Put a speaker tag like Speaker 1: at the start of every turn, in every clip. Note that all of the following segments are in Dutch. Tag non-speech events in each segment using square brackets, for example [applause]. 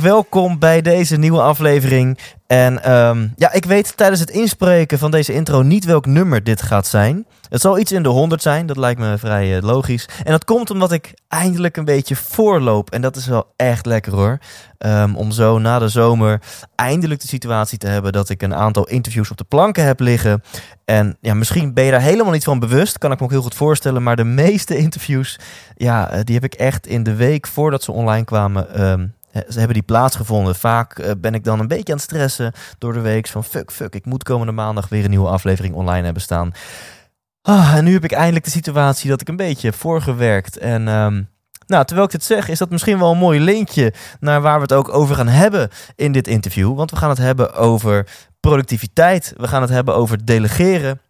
Speaker 1: welkom bij deze nieuwe aflevering. En ehm, ja, ik weet tijdens het inspreken van deze intro niet welk nummer dit gaat zijn. Het zal iets in de 100 zijn, dat lijkt me vrij eh, logisch. En dat komt omdat ik eindelijk een beetje voorloop. En dat is wel echt lekker hoor. Ehm, om zo na de zomer eindelijk de situatie te hebben dat ik een aantal interviews op de planken heb liggen. En ja, misschien ben je daar helemaal niet van bewust, kan ik me ook heel goed voorstellen. Maar de meeste interviews, ja, eh, die heb ik echt in de week voordat ze online kwamen. ehm, ze hebben die plaatsgevonden. Vaak eh, ben ik dan een beetje aan het stressen door de week. Van fuck, fuck, ik moet komende maandag weer een nieuwe aflevering online hebben staan. Ah, en nu heb ik eindelijk de situatie dat ik een beetje heb voorgewerkt. En ehm, nou, terwijl ik dit zeg, is dat misschien wel een mooi linkje naar waar we het ook over gaan hebben in dit interview. Want we gaan het hebben over productiviteit. We gaan het hebben over delegeren.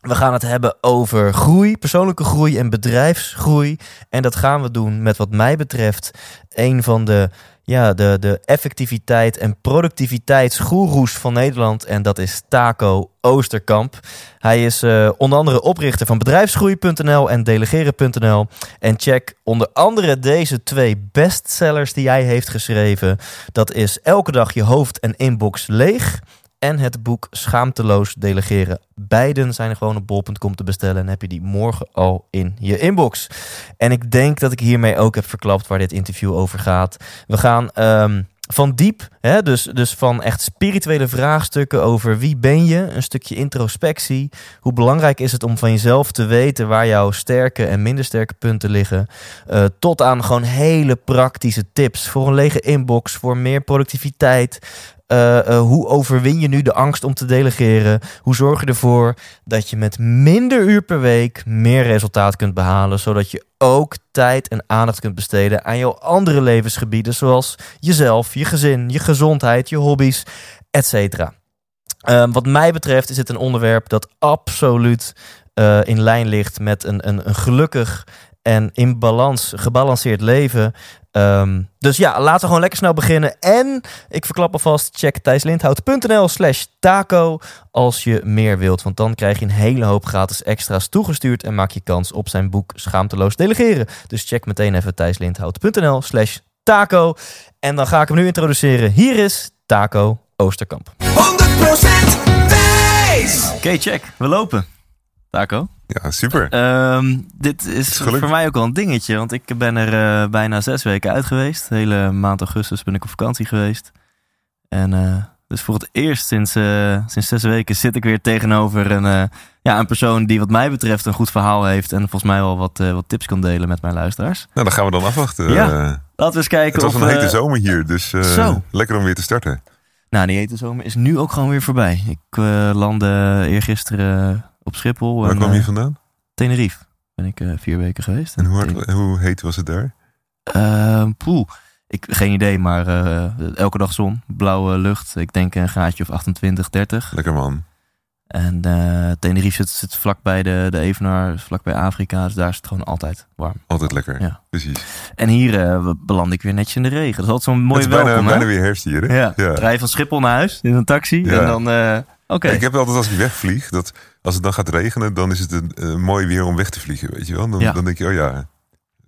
Speaker 1: We gaan het hebben over groei, persoonlijke groei en bedrijfsgroei. En dat gaan we doen met wat mij betreft een van de, ja, de, de effectiviteit en productiviteitsgoeroes van Nederland. En dat is Taco Oosterkamp. Hij is eh, onder andere oprichter van bedrijfsgroei.nl en delegeren.nl. En check onder andere deze twee bestsellers die hij heeft geschreven. Dat is Elke dag je hoofd en inbox leeg en het boek Schaamteloos Delegeren. Beiden zijn gewoon op bol.com te bestellen en heb je die morgen al in je inbox. En ik denk dat ik hiermee ook heb verklapt waar dit interview over gaat. We gaan ehm, van diep, hè, dus, dus van echt spirituele vraagstukken over wie ben je, een stukje introspectie. Hoe belangrijk is het om van jezelf te weten waar jouw sterke en minder sterke punten liggen. eh, tot aan gewoon hele praktische tips voor een lege inbox, voor meer productiviteit. Uh, uh, hoe overwin je nu de angst om te delegeren? Hoe zorg je ervoor dat je met minder uur per week meer resultaat kunt behalen, zodat je ook tijd en aandacht kunt besteden aan jouw andere levensgebieden, zoals jezelf, je gezin, je gezondheid, je hobby's, etc. Uh, wat mij betreft is het een onderwerp dat absoluut uh, in lijn ligt met een, een, een gelukkig en in balans, gebalanceerd leven. Um, dus ja, laten we gewoon lekker snel beginnen. En ik verklap alvast, check thijslindhout.nl slash taco als je meer wilt. Want dan krijg je een hele hoop gratis extra's toegestuurd en maak je kans op zijn boek Schaamteloos Delegeren. Dus check meteen even thijslindhout.nl slash taco. En dan ga ik hem nu introduceren. Hier is Taco Oosterkamp.
Speaker 2: 100% Thijs.
Speaker 1: Oké, okay, check. We lopen. Taco.
Speaker 3: Ja, super.
Speaker 1: Um, dit is, voor mij ook wel een dingetje, want ik ben er uh, bijna zes weken uit geweest. De hele maand augustus ben ik op vakantie geweest. En uh, dus voor het eerst sinds, uh, sinds zes weken zit ik weer tegenover een, ja, een persoon die wat mij betreft een goed verhaal heeft. En volgens mij wel wat, wat tips kan delen met mijn luisteraars.
Speaker 3: Nou, dan gaan we dan afwachten.
Speaker 1: Ja, laten we eens kijken
Speaker 3: Het was
Speaker 1: of,
Speaker 3: een hete zomer hier, dus lekker om weer te starten.
Speaker 1: Nou, die hete zomer is nu ook gewoon weer voorbij. Ik landde eergisteren op Schiphol.
Speaker 3: Waar
Speaker 1: en,
Speaker 3: kwam je vandaan?
Speaker 1: Tenerife ben ik uh, vier weken geweest.
Speaker 3: En hoe, hard, hoe heet was het daar?
Speaker 1: Uh, poeh, ik, geen idee, maar uh, elke dag zon, blauwe lucht. Ik denk een gaatje of 28, 30.
Speaker 3: Lekker man.
Speaker 1: En uh, Tenerife zit, zit vlakbij de, de Evenaar, vlakbij Afrika. Dus daar is het gewoon altijd warm.
Speaker 3: Altijd lekker,
Speaker 1: ja.
Speaker 3: precies.
Speaker 1: En hier uh, beland ik weer netjes in de regen. Dat is altijd zo'n mooi
Speaker 3: het is
Speaker 1: welkom,
Speaker 3: bijna, weer herfst hier, hè?
Speaker 1: Ja. ja. Rij van Schiphol naar huis in een taxi
Speaker 3: Ja.
Speaker 1: en dan... Uh,
Speaker 3: Ik heb altijd als ik wegvlieg, dat als het dan gaat regenen, dan is het een, mooi weer om weg te vliegen, weet je wel? Dan,
Speaker 1: Ja.
Speaker 3: dan denk je, oh ja,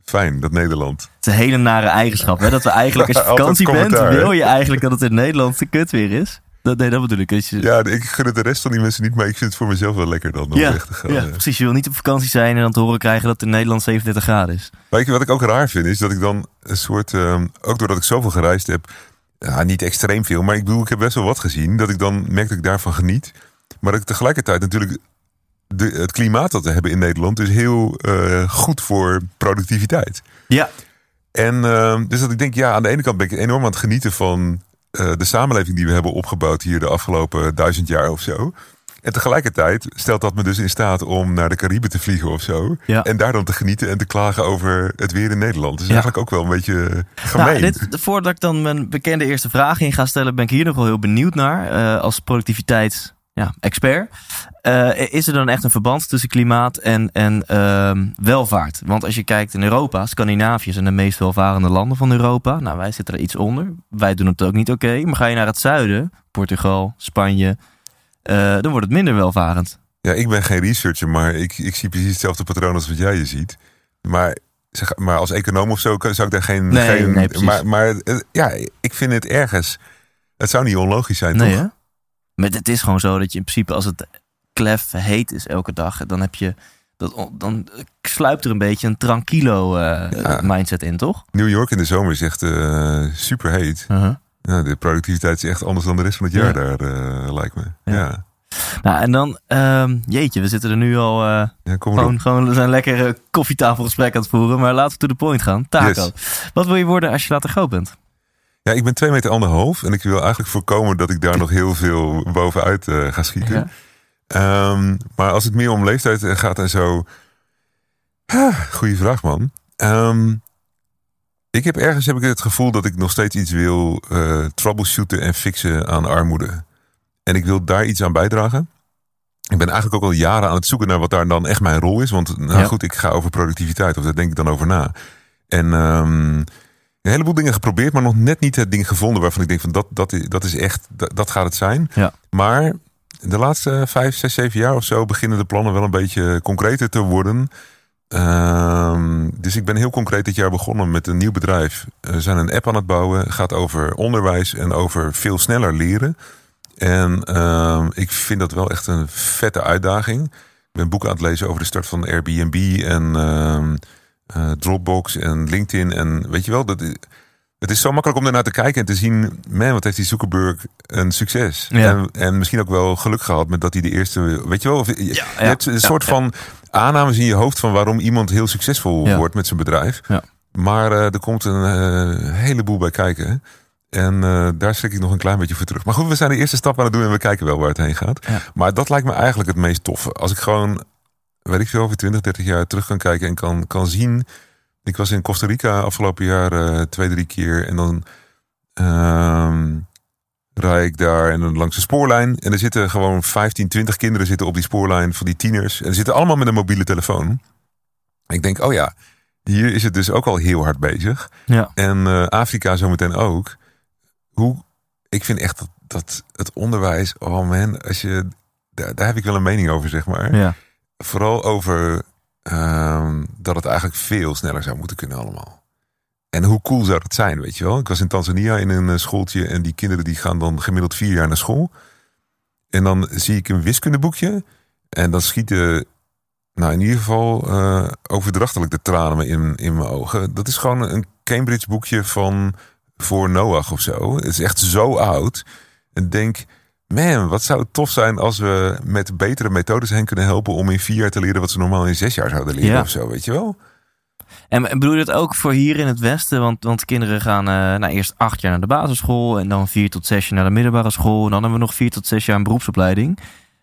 Speaker 3: fijn, dat Nederland.
Speaker 1: Het is een hele nare eigenschap, hè? Dat we eigenlijk als je [laughs] vakantie bent, wil je eigenlijk dat het in Nederland te kut weer is. Dat, nee, dat bedoel ik. Je,
Speaker 3: Ja, ik gun het de rest van die mensen niet, maar ik vind het voor mezelf wel lekker dan om
Speaker 1: ja,
Speaker 3: weg te gaan.
Speaker 1: ja, precies. Je wil niet op vakantie zijn en dan te horen krijgen dat het in Nederland 37 graden is.
Speaker 3: Weet je wat ik ook raar vind, is dat ik dan een soort, ehm, ook doordat ik zoveel gereisd heb, ja, niet extreem veel, maar ik bedoel, ik heb best wel wat gezien, dat ik dan merk dat ik daarvan geniet. Maar dat ik tegelijkertijd natuurlijk de, het klimaat dat we hebben in Nederland is heel eh, goed voor productiviteit.
Speaker 1: Ja.
Speaker 3: En ehm, dus dat ik denk, ja, aan de ene kant ben ik enorm aan het genieten van eh, de samenleving die we hebben opgebouwd hier de afgelopen duizend jaar of zo. En tegelijkertijd stelt dat me dus in staat om naar de Cariben te vliegen of zo.
Speaker 1: Ja.
Speaker 3: En daar dan te genieten en te klagen over het weer in Nederland. Dus
Speaker 1: Ja.
Speaker 3: eigenlijk ook wel een beetje gemeen.
Speaker 1: Nou, dit, voordat ik dan mijn bekende eerste vraag in ga stellen, ben ik hier nog wel heel benieuwd naar. eh, als productiviteits-expert. is er dan echt een verband tussen klimaat en, en ehm, welvaart? Want als je kijkt in Europa, Scandinavië zijn de meest welvarende landen van Europa. Nou, wij zitten er iets onder. Wij doen het ook niet oké. Maar ga je naar het zuiden, Portugal, Spanje, eh, dan wordt het minder welvarend.
Speaker 3: Ja, ik ben geen researcher, maar ik, ik zie precies hetzelfde patroon als wat jij je ziet. Maar, zeg, maar als econoom of zo zou ik daar geen...
Speaker 1: Nee,
Speaker 3: geen
Speaker 1: nee, precies.
Speaker 3: maar, maar eh, ja, ik vind het ergens... Het zou niet onlogisch zijn,
Speaker 1: Nee,
Speaker 3: toch?
Speaker 1: hè? Maar het is gewoon zo dat je in principe als het klef heet is elke dag, dan heb je dat, dan sluipt er een beetje een tranquilo eh,
Speaker 3: Ja.
Speaker 1: mindset in, toch?
Speaker 3: New York in de zomer is echt eh, super heet. Ja, de productiviteit is echt anders dan de rest van het jaar
Speaker 1: Ja.
Speaker 3: daar, eh, lijkt me.
Speaker 1: Ja. Nou, en dan, ehm, jeetje, we zitten er nu al eh,
Speaker 3: ja.
Speaker 1: gewoon, gewoon zijn lekker koffietafelgesprek aan het voeren, maar laten we to the point gaan. Taco.
Speaker 3: Yes.
Speaker 1: Wat wil je worden als je later groot bent?
Speaker 3: Ja, ik ben twee meter anderhalf en ik wil eigenlijk voorkomen dat ik daar nog heel veel bovenuit eh, ga schieten.
Speaker 1: Ja.
Speaker 3: Ehm, maar als het meer om leeftijd gaat en zo. Ah, goeie vraag, man. Ehm, ik heb ergens heb ik het gevoel dat ik nog steeds iets wil eh, troubleshooten en fixen aan armoede. En ik wil daar iets aan bijdragen. Ik ben eigenlijk ook al jaren aan het zoeken naar wat daar dan echt mijn rol is. Want nou
Speaker 1: Ja.
Speaker 3: goed, ik ga over productiviteit, of daar denk ik dan over na. En ehm, een heleboel dingen geprobeerd, maar nog net niet het ding gevonden waarvan ik denk van dat, dat, is, dat is echt, dat, dat gaat het zijn.
Speaker 1: Ja.
Speaker 3: Maar de laatste vijf, zes, zeven jaar of zo beginnen de plannen wel een beetje concreter te worden. Ehm, dus ik ben heel concreet dit jaar begonnen met een nieuw bedrijf. We zijn een app aan het bouwen. gaat over onderwijs en over veel sneller leren. En ehm, ik vind dat wel echt een vette uitdaging. Ik ben boeken aan het lezen over de start van Airbnb en ehm, eh, Dropbox en LinkedIn. En weet je wel, dat, het is zo makkelijk om ernaar te kijken en te zien... man, wat heeft die Zuckerberg een succes.
Speaker 1: Ja.
Speaker 3: En, en misschien ook wel geluk gehad met dat hij de eerste... Weet je wel, of, je
Speaker 1: ja,
Speaker 3: hebt een soort van aannames in je hoofd... van waarom iemand heel succesvol
Speaker 1: Ja.
Speaker 3: wordt met zijn bedrijf.
Speaker 1: Ja.
Speaker 3: Maar eh, er komt een eh, heleboel bij kijken. En eh, daar schrik ik nog een klein beetje voor terug. Maar goed, we zijn de eerste stap aan het doen en we kijken wel waar het heen gaat.
Speaker 1: Ja.
Speaker 3: Maar dat lijkt me eigenlijk het meest toffe. Als ik gewoon, weet ik veel, over 20, 30 jaar terug kan kijken en kan, kan zien. Ik was in Costa Rica afgelopen jaar twee, drie keer. En dan ehm rijd ik daar en dan langs de spoorlijn. En er zitten gewoon 15, 20 kinderen zitten op die spoorlijn van die tieners. En ze zitten allemaal met een mobiele telefoon. Ik denk, oh ja, hier is het dus ook al heel hard bezig.
Speaker 1: Ja.
Speaker 3: En eh, Afrika zometeen ook. Hoe, ik vind echt dat, dat het onderwijs, oh man, als je, daar, daar heb ik wel een mening over, zeg maar.
Speaker 1: Ja.
Speaker 3: Vooral over ehm, dat het eigenlijk veel sneller zou moeten kunnen allemaal. En hoe cool zou dat zijn, weet je wel? Ik was in Tanzania in een eh, schooltje en die kinderen die gaan dan gemiddeld vier jaar naar school. En dan zie ik een wiskundeboekje en dan schieten, nou in ieder geval eh, overdrachtelijk de tranen me in, in mijn ogen. Dat is gewoon een Cambridge boekje van voor Noach of zo. Het is echt zo oud. En denk, man, wat zou het tof zijn als we met betere methodes hen kunnen helpen om in vier jaar te leren wat ze normaal in zes jaar zouden leren
Speaker 1: Ja.
Speaker 3: of zo, weet je wel?
Speaker 1: En bedoel je dat ook voor hier in het Westen? Want, want kinderen gaan eh, nou, eerst acht jaar naar de basisschool en dan vier tot zes jaar naar de middelbare school. En dan hebben we nog vier tot zes jaar een beroepsopleiding.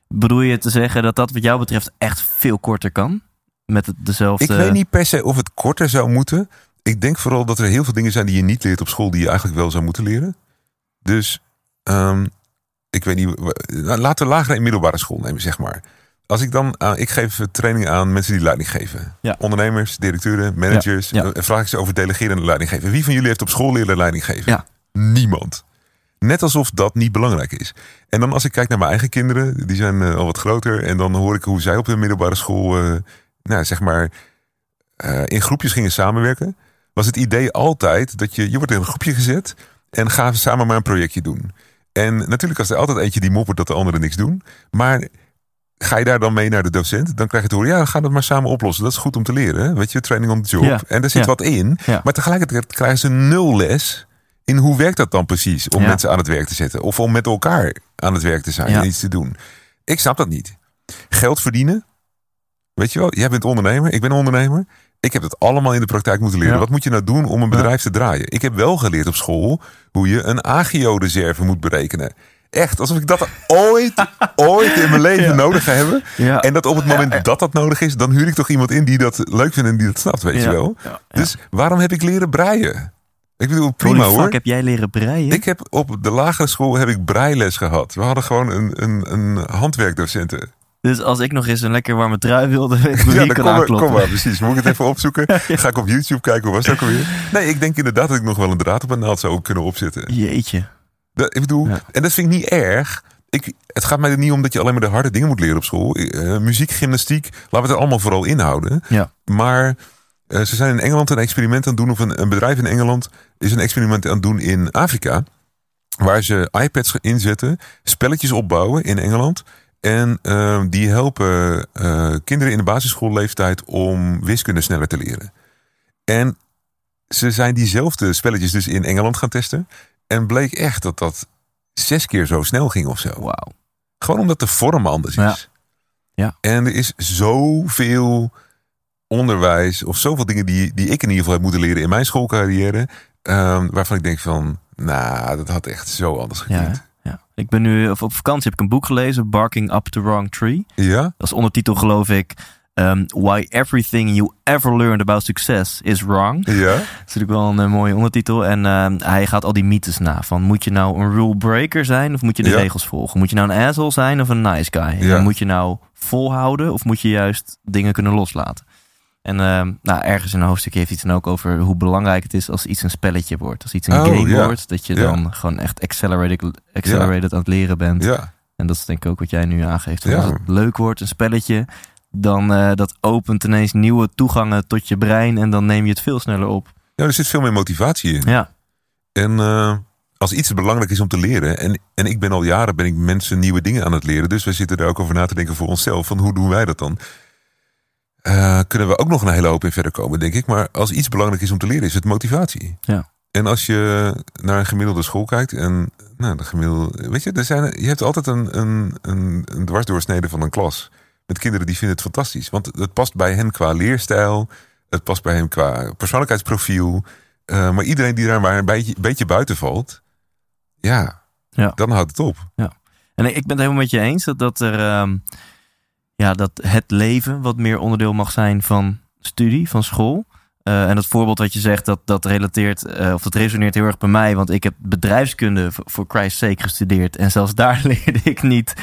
Speaker 1: Bedoel je te zeggen dat dat wat jou betreft echt veel korter kan? Met dezelfde...
Speaker 3: Ik weet niet per se of het korter zou moeten. Ik denk vooral dat er heel veel dingen zijn die je niet leert op school, die je eigenlijk wel zou moeten leren. Dus ehm, ik weet niet, laten we lagere en middelbare school nemen, zeg maar. Als ik dan, aan- ik geef trainingen aan mensen die leiding geven.
Speaker 1: Ja.
Speaker 3: Ondernemers, directeuren, managers.
Speaker 1: Ja, ja.
Speaker 3: Vraag ik ze over delegeren en leiding geven. Wie van jullie heeft op school leren leiding geven? Niemand. Net alsof dat niet belangrijk is. En dan als ik kijk naar mijn eigen kinderen, die zijn eh, al wat groter. En dan hoor ik hoe zij op de middelbare school, eh, nou zeg maar, eh, in groepjes gingen samenwerken. Was het idee altijd dat je, je wordt in een groepje gezet en gaan we samen maar een projectje doen. En natuurlijk was er altijd eentje die moppert dat de anderen niks doen. Maar ga je daar dan mee naar de docent, dan krijg je te horen, ja, we gaan het maar samen oplossen. Dat is goed om te leren, hè? weet je, training on the job.
Speaker 1: Ja.
Speaker 3: En daar zit
Speaker 1: Ja.
Speaker 3: wat in.
Speaker 1: Ja.
Speaker 3: Maar tegelijkertijd krijgen ze nul les in hoe werkt dat dan precies om mensen aan het werk te zetten. Of om met elkaar aan het werk te zijn
Speaker 1: Ja.
Speaker 3: en iets te doen. Ik snap dat niet. Geld verdienen. Weet je wel, jij bent ondernemer, ik ben ondernemer. Ik heb het allemaal in de praktijk moeten leren.
Speaker 1: Ja.
Speaker 3: Wat moet je nou doen om een bedrijf te draaien? Ik heb wel geleerd op school hoe je een agio-reserve moet berekenen. Echt alsof ik dat ooit, ooit in mijn leven [laughs] nodig ga hebben.
Speaker 1: Ja.
Speaker 3: En dat op het moment dat dat nodig is, dan huur ik toch iemand in die dat leuk vindt en die dat snapt, weet je wel. Dus waarom heb ik leren breien? Ik bedoel, prima hoor.
Speaker 1: heb jij leren breien?
Speaker 3: Ik heb op de lagere school heb ik breiles gehad. We hadden gewoon een, een, een handwerkdocenten.
Speaker 1: Dus als ik nog eens een lekker warme trui wilde, [laughs] weet
Speaker 3: Ja, dan kom, kom maar, precies. Moet ik het even opzoeken? [laughs] Ga ik op YouTube kijken, hoe was het ook alweer? Nee, ik denk inderdaad dat ik nog wel een draad op een naald zou kunnen opzetten.
Speaker 1: Jeetje.
Speaker 3: Dat, ik bedoel,
Speaker 1: Ja.
Speaker 3: en dat vind ik niet erg. Ik, het gaat mij er niet om dat je alleen maar de harde dingen moet leren op school. Eh, muziek, gymnastiek, laten we het er allemaal vooral inhouden.
Speaker 1: Ja.
Speaker 3: Maar eh, ze zijn in Engeland een experiment aan het doen, of een, een bedrijf in Engeland is een experiment aan het doen in Afrika. Waar ze iPads inzetten, spelletjes opbouwen in Engeland. En eh, die helpen eh, kinderen in de basisschoolleeftijd om wiskunde sneller te leren. En ze zijn diezelfde spelletjes dus in Engeland gaan testen. En bleek echt dat dat zes keer zo snel ging of zo.
Speaker 1: Wauw.
Speaker 3: Gewoon omdat de vorm anders
Speaker 1: Ja.
Speaker 3: is.
Speaker 1: Ja.
Speaker 3: En er is zoveel onderwijs of zoveel dingen die, die ik in ieder geval heb moeten leren in mijn schoolcarrière. ehm, waarvan ik denk van, nou, dat had echt zo anders
Speaker 1: Ja,
Speaker 3: gekund.
Speaker 1: ja. Ik ben nu of op vakantie heb ik een boek gelezen, Barking Up the Wrong Tree.
Speaker 3: Ja?
Speaker 1: Dat is ondertitel geloof ik ehm, Why Everything You Ever Learned About Success Is Wrong.
Speaker 3: Ja?
Speaker 1: Dat is natuurlijk wel een eh, mooie ondertitel. En ehm, hij gaat al die mythes na. Van moet je nou een rule breaker zijn of moet je de
Speaker 3: Ja.
Speaker 1: regels volgen? Moet je nou een asshole zijn of een nice guy?
Speaker 3: Ja.
Speaker 1: En moet je nou volhouden of moet je juist dingen kunnen loslaten? En ehm, nou, ergens in een hoofdstukje heeft hij het dan ook over hoe belangrijk het is als iets een spelletje wordt. Als iets een
Speaker 3: Oh,
Speaker 1: game wordt. Dat je dan gewoon echt accelerated, accelerated aan het leren bent.
Speaker 3: Ja.
Speaker 1: En dat is denk ik ook wat jij nu aangeeft. Als het leuk wordt, een spelletje, dan eh, dat opent ineens nieuwe toegangen tot je brein en dan neem je het veel sneller op.
Speaker 3: ja, er zit veel meer motivatie in.
Speaker 1: Ja,
Speaker 3: En eh, als iets belangrijk is om te leren, en, en ik ben al jaren ben ik mensen nieuwe dingen aan het leren, dus we zitten er ook over na te denken voor onszelf, van hoe doen wij dat dan? Eh, kunnen we ook nog een hele hoop in verder komen, denk ik. Maar als iets belangrijk is om te leren, is het motivatie.
Speaker 1: Ja.
Speaker 3: En als je naar een gemiddelde school kijkt en nou, de gemiddelde, weet je, er zijn, je hebt altijd een, een, een, een dwarsdoorsnede van een klas met kinderen die vinden het fantastisch, want het past bij hen qua leerstijl, het past bij hen qua persoonlijkheidsprofiel. Eh, maar iedereen die daar maar een beetje, beetje buiten valt, ja,
Speaker 1: Ja.
Speaker 3: dan houdt het op.
Speaker 1: en ik ben het helemaal met je eens dat, dat, er, ehm, ja, dat het leven wat meer onderdeel mag zijn van studie, van school. Eh, en dat voorbeeld wat je zegt, dat, dat relateert, eh, of dat resoneert heel erg bij mij. Want ik heb bedrijfskunde voor, voor Christ's sake gestudeerd. En zelfs daar [laughs] leerde ik niet.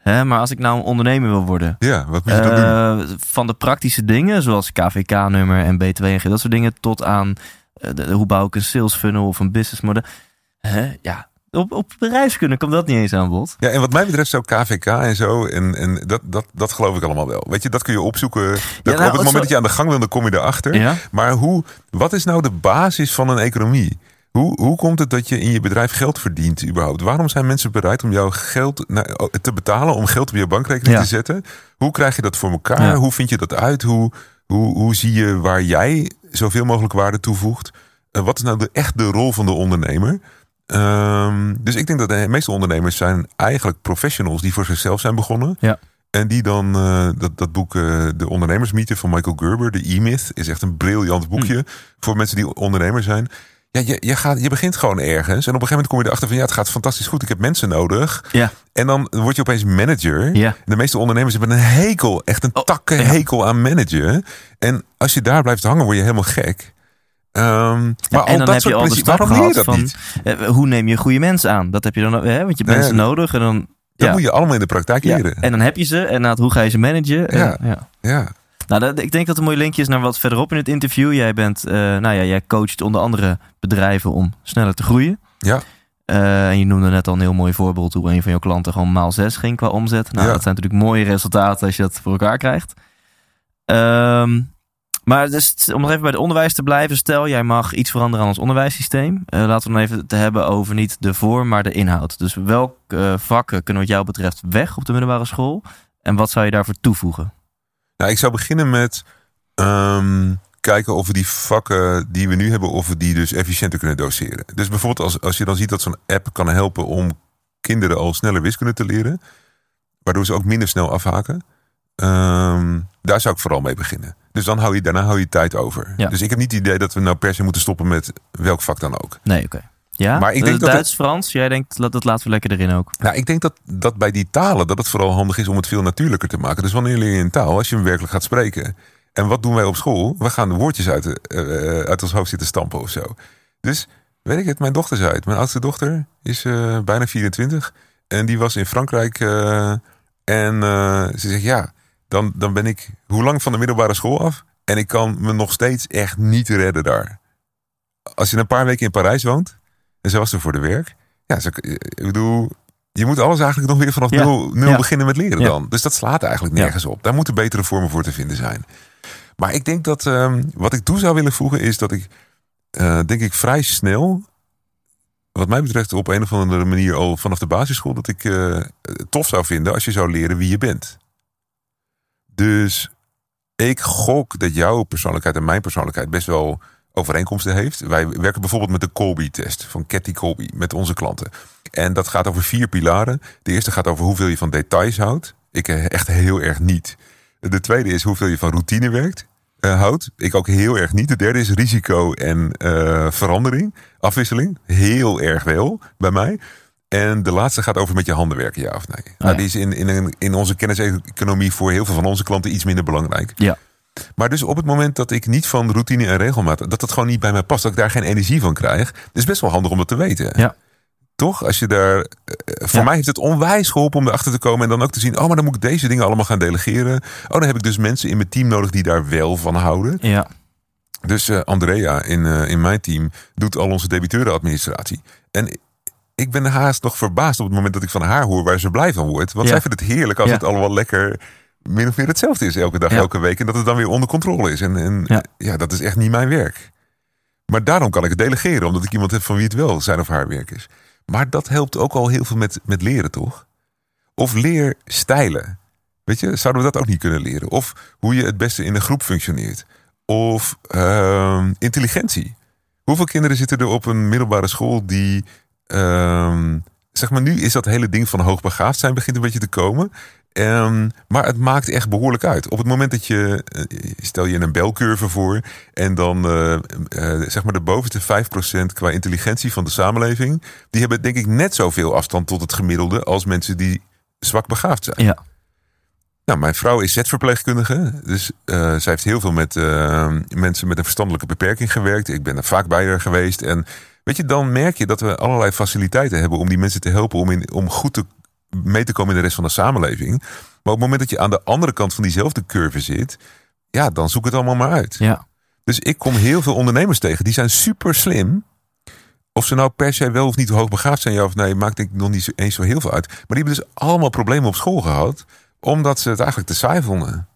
Speaker 1: Hè, maar als ik nou een ondernemer wil worden,
Speaker 3: Ja, wat moet je dan doen?
Speaker 1: Eh, van de praktische dingen, zoals KVK-nummer en B2 en dat soort dingen, tot aan eh, de- hoe bouw ik een sales funnel of een business model. Hè? Ja, op, op bedrijfskunde komt dat niet eens aan bod.
Speaker 3: Ja, en wat mij betreft zo KVK en zo, en, en dat, dat, dat geloof ik allemaal wel. Weet je, dat kun je opzoeken. Dat
Speaker 1: nou,
Speaker 3: op het moment
Speaker 1: zo-
Speaker 3: dat je aan de gang wil, dan kom je erachter.
Speaker 1: Ja?
Speaker 3: Maar hoe, wat is nou de basis van een economie? Hoe, hoe komt het dat je in je bedrijf geld verdient überhaupt? Waarom zijn mensen bereid om jouw geld naar- te betalen om geld op je bankrekening
Speaker 1: Ja.
Speaker 3: te zetten? Hoe krijg je dat voor elkaar?
Speaker 1: Ja.
Speaker 3: Hoe vind je dat uit? Hoe, hoe, hoe zie je waar jij zoveel mogelijk waarde toevoegt? Eh, wat is nou de, echt de rol van de ondernemer? Ehm, dus ik denk dat de meeste ondernemers zijn eigenlijk professionals die voor zichzelf zijn begonnen.
Speaker 1: Ja.
Speaker 3: En die dan dat, dat boek eh, De Ondernemersmythe van Michael Gerber, de E-Myth, is echt een briljant boekje
Speaker 1: Hm.
Speaker 3: voor mensen die ondernemer zijn. Ja, je, je, gaat, je begint gewoon ergens. En op een gegeven moment kom je erachter van ja, het gaat fantastisch goed. Ik heb mensen nodig.
Speaker 1: Ja.
Speaker 3: En dan word je opeens manager.
Speaker 1: Ja.
Speaker 3: De meeste ondernemers hebben een hekel, echt een
Speaker 1: Oh,
Speaker 3: takken
Speaker 1: ja.
Speaker 3: hekel aan managen. En als je daar blijft hangen, word je helemaal gek. Ehm, maar
Speaker 1: Ja, en dan
Speaker 3: dat
Speaker 1: heb je al de stap gehad
Speaker 3: dat
Speaker 1: van
Speaker 3: niet?
Speaker 1: eh, hoe neem je goede mensen aan? Dat heb je dan, hè? want je hebt mensen nodig en dan...
Speaker 3: Dat moet je allemaal in de praktijk
Speaker 1: Ja,
Speaker 3: leren.
Speaker 1: En dan heb je ze en na hoe ga je ze managen? En-
Speaker 3: Ja.
Speaker 1: ja. Nou, dat, ik denk dat een mooi linkje is naar wat verderop in het interview. Jij bent, eh, nou ja, jij coacht onder andere bedrijven om sneller te groeien.
Speaker 3: Ja.
Speaker 1: Eh, en je noemde net al een heel mooi voorbeeld hoe een van jouw klanten gewoon maal 6 ging qua omzet. Nou,
Speaker 3: Ja.
Speaker 1: dat zijn natuurlijk mooie resultaten als je dat voor elkaar krijgt. Ehm, maar dus, om nog even bij het onderwijs te blijven, stel jij mag iets veranderen aan ons onderwijssysteem. Eh, laten we dan even te hebben over niet de vorm, maar de inhoud. Dus welke vakken kunnen wat jou betreft weg op de middelbare school? En wat zou je daarvoor toevoegen?
Speaker 3: Nou, ik zou beginnen met ehm, kijken of we die vakken die we nu hebben, of we die dus efficiënter kunnen doseren. Dus bijvoorbeeld als, als je dan ziet dat zo'n app kan helpen om kinderen al sneller wiskunde te leren, waardoor ze ook minder snel afhaken. ehm, daar zou ik vooral mee beginnen. Dus dan hou je, daarna hou je tijd over.
Speaker 1: Ja.
Speaker 3: Dus ik heb niet het idee dat we nou per se moeten stoppen met welk vak dan ook.
Speaker 1: Nee, oké. Ja,
Speaker 3: Maar ik denk dat
Speaker 1: Duits, Frans. Jij denkt dat, dat laten we lekker erin ook.
Speaker 3: Nou, ik denk dat, dat bij die talen dat het vooral handig is om het veel natuurlijker te maken. Dus wanneer leer je een taal, als je hem werkelijk gaat spreken. En wat doen wij op school? We gaan de woordjes uit, eh, uit ons hoofd zitten stampen of zo. Dus weet ik het, mijn dochter zei het. Mijn oudste dochter is eh, bijna 24. En die was in Frankrijk. en ze zegt ja, dan, dan ben ik hoe lang van de middelbare school af? En ik kan me nog steeds echt niet redden daar. Als je een paar weken in Parijs woont. En ze was er voor de werk. Ja, ze, ik bedoel, je moet alles eigenlijk nog weer vanaf
Speaker 1: Ja.
Speaker 3: nul, nul
Speaker 1: Ja.
Speaker 3: beginnen met leren dan. Dus dat slaat eigenlijk nergens op. Daar moeten betere vormen voor te vinden zijn. Maar ik denk dat ehm, wat ik toe zou willen voegen is dat ik, eh, denk ik, vrij snel, wat mij betreft, op een of andere manier al vanaf de basisschool, dat ik eh, het tof zou vinden als je zou leren wie je bent. Dus ik gok dat jouw persoonlijkheid en mijn persoonlijkheid best wel overeenkomsten heeft. Wij werken bijvoorbeeld met de Colby-test van Cathy Colby met onze klanten. En dat gaat over vier pilaren. De eerste gaat over hoeveel je van details houdt. Ik eh, echt heel erg niet. De tweede is hoeveel je van routine werkt, eh, houdt. Ik ook heel erg niet. De derde is risico en eh, verandering, afwisseling. Heel erg wel bij mij. En de laatste gaat over met je handen werken, ja of nee. Nou, die is in, in, in onze kenniseconomie voor heel veel van onze klanten iets minder belangrijk.
Speaker 1: Ja.
Speaker 3: Maar dus op het moment dat ik niet van routine en regelmaat, dat dat gewoon niet bij mij past, dat ik daar geen energie van krijg, is best wel handig om dat te weten.
Speaker 1: Ja.
Speaker 3: Toch? Als je daar. eh, Voor
Speaker 1: Ja.
Speaker 3: mij heeft het onwijs geholpen om erachter te komen en dan ook te zien: oh, maar dan moet ik deze dingen allemaal gaan delegeren. Oh, dan heb ik dus mensen in mijn team nodig die daar wel van houden.
Speaker 1: Ja.
Speaker 3: Dus eh, Andrea in, eh, in mijn team doet al onze debiteurenadministratie. En ik ben haast nog verbaasd op het moment dat ik van haar hoor waar ze blij van wordt. Want
Speaker 1: Ja.
Speaker 3: zij vindt het heerlijk als
Speaker 1: Ja.
Speaker 3: het allemaal lekker min of meer hetzelfde is elke dag,
Speaker 1: Ja.
Speaker 3: elke week. En dat het dan weer onder controle is. En, en
Speaker 1: Ja.
Speaker 3: ja. dat is echt niet mijn werk. Maar daarom kan ik het delegeren, omdat ik iemand heb van wie het wel zijn of haar werk is. Maar dat helpt ook al heel veel met, met leren, toch? Of leerstijlen. Weet je, zouden we dat ook niet kunnen leren? Of hoe je het beste in een groep functioneert. Of ehm, intelligentie. Hoeveel kinderen zitten er op een middelbare school die. ehm, zeg maar, nu is dat hele ding van hoogbegaafd zijn begint een beetje te komen. Ehm, maar het maakt echt behoorlijk uit. Op het moment dat je. eh, stel je een belcurve voor. En dan eh, eh, zeg maar de bovenste 5% qua intelligentie van de samenleving. Die hebben denk ik net zoveel afstand tot het gemiddelde. als mensen die zwak begaafd zijn.
Speaker 1: Ja.
Speaker 3: Nou, mijn vrouw is zetverpleegkundige. Dus zij heeft heel veel met mensen met een verstandelijke beperking gewerkt. Ik ben er vaak bij haar geweest. En weet je, dan merk je dat we allerlei faciliteiten hebben om die mensen te helpen om, in, om goed te, mee te komen in de rest van de samenleving. Maar op het moment dat je aan de andere kant van diezelfde curve zit, ja, dan zoek het allemaal maar uit.
Speaker 1: Ja.
Speaker 3: Dus ik kom heel veel ondernemers tegen. Die zijn super slim. Of ze nou per se wel of niet hoogbegaafd zijn, ja of nee, maakt denk ik nog niet eens zo heel veel uit. Maar die hebben dus allemaal problemen op school gehad, omdat ze het eigenlijk te saai vonden.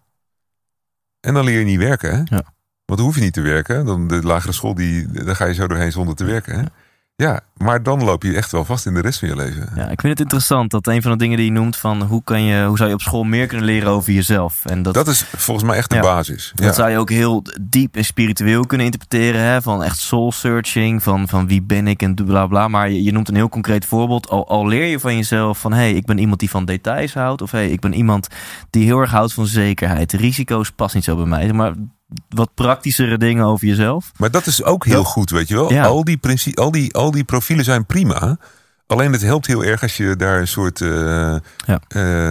Speaker 3: En dan leer je niet werken. Hè?
Speaker 1: Ja.
Speaker 3: Want dan hoef je niet te werken. Dan de lagere school, die, daar ga je zo doorheen zonder te werken. Hè? Ja, maar dan loop je echt wel vast in de rest van je leven.
Speaker 1: Ja, ik vind het interessant dat een van de dingen die je noemt van hoe, kan je, hoe zou je op school meer kunnen leren over jezelf. En dat,
Speaker 3: Dat is volgens mij echt de
Speaker 1: Ja.
Speaker 3: basis.
Speaker 1: dat zou je ook heel diep en spiritueel kunnen interpreteren. Hè? Van echt soul searching, van, van wie ben ik en bla bla. Maar je, je noemt een heel concreet voorbeeld. Al, al leer je van jezelf van hé, hey, ik ben iemand die van details houdt. Of hé, hey, ik ben iemand die heel erg houdt van zekerheid. Risico's past niet zo bij mij. Maar wat praktischere dingen over jezelf.
Speaker 3: Maar dat is ook heel
Speaker 1: Dat-
Speaker 3: goed, weet je wel.
Speaker 1: Ja.
Speaker 3: Al, die al, die, al die profielen zijn prima. Alleen het helpt heel erg als je daar een soort, eh,
Speaker 1: Ja.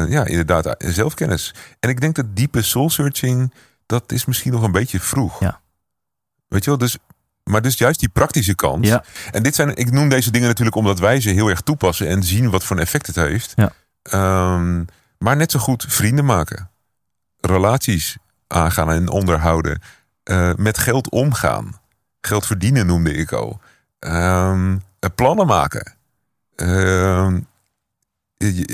Speaker 3: ja, inderdaad, eh, zelfkennis. En ik denk dat diepe soul searching, dat is misschien nog een beetje vroeg.
Speaker 1: Ja.
Speaker 3: Weet je wel, dus, maar dus juist die praktische kant.
Speaker 1: Ja.
Speaker 3: En dit zijn, ik noem deze dingen natuurlijk omdat wij ze heel erg toepassen en zien wat voor een effect het heeft.
Speaker 1: Ja.
Speaker 3: Ehm, maar net zo goed vrienden maken, relaties aangaan en onderhouden, eh, met geld omgaan. Geld verdienen noemde ik al. Ehm, eh, plannen maken. Ehm,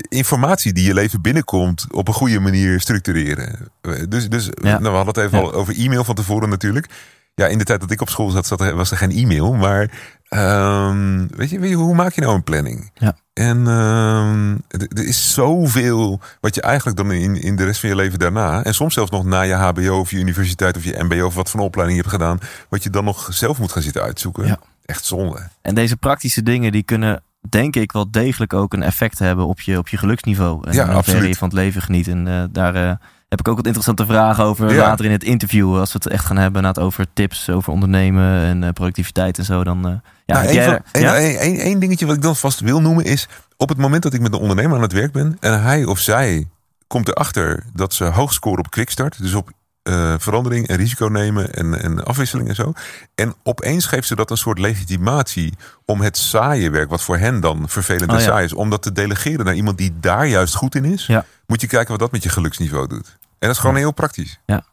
Speaker 3: informatie die je leven binnenkomt op een goede manier structureren. Eh, Dus, dus
Speaker 1: Ja.
Speaker 3: nou, we hadden het even
Speaker 1: Ja.
Speaker 3: al over e-mail van tevoren natuurlijk. Ja, in de tijd dat ik op school zat, zat er, was er geen e-mail. Maar ehm, weet, je, weet je, hoe maak je nou een planning?
Speaker 1: Ja.
Speaker 3: En ehm, er is zoveel wat je eigenlijk dan in, in de rest van je leven daarna... en soms zelfs nog na je hbo of je universiteit of je mbo... of wat voor een opleiding je hebt gedaan... wat je dan nog zelf moet gaan zitten uitzoeken.
Speaker 1: Ja.
Speaker 3: Echt zonde.
Speaker 1: En deze praktische dingen die kunnen, denk ik, wel degelijk ook een effect hebben op je, op je geluksniveau. En
Speaker 3: Ja,
Speaker 1: hoeverre
Speaker 3: absoluut.
Speaker 1: je van het leven geniet. En eh, daar eh, heb ik ook wat interessante vragen over
Speaker 3: Ja.
Speaker 1: later in het interview. Als we het echt gaan hebben inderdaad over tips over ondernemen en eh, productiviteit en zo. Dan, eh, ja,
Speaker 3: Nou, één,
Speaker 1: jij
Speaker 3: van- één-
Speaker 1: ja?
Speaker 3: één- één- één dingetje wat ik dan vast wil noemen is... op het moment dat ik met een ondernemer aan het werk ben... en hij of zij komt erachter dat ze hoog scoren op quickstart... dus op eh, verandering en risico nemen en, en afwisseling en zo... en opeens geeft ze dat een soort legitimatie... om het saaie werk, wat voor hen dan vervelend en
Speaker 1: Oh ja.
Speaker 3: saai is... om dat te delegeren naar iemand die daar juist goed in is...
Speaker 1: Ja.
Speaker 3: moet je kijken wat dat met je geluksniveau doet. En dat is gewoon heel praktisch.
Speaker 1: Ja,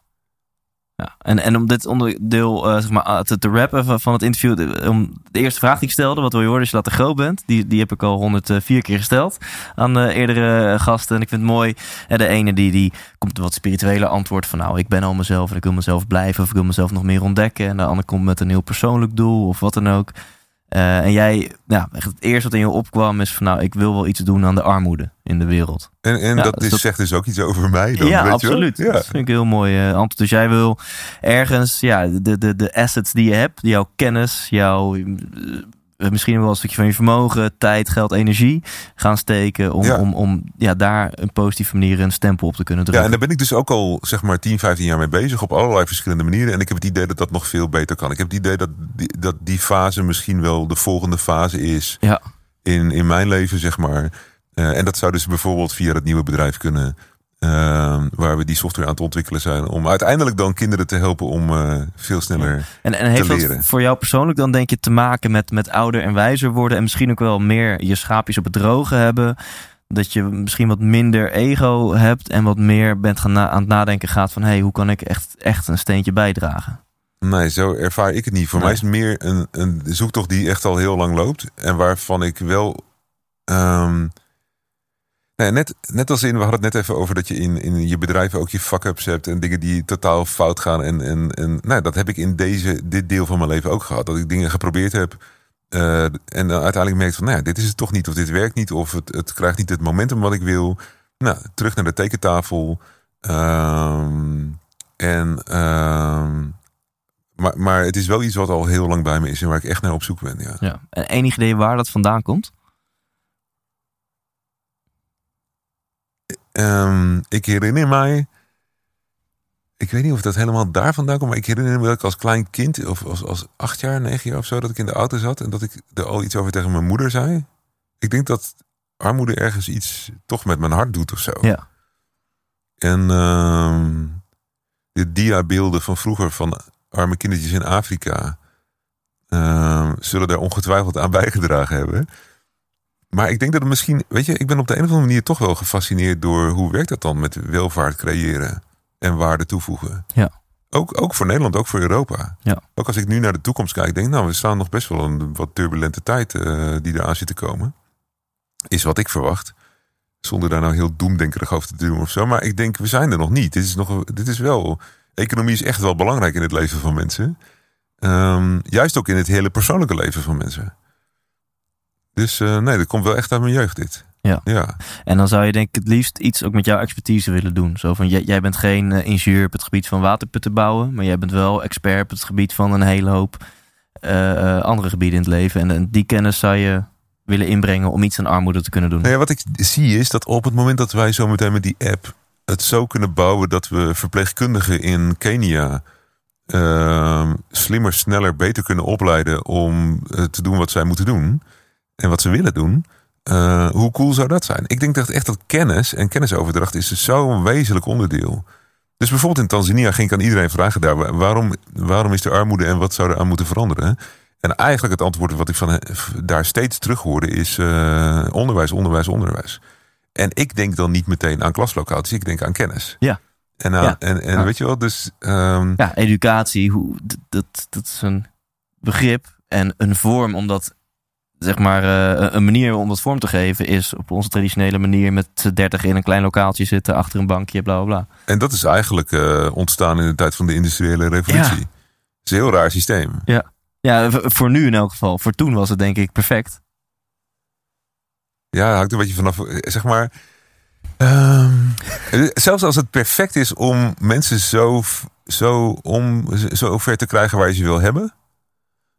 Speaker 1: en, en om dit onderdeel eh, zeg maar, ah, te, te rappen van, het interview. Om de eerste vraag die ik stelde, wat wil je horen als je later groot bent? Die, die heb ik al 104 keer gesteld aan de eerdere eh, gasten. En ik vind het mooi. eh, de ene die, die komt wat spirituele antwoord van nou, ik ben al mezelf en ik wil mezelf blijven. Of ik wil mezelf nog meer ontdekken. En de ander komt met een heel persoonlijk doel of wat dan ook. Eh, en jij, nou, echt het eerste wat in je opkwam is van nou, ik wil wel iets doen aan de armoede in de wereld.
Speaker 3: En, en
Speaker 1: Ja,
Speaker 3: dat, is,
Speaker 1: dat-
Speaker 3: zegt dus ook iets over mij dan,
Speaker 1: ja,
Speaker 3: weet je wel?
Speaker 1: absoluut.
Speaker 3: Ja.
Speaker 1: Dat vind ik heel mooi eh, antwoord. Dus jij wil ergens ja, de, de, de assets die je hebt, jouw kennis, jouw eh, misschien wel een stukje van je vermogen, tijd, geld, energie gaan steken om,
Speaker 3: Ja.
Speaker 1: om, om ja, daar een positieve manier een stempel op te kunnen
Speaker 3: Ja,
Speaker 1: drukken.
Speaker 3: en daar ben ik dus ook al zeg maar 10, 15 jaar mee bezig op allerlei verschillende manieren. En ik heb het idee dat dat nog veel beter kan. Ik heb het idee dat die, dat die fase misschien wel de volgende fase is
Speaker 1: Ja.
Speaker 3: in, in mijn leven, zeg maar. Eh, en dat zou dus bijvoorbeeld via het nieuwe bedrijf kunnen. Eh, waar we die software aan het ontwikkelen zijn. Om uiteindelijk dan kinderen te helpen om eh, veel sneller.
Speaker 1: En, en heeft dat
Speaker 3: leren.
Speaker 1: voor jou persoonlijk dan denk je te maken met, met ouder en wijzer worden en misschien ook wel meer je schaapjes op het droge hebben? Dat je misschien wat minder ego hebt en wat meer bent gaan na- aan het nadenken gaat van hé, hey, hoe kan ik echt, echt een steentje bijdragen?
Speaker 3: Nee, zo ervaar ik het niet. Voor
Speaker 1: Nee.
Speaker 3: mij is het meer een, een zoektocht die echt al heel lang loopt. En waarvan ik wel. ehm, nee, net, net als in, we hadden het net even over dat je in, in je bedrijf ook je fuck-ups hebt en dingen die totaal fout gaan. En, en, en nou, dat heb ik in deze, dit deel van mijn leven ook gehad. Dat ik dingen geprobeerd heb. eh, en uiteindelijk merk van, nou ja, dit is het toch niet, of dit werkt niet, of het, het krijgt niet het momentum wat ik wil. Nou, terug naar de tekentafel. Ehm, en ehm, maar, maar het is wel iets wat al heel lang bij me is en waar ik echt naar op zoek ben. Ja.
Speaker 1: Ja. En enig idee waar dat vandaan komt?
Speaker 3: Ehm, ik herinner mij. Ik weet niet of dat helemaal daar vandaan komt, maar ik herinner me dat ik als klein kind, of als, als acht jaar, negen jaar of zo, dat ik in de auto zat en dat ik er al iets over tegen mijn moeder zei. Ik denk dat armoede ergens iets toch met mijn hart doet of zo.
Speaker 1: Ja.
Speaker 3: En ehm de dia-beelden van vroeger van arme kindertjes in Afrika ehm, zullen daar ongetwijfeld aan bijgedragen hebben. Maar ik denk dat het misschien, weet je, ik ben op de een of andere manier toch wel gefascineerd door hoe werkt dat dan met welvaart creëren en waarde toevoegen.
Speaker 1: Ja.
Speaker 3: Ook, ook voor Nederland, ook voor Europa.
Speaker 1: Ja.
Speaker 3: Ook als ik nu naar de toekomst kijk, denk ik, nou, we staan nog best wel een wat turbulente tijd eh, die eraan zit te komen. Is wat ik verwacht. Zonder daar nou heel doemdenkerig over te doen of zo. Maar ik denk, we zijn er nog niet. Dit is, nog, dit is wel. Economie is echt wel belangrijk in het leven van mensen. Ehm, juist ook in het hele persoonlijke leven van mensen. Dus eh, nee, dat komt wel echt uit mijn jeugd, dit.
Speaker 1: Ja.
Speaker 3: ja.
Speaker 1: En dan zou je denk ik het liefst iets ook met jouw expertise willen doen. Zo van, jij, jij bent geen eh, ingenieur op het gebied van waterputten bouwen. Maar jij bent wel expert op het gebied van een hele hoop eh, andere gebieden in het leven. En, en die kennis zou je willen inbrengen om iets aan armoede te kunnen doen.
Speaker 3: Nou ja, wat ik zie is dat op het moment dat wij zo meteen met die app het zo kunnen bouwen dat we verpleegkundigen in Kenia ehm, slimmer, sneller, beter kunnen opleiden om te doen wat zij moeten doen en wat ze willen doen. eh, hoe cool zou dat zijn? Ik denk dat echt dat kennis en kennisoverdracht is dus zo'n wezenlijk onderdeel. Dus bijvoorbeeld in Tanzania ging ik aan iedereen vragen daar, wa- waarom, waarom is er armoede en wat zou er aan moeten veranderen? En eigenlijk het antwoord wat ik van daar steeds terug hoorde is eh, onderwijs, onderwijs, onderwijs. En ik denk dan niet meteen aan klaslocaties, ik denk aan kennis.
Speaker 1: Ja.
Speaker 3: En, aan,
Speaker 1: Ja.
Speaker 3: en, en
Speaker 1: Ja.
Speaker 3: weet je wel, dus ehm,
Speaker 1: Ja, educatie, hoe, dat, dat is een begrip en een vorm om dat, zeg maar, eh, een manier om dat vorm te geven is op onze traditionele manier met z'n dertig in een klein lokaaltje zitten achter een bankje, bla bla bla.
Speaker 3: en dat is eigenlijk eh, ontstaan in de tijd van de industriële revolutie.
Speaker 1: Ja.
Speaker 3: Het is een heel raar systeem.
Speaker 1: Ja, v- voor nu in elk geval. Voor toen was het denk ik perfect.
Speaker 3: Ja, hangt een beetje vanaf, eh, zeg maar. ehm, zelfs als het perfect is om mensen zo, zo, om, zo ver te krijgen waar je ze wil hebben,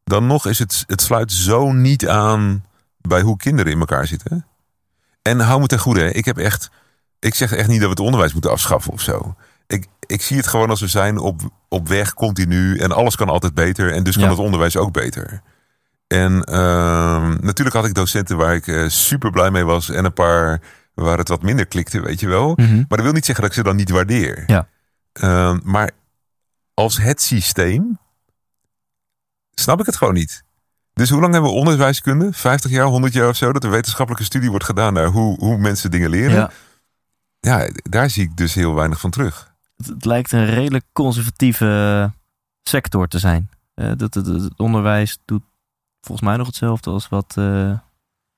Speaker 3: dan nog is het, het sluit zo niet aan bij hoe kinderen in elkaar zitten. En hou me ten goede, hè. ik heb echt, ik zeg echt niet dat we het onderwijs moeten afschaffen of zo. ik zie het gewoon als we zijn op, op weg continu. En alles kan altijd beter. En dus kan
Speaker 1: Ja.
Speaker 3: het onderwijs ook beter. En ehm, natuurlijk had ik docenten waar ik eh, super blij mee was. En een paar waar het wat minder klikte, weet je wel.
Speaker 1: Mhm.
Speaker 3: Maar dat wil niet zeggen dat ik ze dan niet waardeer.
Speaker 1: Ja.
Speaker 3: Ehm, maar als het systeem snap ik het gewoon niet. Dus hoe lang hebben we onderwijskunde? 50 jaar, 100 jaar of zo? Dat er wetenschappelijke studie wordt gedaan naar hoe, hoe mensen dingen leren.
Speaker 1: Ja.
Speaker 3: Ja, daar zie ik dus heel weinig van terug.
Speaker 1: Het, het lijkt een redelijk conservatieve sector te zijn. Eh, dat, het, het onderwijs doet volgens mij nog hetzelfde als wat, eh,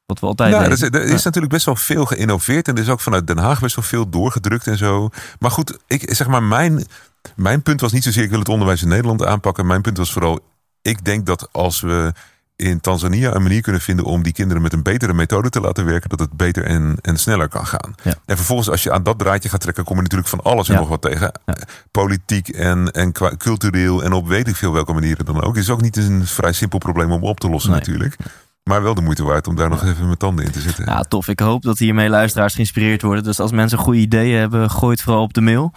Speaker 1: wat we altijd
Speaker 3: Nou, er
Speaker 1: deden.
Speaker 3: is, er is natuurlijk best wel veel geïnnoveerd. En er is ook vanuit Den Haag best wel veel doorgedrukt en zo. Maar goed, ik zeg maar, mijn, mijn punt was niet zozeer ik wil het onderwijs in Nederland aanpakken. Mijn punt was vooral, ik denk dat als we in Tanzania een manier kunnen vinden om die kinderen met een betere methode te laten werken, dat het beter en, en sneller kan gaan.
Speaker 1: Ja.
Speaker 3: En vervolgens, als je aan dat draadje gaat trekken, kom je natuurlijk van alles en
Speaker 1: Ja.
Speaker 3: nog wat tegen.
Speaker 1: Ja.
Speaker 3: Politiek en, en qua cultureel en op weet ik veel welke manieren dan ook. Is ook niet een vrij simpel probleem om op te lossen,
Speaker 1: Nee.
Speaker 3: natuurlijk. Maar wel de moeite waard om daar nog even mijn tanden in te zetten.
Speaker 1: Ja, tof. Ik hoop dat hiermee luisteraars geïnspireerd worden. Dus als mensen goede ideeën hebben, gooi het vooral op de mail.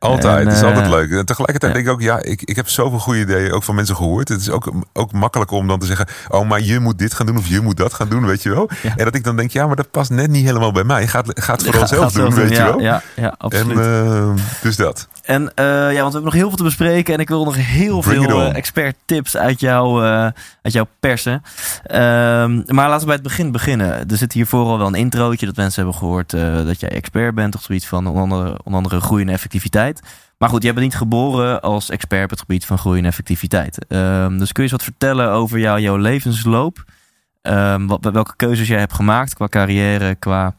Speaker 3: Altijd,
Speaker 1: En,
Speaker 3: het is
Speaker 1: eh,
Speaker 3: altijd leuk. En tegelijkertijd
Speaker 1: ja.
Speaker 3: denk ik ook, ja, ik, ik heb zoveel goede ideeën ook van mensen gehoord. Het is ook, ook makkelijk om dan te zeggen, oh, maar je moet dit gaan doen of je moet dat gaan doen, weet je wel.
Speaker 1: Ja.
Speaker 3: En dat ik dan denk, ja, maar dat past net niet helemaal bij mij. Ga het, ga het vooral
Speaker 1: Ga-
Speaker 3: zelf
Speaker 1: gaat
Speaker 3: doen, weet
Speaker 1: ja,
Speaker 3: je wel.
Speaker 1: Ja, ja,
Speaker 3: en
Speaker 1: absoluut.
Speaker 3: eh, dus dat.
Speaker 1: En eh, ja, want we hebben nog heel veel te bespreken. En ik wil nog heel
Speaker 3: Bring
Speaker 1: veel eh, expert tips uit jou, eh, uit jou persen. Ehm, maar laten we bij het begin beginnen. Er zit hiervoor al wel een introotje dat mensen hebben gehoord eh, dat jij expert bent. Of zoiets van onder andere, onder andere groei en effectiviteit. Maar goed, jij bent niet geboren als expert op het gebied van groei en effectiviteit. Ehm, dus kun je eens wat vertellen over jou, jouw levensloop? Ehm, wat, welke keuzes jij hebt gemaakt qua carrière, qua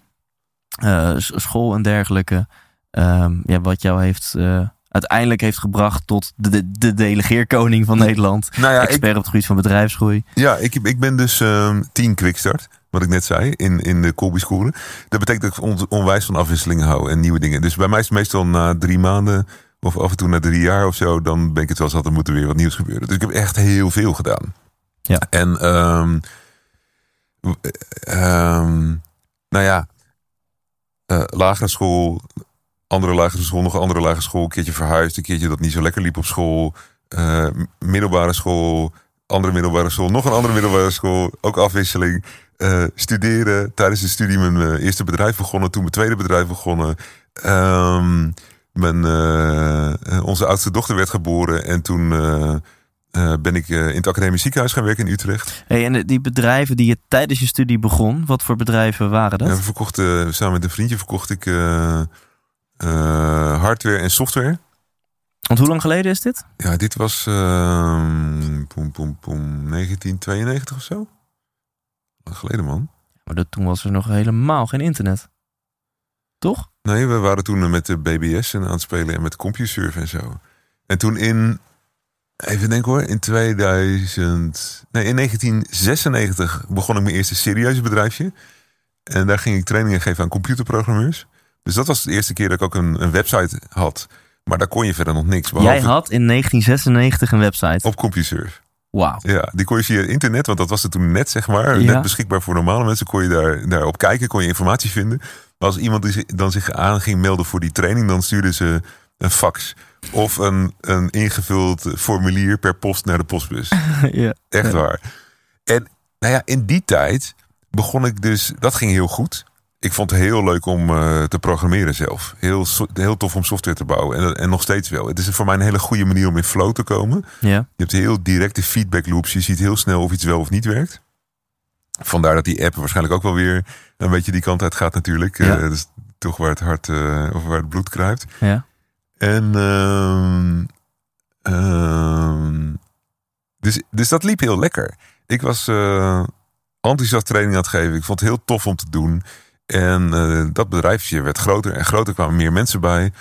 Speaker 1: school en dergelijke? Ehm, ja, wat jou heeft, eh, uiteindelijk heeft gebracht tot de, de, de delegeerkoning van Nederland.
Speaker 3: Nou ja, ik,
Speaker 1: expert op het gebied van bedrijfsgroei.
Speaker 3: ja ik, ik ben dus ehm tien quickstart, wat ik net zei, in, in de Colby schoolen. Dat betekent dat ik on, onwijs van afwisselingen hou en nieuwe dingen. Dus bij mij is het meestal na drie maanden of af en toe na drie jaar of zo, dan ben ik het wel zat, er moet er weer wat nieuws gebeuren. Dus ik heb echt heel veel gedaan.
Speaker 1: Ja.
Speaker 3: En ehm, ehm, nou ja, eh, lagere school, andere lagere school, nog een andere lagere school, een keertje verhuisd, een keertje dat niet zo lekker liep op school, eh, middelbare school, andere middelbare school, nog een andere middelbare school, ook afwisseling. Eh, studeren, tijdens de studie mijn eh, eerste bedrijf begonnen, toen mijn tweede bedrijf begonnen. Ehm, mijn, onze oudste dochter werd geboren en toen ben ik in het academisch ziekenhuis gaan werken in Utrecht.
Speaker 1: Hey, en die bedrijven die je tijdens je studie begon, wat voor bedrijven waren dat?
Speaker 3: We verkochten, samen met een vriendje verkocht ik eh, hardware en software.
Speaker 1: Want hoe lang geleden is dit?
Speaker 3: Ja, dit was ehm poem, poem, poem, 1992 of zo. Lang geleden, man.
Speaker 1: Maar dat, toen was er nog helemaal geen internet. Toch?
Speaker 3: Nee, we waren toen met de BBS en aan het spelen en met CompuServe en zo. En toen in, even denken hoor, in 2000, nee, in 1996 begon ik mijn eerste serieuze bedrijfje. En daar ging ik trainingen geven aan computerprogrammeurs. Dus dat was de eerste keer dat ik ook een, een website had. Maar daar kon je verder nog niks.
Speaker 1: Jij
Speaker 3: behalve
Speaker 1: had in 1996 een website.
Speaker 3: Op CompuServe.
Speaker 1: Wauw.
Speaker 3: Ja, die kon je via internet, want dat was het toen net, zeg maar.
Speaker 1: Ja.
Speaker 3: Net beschikbaar voor normale mensen. Kon je daar, daarop kijken, kon je informatie vinden. Maar als iemand die dan zich aan ging melden voor die training, dan stuurden ze een fax. Of een, een ingevuld formulier per post naar de postbus. [laughs]
Speaker 1: ja.
Speaker 3: Echt
Speaker 1: Ja.
Speaker 3: waar. En nou ja, in die tijd begon ik dus, dat ging heel goed. Ik vond het heel leuk om eh, te programmeren zelf. Heel, heel tof om software te bouwen. En, en nog steeds wel. Het is voor mij een hele goede manier om in flow te komen.
Speaker 1: Ja.
Speaker 3: Je hebt heel directe feedback loops. Je ziet heel snel of iets wel of niet werkt. Vandaar dat die app waarschijnlijk ook wel weer een beetje die kant uit gaat natuurlijk.
Speaker 1: Ja.
Speaker 3: Eh, dat is toch waar het hart eh, of waar het bloed kruipt.
Speaker 1: ja.
Speaker 3: En ehm, ehm, dus, dus dat liep heel lekker. Ik was enthousiast training aan het geven. Ik vond het heel tof om te doen. En eh, dat bedrijfje werd groter en groter. kwamen meer mensen bij.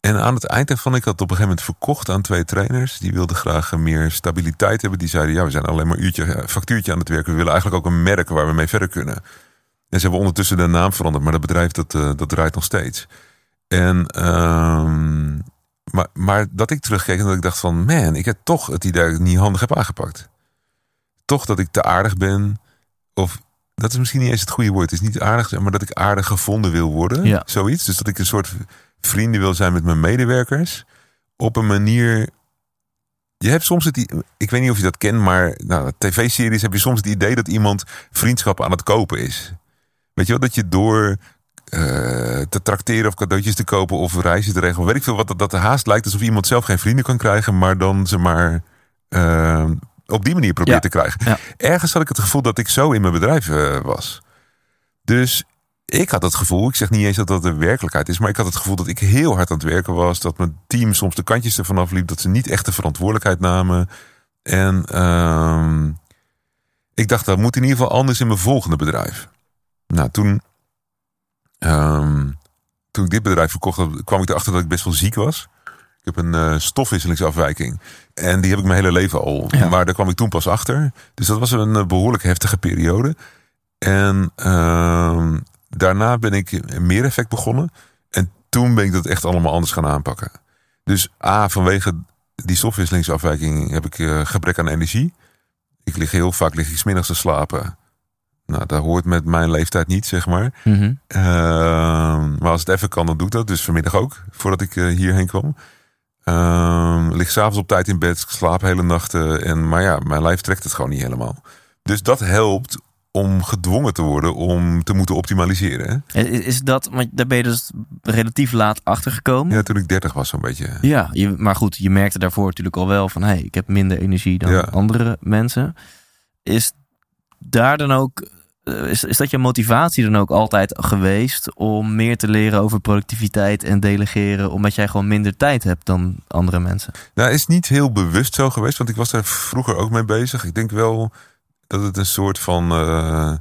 Speaker 3: En aan het eind daarvan, ik had op een gegeven moment verkocht aan twee trainers. Die wilden graag eh, meer stabiliteit hebben. Die zeiden, ja, we zijn alleen maar uurtje, eh, factuurtje aan het werken. We willen eigenlijk ook een merk waar we mee verder kunnen. En ze hebben ondertussen de naam veranderd. Maar dat bedrijf, dat, dat draait nog steeds. En, ehm, maar, maar dat ik terugkeek en dat ik dacht van... Man, ik heb toch het idee dat ik het niet handig heb aangepakt. Toch dat ik te aardig ben. Of dat is misschien niet eens het goede woord. Het is niet aardig, maar dat ik aardig gevonden wil worden.
Speaker 1: Ja.
Speaker 3: Zoiets. Dus dat ik een soort vrienden wil zijn met mijn medewerkers. Op een manier. Je hebt soms het. Ik weet niet of je dat kent, maar nou, tv-series heb je soms het idee dat iemand vriendschap aan het kopen is. Weet je wel, dat je door eh, te trakteren of cadeautjes te kopen of reizen te regelen. Weet ik veel wat dat, dat de haast lijkt alsof iemand zelf geen vrienden kan krijgen, maar dan ze maar eh, op die manier probeert
Speaker 1: Ja.
Speaker 3: te krijgen.
Speaker 1: Ja.
Speaker 3: Ergens had ik het gevoel dat ik zo in mijn bedrijf eh, was. Dus ik had het gevoel, ik zeg niet eens dat dat de werkelijkheid is, maar ik had het gevoel dat ik heel hard aan het werken was. Dat mijn team soms de kantjes ervan afliep, dat ze niet echt de verantwoordelijkheid namen. En ehm, ik dacht, dat moet in ieder geval anders in mijn volgende bedrijf. Nou, toen, ehm, toen ik dit bedrijf verkocht kwam ik erachter dat ik best wel ziek was. Ik heb een eh, stofwisselingsafwijking. En die heb ik mijn hele leven al.
Speaker 1: Ja.
Speaker 3: Maar daar kwam ik toen pas achter. Dus dat was een eh, behoorlijk heftige periode. En ehm, daarna ben ik meer effect begonnen. En toen ben ik dat echt allemaal anders gaan aanpakken. Dus A, vanwege die stofwisselingsafwijking heb ik eh, gebrek aan energie. Ik lig heel vaak lig ik 's middags te slapen. Nou, dat hoort met mijn leeftijd niet, zeg maar.
Speaker 1: Mhm.
Speaker 3: Ehm, maar als het even kan, dan doe ik dat. Dus vanmiddag ook, voordat ik hierheen kwam. Ehm lig s'avonds op tijd in bed, slaap hele nachten. En, maar ja, mijn lijf trekt het gewoon niet helemaal. Dus dat helpt om gedwongen te worden om te moeten optimaliseren. Hè?
Speaker 1: Is, dat, want daar ben je dus relatief laat achtergekomen.
Speaker 3: Ja, toen ik 30 was zo'n beetje.
Speaker 1: Ja, je, maar goed, je merkte daarvoor natuurlijk al wel van... hé, hey, ik heb minder energie dan
Speaker 3: Ja.
Speaker 1: andere mensen. Is daar dan ook... eh, Is, is dat je motivatie dan ook altijd geweest... om meer te leren over productiviteit en delegeren... omdat jij gewoon minder tijd hebt dan andere mensen?
Speaker 3: Nou, is niet heel bewust zo geweest, want ik was daar vroeger ook mee bezig. Ik denk wel dat het een soort van eh,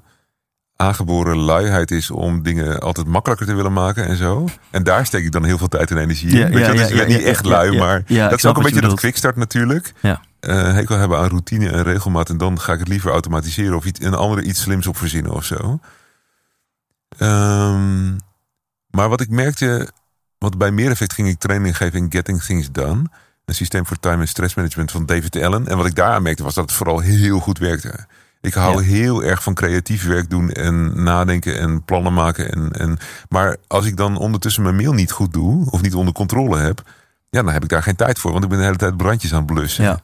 Speaker 3: aangeboren luiheid is om dingen altijd makkelijker te willen maken en zo. En daar steek ik dan heel veel tijd en energie in.
Speaker 1: Ja,
Speaker 3: Weet je,
Speaker 1: ja, ja,
Speaker 3: ben
Speaker 1: ja,
Speaker 3: niet echt lui, maar dat is ook een beetje dat quickstart natuurlijk.
Speaker 1: Ja.
Speaker 3: Eh, hekel hebben aan routine en regelmaat en dan ga ik het liever automatiseren of iets, een andere iets slims op verzinnen of zo. Ehm, maar wat ik merkte, want bij meer effect ging ik training geven in Getting Things Done. Een systeem voor time en stress management van David Allen. En wat ik daar aan merkte was dat het vooral heel goed werkte. Ik hou
Speaker 1: Ja.
Speaker 3: heel erg van creatief werk doen en nadenken en plannen maken. En, en, maar als ik dan ondertussen mijn mail niet goed doe of niet onder controle heb, ja, dan heb ik daar geen tijd voor. Want ik ben de hele tijd brandjes aan het blussen.
Speaker 1: Ja.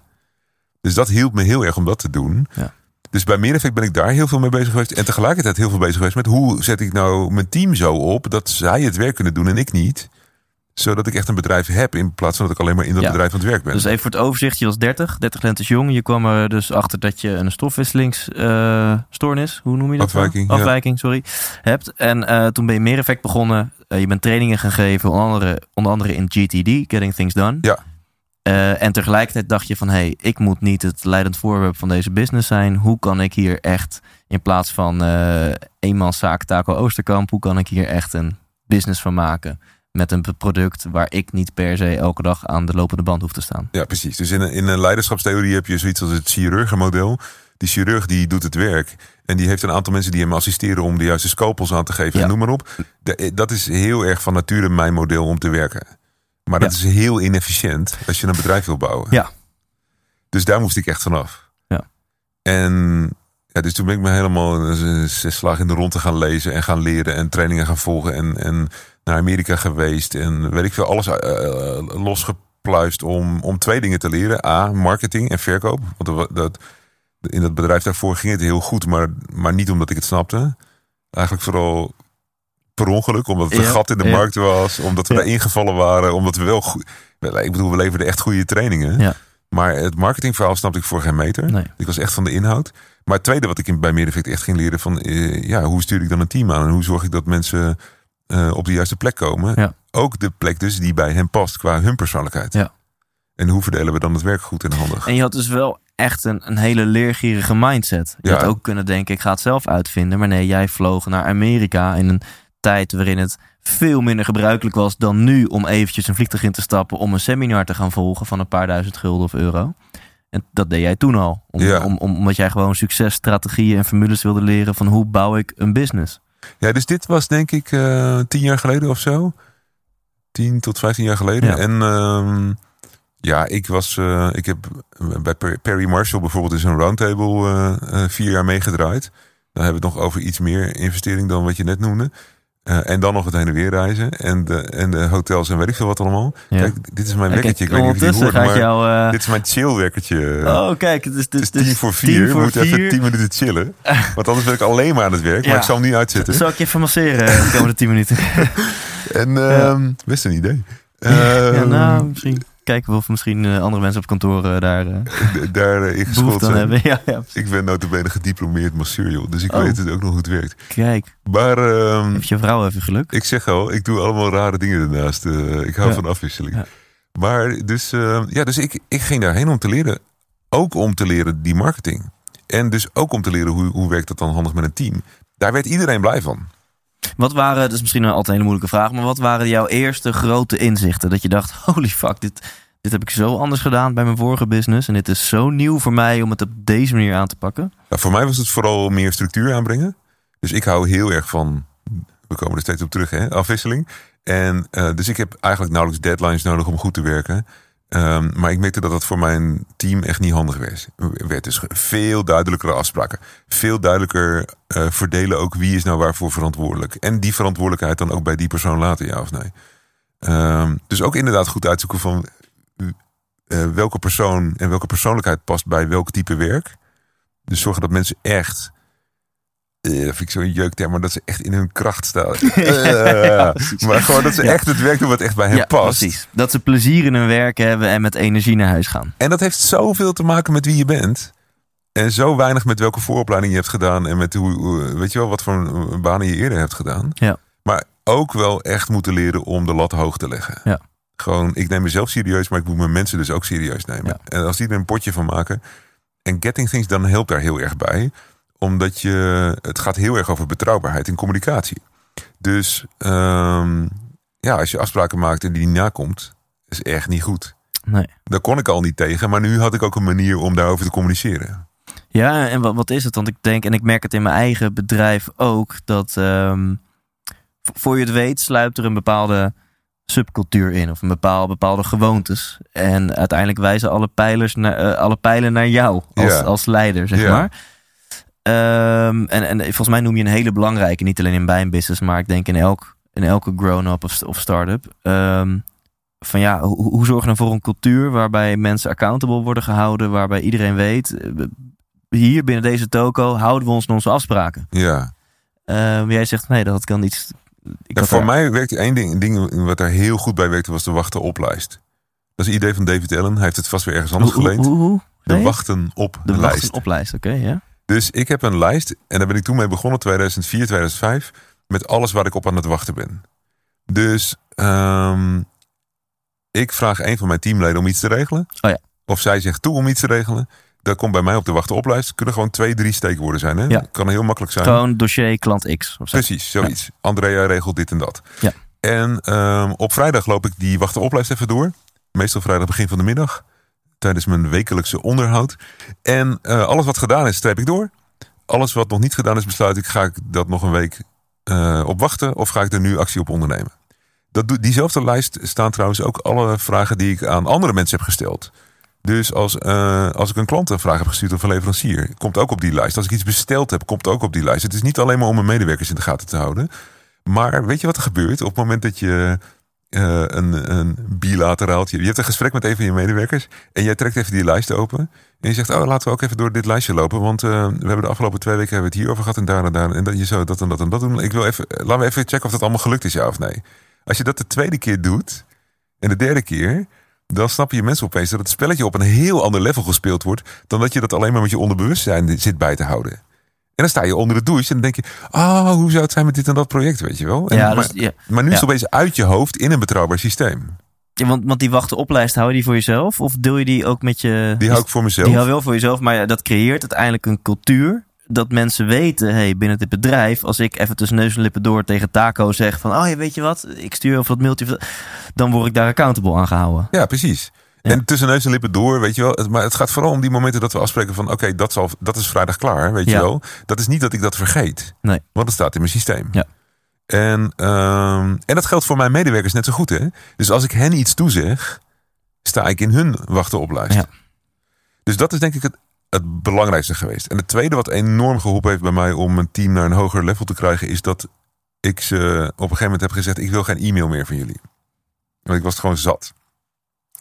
Speaker 3: Dus dat hielp me heel erg om dat te doen.
Speaker 1: Ja.
Speaker 3: Dus bij meer effect ben ik daar heel veel mee bezig geweest. En tegelijkertijd heel veel bezig geweest met hoe zet ik nou mijn team zo op dat zij het werk kunnen doen en ik niet. Zodat ik echt een bedrijf heb in plaats van dat ik alleen maar in dat
Speaker 1: Ja.
Speaker 3: bedrijf aan het werk ben.
Speaker 1: Dus even voor het overzicht, je was 30, 30 lentes jong. Je kwam er dus achter dat je een stofwisselingsstoornis, hoe noem je dat?
Speaker 3: Afwijking, ja.
Speaker 1: Afwijking, sorry, hebt. En eh, toen ben je meer effect begonnen. Eh, je bent trainingen gaan geven, onder andere, onder andere in GTD, Getting Things Done.
Speaker 3: Ja.
Speaker 1: Eh, en tegelijkertijd dacht je van, hé, hey, ik moet niet het leidend voorwerp van deze business zijn. Hoe kan ik hier echt, in plaats van eh eenmanszaak Taco Oosterkamp, hoe kan ik hier echt een business van maken? Met een product waar ik niet per se elke dag aan de lopende band hoef te staan.
Speaker 3: Ja, precies. Dus in een, in een leiderschapstheorie heb je zoiets als het chirurgenmodel. Die chirurg die doet het werk. En die heeft een aantal mensen die hem assisteren om de juiste scalpels aan te geven.
Speaker 1: Ja.
Speaker 3: En noem maar op. De- dat is heel erg van nature mijn model om te werken. Maar dat
Speaker 1: Ja.
Speaker 3: is heel inefficiënt als je een bedrijf wil bouwen.
Speaker 1: Ja.
Speaker 3: Dus daar moest ik echt vanaf.
Speaker 1: Ja.
Speaker 3: En ja, dus toen ben ik me helemaal zes slagen in de rond te gaan lezen en gaan leren en trainingen gaan volgen. En, en naar Amerika geweest en weet ik veel, alles eh, eh, losgepluist om, om twee dingen te leren. A, marketing en verkoop. Want dat, in dat bedrijf daarvoor ging het heel goed, maar, maar niet omdat ik het snapte. Eigenlijk vooral per ongeluk, omdat het een
Speaker 1: Ja,
Speaker 3: gat in de
Speaker 1: ja.
Speaker 3: markt was, omdat we
Speaker 1: Ja.
Speaker 3: daar ingevallen waren, omdat we wel goed. Ik bedoel, we leverden echt goede trainingen.
Speaker 1: Ja.
Speaker 3: Maar het marketingverhaal snapte ik voor geen meter.
Speaker 1: Nee.
Speaker 3: Ik was echt van de inhoud. Maar het tweede wat ik bij Meereffect echt ging leren van... eh, ja, hoe stuur ik dan een team aan? En hoe zorg ik dat mensen eh, op de juiste plek komen?
Speaker 1: Ja.
Speaker 3: Ook de plek dus die bij hen past qua hun persoonlijkheid.
Speaker 1: Ja.
Speaker 3: En hoe verdelen we dan het werk goed en handig?
Speaker 1: En je had dus wel echt een, een hele leergierige mindset. Je
Speaker 3: Ja.
Speaker 1: had ook kunnen denken, ik ga het zelf uitvinden. Maar nee, jij vloog naar Amerika in een tijd waarin het veel minder gebruikelijk was dan nu om eventjes een vliegtuig in te stappen om een seminar te gaan volgen van een paar duizend gulden of euro. En dat deed jij toen al. Om,
Speaker 3: Ja.
Speaker 1: om, om- omdat jij gewoon successtrategieën en formules wilde leren van hoe bouw ik een business.
Speaker 3: Ja, dus dit was denk ik eh, tien jaar geleden of zo. Tien tot vijftien jaar geleden.
Speaker 1: Ja.
Speaker 3: En ehm, ja, ik was... eh, ik heb bij Per- Perry Marshall bijvoorbeeld in zo'n roundtable eh, eh, vier jaar meegedraaid. Dan hebben we het nog over iets meer investering dan wat je net noemde. Eh, en dan nog het heen en weer reizen. En de, en de hotels en weet ik veel wat allemaal.
Speaker 1: Ja.
Speaker 3: Kijk, dit is mijn wekkertje. Ik weet niet of je hoort, maar
Speaker 1: eh,
Speaker 3: dit is mijn chill wekkertje.
Speaker 1: Oh, kijk, het is, het
Speaker 3: het
Speaker 1: is,
Speaker 3: is tien voor vier.
Speaker 1: tien voor
Speaker 3: moeten even tien minuten chillen. [laughs] Want anders ben ik alleen maar aan het werk.
Speaker 1: Ja.
Speaker 3: Maar ik zal hem niet uitzetten.
Speaker 1: Zal ik je even masseren de komende 10 minuten? [laughs]
Speaker 3: En ehm, best een idee. [laughs]
Speaker 1: ja,
Speaker 3: Ehm,
Speaker 1: nou, misschien kijken of misschien eh, andere mensen op kantoor eh, daar eh [laughs]
Speaker 3: daar in geschoold
Speaker 1: behoefte aan
Speaker 3: zijn.
Speaker 1: hebben. [laughs] Ja, ja,
Speaker 3: Ik ben notabene gediplomeerd masseur, joh. Dus ik
Speaker 1: Oh.
Speaker 3: weet het ook nog hoe het werkt.
Speaker 1: kijk.
Speaker 3: Maar ehm,
Speaker 1: Heeft je vrouw even geluk?
Speaker 3: ik zeg al, ik doe allemaal rare dingen. Eh, ik hou
Speaker 1: Ja.
Speaker 3: van afwisseling. Maar dus, ehm, ja, dus ik, ik ging daarheen om te leren. Ook om te leren die marketing. En dus ook om te leren hoe, hoe werkt dat dan handig met een team. Daar werd iedereen blij van.
Speaker 1: Wat waren, dat is misschien altijd een hele moeilijke vraag, maar wat waren jouw eerste grote inzichten? Dat je dacht, [laughs] holy fuck, dit, dit heb ik zo anders gedaan bij mijn vorige business. En dit is zo nieuw voor mij om het op deze manier aan te pakken.
Speaker 3: Nou, voor mij was het vooral meer structuur aanbrengen. Dus ik hou heel erg van, we komen er steeds op terug, hè, afwisseling. En eh, dus ik heb eigenlijk nauwelijks deadlines nodig om goed te werken. Ehm, maar ik merkte dat dat voor mijn team echt niet handig werd. werd dus veel duidelijkere afspraken. Veel duidelijker eh, verdelen ook wie is nou waarvoor verantwoordelijk. En die verantwoordelijkheid dan ook bij die persoon laten, ja of nee. Ehm, dus ook inderdaad goed uitzoeken van eh, welke persoon en welke persoonlijkheid past bij welk type werk. Dus zorgen dat mensen echt. Dat vind ik zo'n jeukterm, maar dat ze echt in hun kracht staan. [laughs] Eh, maar gewoon dat ze
Speaker 1: Ja.
Speaker 3: echt het werk doen wat echt bij hen
Speaker 1: ja,
Speaker 3: past.
Speaker 1: precies. Dat ze plezier in hun werk hebben en met energie naar huis gaan.
Speaker 3: En dat heeft zoveel te maken met wie je bent. En zo weinig met welke vooropleiding je hebt gedaan. En met hoe, weet je wel, wat voor banen je eerder hebt gedaan.
Speaker 1: Ja.
Speaker 3: Maar ook wel echt moeten leren om de lat hoog te leggen.
Speaker 1: Ja.
Speaker 3: Gewoon, ik neem mezelf serieus, maar ik moet mijn mensen dus ook serieus nemen. En als die er een potje van maken. En Getting Things dan helpt daar heel erg bij. Omdat je, het gaat heel erg over betrouwbaarheid in communicatie. Dus ehm, ja, als je afspraken maakt en die niet nakomt, is echt niet goed.
Speaker 1: Nee.
Speaker 3: Daar kon ik al niet tegen, maar nu had ik ook een manier om daarover te communiceren.
Speaker 1: Ja, en wat, wat is het? Want ik denk, en ik merk het in mijn eigen bedrijf ook, dat ehm, voor je het weet sluipt er een bepaalde subcultuur in. Of een bepaal, bepaalde gewoontes. En uiteindelijk wijzen alle, pijlers naar, eh, alle pijlen naar jou als,
Speaker 3: Ja.
Speaker 1: als leider, zeg
Speaker 3: Ja.
Speaker 1: maar. Ehm, en, en volgens mij noem je een hele belangrijke, niet alleen in mijn business, maar ik denk in, elk, in elke grown-up of, of start-up. Ehm, van ja, hoe, hoe zorg je nou voor een cultuur waarbij mensen accountable worden gehouden, waarbij iedereen weet, eh, hier binnen deze toko houden we ons aan onze afspraken.
Speaker 3: Ja.
Speaker 1: Ehm, jij zegt nee, dat kan iets.
Speaker 3: Ja, voor mij werkte één ding, ding wat daar heel goed bij werkte, was de wachten op lijst. Dat is een idee van David Allen. Hij heeft het vast weer ergens anders
Speaker 1: Hoe-
Speaker 3: geleend.
Speaker 1: hoe- hoe?
Speaker 3: De wachten op
Speaker 1: de
Speaker 3: lijst.
Speaker 1: wachten op lijst, oké, ja.
Speaker 3: Dus ik heb een lijst en daar ben ik toen mee begonnen, 2004, 2005, met alles waar ik op aan het wachten ben. Dus ehm, ik vraag een van mijn teamleden om iets te regelen.
Speaker 1: Oh ja.
Speaker 3: Of zij zegt toe om iets te regelen. Dat komt bij mij op de wachten op lijst. Kunnen gewoon twee, drie steekwoorden zijn. Hè?
Speaker 1: Ja.
Speaker 3: Kan heel makkelijk zijn.
Speaker 1: Gewoon dossier klant X. Of zo.
Speaker 3: Precies, zoiets. Andrea regelt dit en dat.
Speaker 1: Ja.
Speaker 3: En ehm, op vrijdag loop ik die wachten oplijst even door. Meestal vrijdag begin van de middag. Tijdens mijn wekelijkse onderhoud. En eh, alles wat gedaan is, streep ik door. Alles wat nog niet gedaan is, besluit ik, ga ik dat nog een week eh, op wachten? Of ga ik er nu actie op ondernemen? Dat, diezelfde lijst staan trouwens ook alle vragen die ik aan andere mensen heb gesteld. Dus als, eh, als ik een klant een vraag heb gestuurd of een leverancier, komt ook op die lijst. Als ik iets besteld heb, komt ook op die lijst. Het is niet alleen maar om mijn medewerkers in de gaten te houden. Maar weet je wat er gebeurt op het moment dat je eh, een, een bilateraaltje... Je hebt een gesprek met een van je medewerkers en jij trekt even die lijst open. En je zegt, oh, laten we ook even door dit lijstje lopen. Want eh, we hebben de afgelopen twee weken hebben we het hierover gehad en daar en daar. En dat, je zou dat en dat en dat doen. Ik wil even, laten we even checken of dat allemaal gelukt is, ja of nee. Als je dat de tweede keer doet en de derde keer... Dan snappen je mensen opeens dat het spelletje op een heel ander level gespeeld wordt. dan dat je dat alleen maar met je onderbewustzijn zit bij te houden. En dan sta je onder de douche en dan denk je: ah, hoe zou het zijn met dit en dat project, weet je wel? En,
Speaker 1: Ja,
Speaker 3: maar,
Speaker 1: dus, ja.
Speaker 3: maar nu is
Speaker 1: ja.
Speaker 3: het opeens uit je hoofd in een betrouwbaar systeem.
Speaker 1: Ja, want, want die wachten op lijst, hou je die voor jezelf? Of deel je die ook met je...
Speaker 3: Die hou ik voor mezelf.
Speaker 1: Die hou wel voor jezelf, maar dat creëert uiteindelijk een cultuur. Dat mensen weten, hey, binnen dit bedrijf, als ik even tussen neus en lippen door tegen Taco zeg van, oh weet je wat, ik stuur even dat mailtje, dan word ik daar accountable aan gehouden.
Speaker 3: Ja, precies. En tussen neus en lippen door, weet je wel. Maar het gaat vooral om die momenten dat we afspreken van... oké, dat dat, dat is vrijdag klaar, weet je wel. Dat is niet dat ik dat vergeet.
Speaker 1: Nee.
Speaker 3: Want het staat in mijn systeem.
Speaker 1: Ja.
Speaker 3: En, ehm, en dat geldt voor mijn medewerkers net zo goed, hè. Dus als ik hen iets toezeg, sta ik in hun wachten op lijst.
Speaker 1: Ja.
Speaker 3: Dus dat is denk ik het, het belangrijkste geweest. En het tweede wat enorm geholpen heeft bij mij... om mijn team naar een hoger level te krijgen... is dat ik ze op een gegeven moment heb gezegd: ik wil geen e-mail meer van jullie. Want ik was het gewoon zat.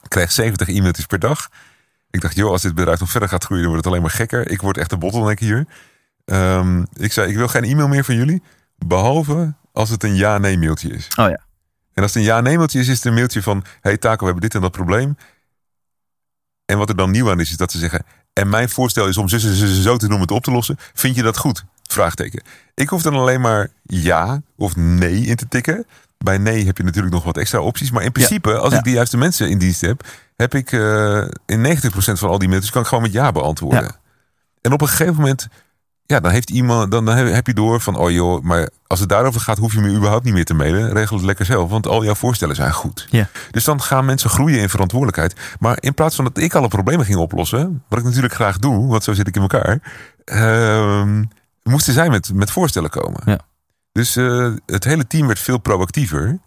Speaker 3: Ik kreeg 70 e-mailtjes per dag. Ik dacht, joh, als dit bedrijf nog verder gaat groeien, dan wordt het alleen maar gekker. Ik word echt een bottleneck hier. Ehm, ik zei, ik wil geen e-mail meer van jullie. Behalve als het een ja-nee mailtje is.
Speaker 1: Oh ja.
Speaker 3: En als het een ja-nee mailtje is, is het een mailtje van... Hey Taco, we hebben dit en dat probleem. En wat er dan nieuw aan is, is dat ze zeggen... En mijn voorstel is om zo, zo, te doen het op te lossen. Vind je dat goed? Vraagteken. Ik hoef dan alleen maar ja of nee in te tikken. Bij nee heb je natuurlijk nog wat extra opties. Maar in principe, als
Speaker 1: Ja.
Speaker 3: ik de juiste mensen in dienst heb... heb ik eh, in 90% van al die mailtjes... kan ik gewoon met ja beantwoorden.
Speaker 1: Ja.
Speaker 3: En op een gegeven moment... Ja, dan heeft iemand, dan dan heb je door van, oh joh, maar als het daarover gaat, hoef je me überhaupt niet meer te mailen. Regel het lekker zelf, want al jouw voorstellen zijn goed.
Speaker 1: Ja.
Speaker 3: Dus dan gaan mensen groeien in verantwoordelijkheid. Maar in plaats van dat ik alle problemen ging oplossen, wat ik natuurlijk graag doe, want zo zit ik in elkaar, ehm, moesten zij met, met voorstellen komen.
Speaker 1: Ja.
Speaker 3: Dus eh, het hele team werd veel proactiever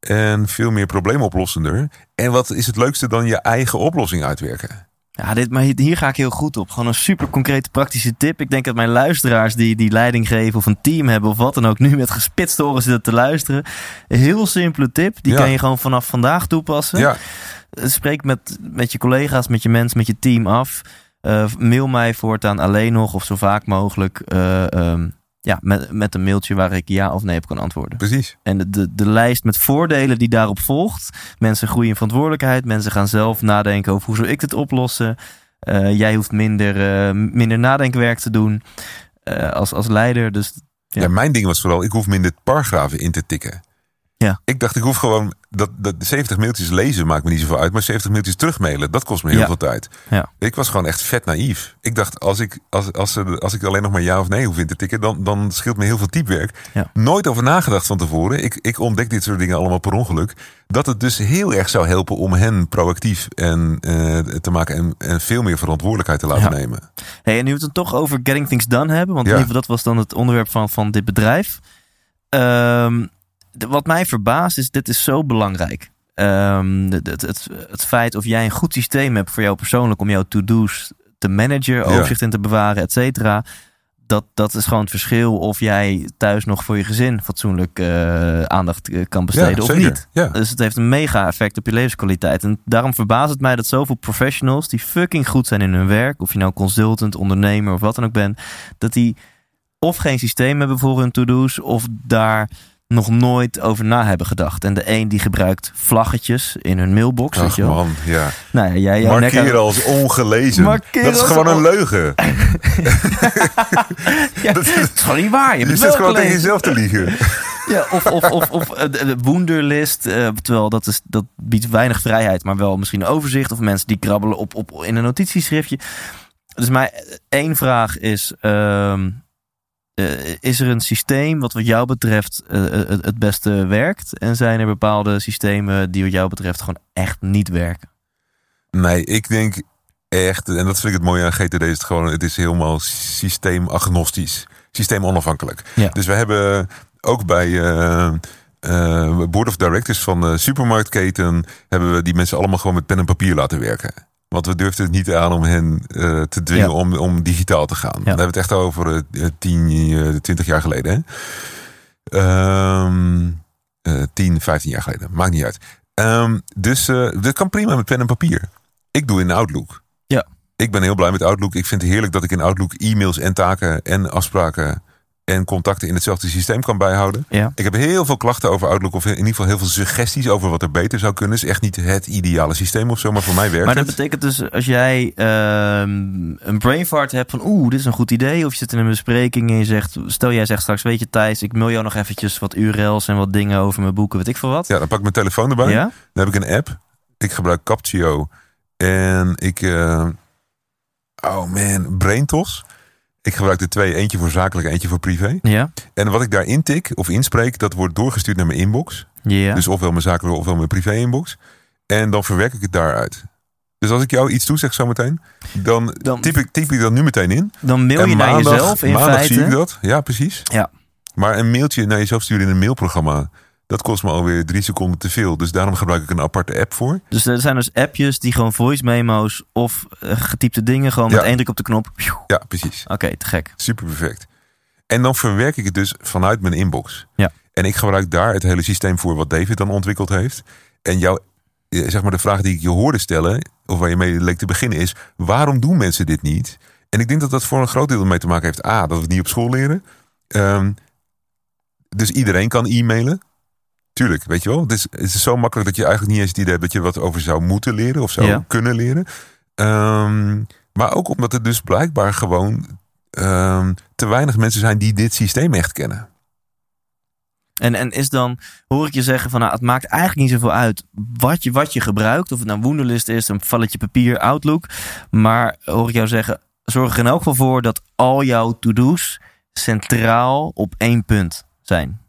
Speaker 3: en veel meer probleemoplossender. En wat is het leukste dan je eigen oplossing uitwerken?
Speaker 1: Ja, dit, maar hier- ga ik heel goed op. Gewoon een super concrete praktische tip. Ik denk dat mijn luisteraars die, die leiding geven of een team hebben of wat dan ook, nu met gespitste oren zitten te luisteren. Een heel simpele tip. Die
Speaker 3: Ja.
Speaker 1: kan je gewoon vanaf vandaag toepassen.
Speaker 3: Ja,
Speaker 1: Spreek met, met je collega's, met je mensen, met je team af. Eh, mail mij voortaan alleen nog of zo vaak mogelijk. eh, ehm, ja, met, met een mailtje waar ik ja of nee op kan antwoorden.
Speaker 3: precies.
Speaker 1: En de, de, de lijst met voordelen die daarop volgt. Mensen groeien in verantwoordelijkheid. Mensen gaan zelf nadenken over hoe zou ik dit oplossen. Eh, jij hoeft minder, eh, minder nadenkwerk te doen eh, als, als leider. Dus
Speaker 3: Ja.
Speaker 1: Ja.
Speaker 3: mijn ding was vooral, ik hoef minder paragrafen in te tikken.
Speaker 1: Ja.
Speaker 3: Ik dacht, ik hoef gewoon dat, dat 70 mailtjes lezen maakt me niet zoveel uit, maar 70 mailtjes terugmailen, dat kost me heel
Speaker 1: Ja.
Speaker 3: veel tijd.
Speaker 1: Ja.
Speaker 3: Ik was gewoon echt vet naïef. Ik dacht, als ik, als, als, als ik alleen nog maar ja of nee hoef in te tikken, dan, dan scheelt me heel veel typewerk.
Speaker 1: Ja.
Speaker 3: Nooit over nagedacht van tevoren. Ik, ik ontdek dit soort dingen allemaal per ongeluk. Dat het dus heel erg zou helpen om hen proactief en, eh, te maken en, en veel meer verantwoordelijkheid te laten nemen.
Speaker 1: Hey, en nu we het dan toch over getting things done hebben. Want in ieder geval dat was dan het onderwerp van, van dit bedrijf. Ehm, wat mij verbaast is, dit is zo belangrijk. Ehm, het, het, het feit of jij een goed systeem hebt voor jou persoonlijk om jouw to-do's te managen, overzicht in te bewaren, et cetera. Dat, dat is gewoon het verschil of jij thuis nog voor je gezin fatsoenlijk eh, aandacht eh, kan besteden of
Speaker 3: zeker.
Speaker 1: niet.
Speaker 3: Ja.
Speaker 1: Dus het heeft een mega effect op je levenskwaliteit. En daarom verbaast het mij dat zoveel professionals die fucking goed zijn in hun werk, of je nou consultant, ondernemer of wat dan ook bent, dat die of geen systeem hebben voor hun to-do's, of daar nog nooit over na hebben gedacht. En de een die gebruikt vlaggetjes in hun mailbox. weet
Speaker 3: Ach
Speaker 1: je wel.
Speaker 3: man, ja.
Speaker 1: Nou ja, jij, jouw nek
Speaker 3: Markeren als ongelezen.
Speaker 1: Markeren
Speaker 3: dat is gewoon een leugen.
Speaker 1: Ja, [laughs] [laughs] dat is gewoon niet waar. Je,
Speaker 3: Je zit gewoon tegen jezelf te liegen. [laughs]
Speaker 1: Ja, of, of, of, of eh, de, de Woenderlist. eh, terwijl dat, is, dat biedt weinig vrijheid, maar wel misschien een overzicht. Of mensen die krabbelen op, op, in een notitieschriftje. Dus mijn één vraag is: ehm, eh, is er een systeem wat wat jou betreft eh, het, het beste werkt? En zijn er bepaalde systemen die wat jou betreft gewoon echt niet werken?
Speaker 3: Nee, ik denk echt, en dat vind ik het mooie aan GTD, is het gewoon, het is helemaal systeemagnostisch, systeemonafhankelijk.
Speaker 1: Ja.
Speaker 3: Dus we hebben ook bij eh, eh, Board of Directors van de supermarktketen, hebben we die mensen allemaal gewoon met pen en papier laten werken. Want we durfden het niet aan om hen eh, te dwingen
Speaker 1: Ja.
Speaker 3: om, om digitaal te gaan. Dan hebben we het echt over eh, 10, eh, 20 jaar geleden. Hè? Eh, 10, 15 jaar geleden. Maakt niet uit. Ehm, dus eh dat kan prima met pen en papier. Ik doe in Outlook.
Speaker 1: Ja.
Speaker 3: Ik ben heel blij met Outlook. Ik vind het heerlijk dat ik in Outlook e-mails en taken en afspraken en contacten in hetzelfde systeem kan bijhouden.
Speaker 1: Ja.
Speaker 3: Ik heb heel veel klachten over Outlook, of in ieder geval heel veel suggesties over wat er beter zou kunnen. Het is echt niet het ideale systeem of zo, maar voor mij werkt
Speaker 1: Maar dat
Speaker 3: het.
Speaker 1: betekent dus als jij ehm, een brain fart hebt van oeh, dit is een goed idee. Of je zit in een bespreking en je zegt, stel jij zegt straks, weet je Thijs, ik mail jou nog eventjes wat URL's en wat dingen over mijn boeken, weet ik veel wat.
Speaker 3: Ja, dan pak ik mijn telefoon erbij.
Speaker 1: Ja?
Speaker 3: Dan heb ik een app. Ik gebruik Captio. En ik... eh, oh man, BrainTos. Ik gebruik er twee. Eentje voor zakelijk, eentje voor privé.
Speaker 1: Ja?
Speaker 3: En wat ik daar intik of inspreek, dat wordt doorgestuurd naar mijn inbox.
Speaker 1: Ja.
Speaker 3: Dus ofwel mijn zakelijke ofwel mijn privé inbox. En dan verwerk ik het daaruit. Dus als ik jou iets toezeg zometeen, dan,
Speaker 1: Dan-
Speaker 3: typ, ik, typ ik dat nu meteen in.
Speaker 1: Dan mail je
Speaker 3: en
Speaker 1: naar jezelf in
Speaker 3: maandag
Speaker 1: feite.
Speaker 3: zie ik dat. Ja, precies.
Speaker 1: Ja.
Speaker 3: Maar een mailtje naar jezelf sturen in een mailprogramma, dat kost me alweer drie seconden te veel. Dus daarom gebruik ik een aparte app voor.
Speaker 1: Dus er zijn dus appjes die gewoon voice memo's of eh, getypte dingen gewoon met één druk op de knop. Oké,
Speaker 3: Ja, precies.
Speaker 1: te gek.
Speaker 3: Super perfect. En dan verwerk ik het dus vanuit mijn inbox.
Speaker 1: Ja.
Speaker 3: En ik gebruik daar het hele systeem voor wat David dan ontwikkeld heeft. En jouw, eh, zeg maar de vraag die ik je hoorde stellen, of waar je mee leek te beginnen, is: waarom doen mensen dit niet? En ik denk dat dat voor een groot deel ermee te maken heeft. A, dat we het niet op school leren. Ehm, dus iedereen kan e-mailen. Tuurlijk, weet je wel. Het is, het is zo makkelijk dat je eigenlijk niet eens het idee hebt dat je wat over zou moeten leren of zou
Speaker 1: Ja.
Speaker 3: kunnen leren. Ehm, maar ook omdat er dus blijkbaar gewoon ehm, te weinig mensen zijn die dit systeem echt kennen.
Speaker 1: En, en is dan, hoor ik je zeggen van nou, het maakt eigenlijk niet zoveel uit wat je, wat je gebruikt. Of het nou Wunderlist is, een valletje papier, Outlook. Maar hoor ik jou zeggen, zorg er in elk geval voor dat al jouw to-do's centraal op één punt zijn.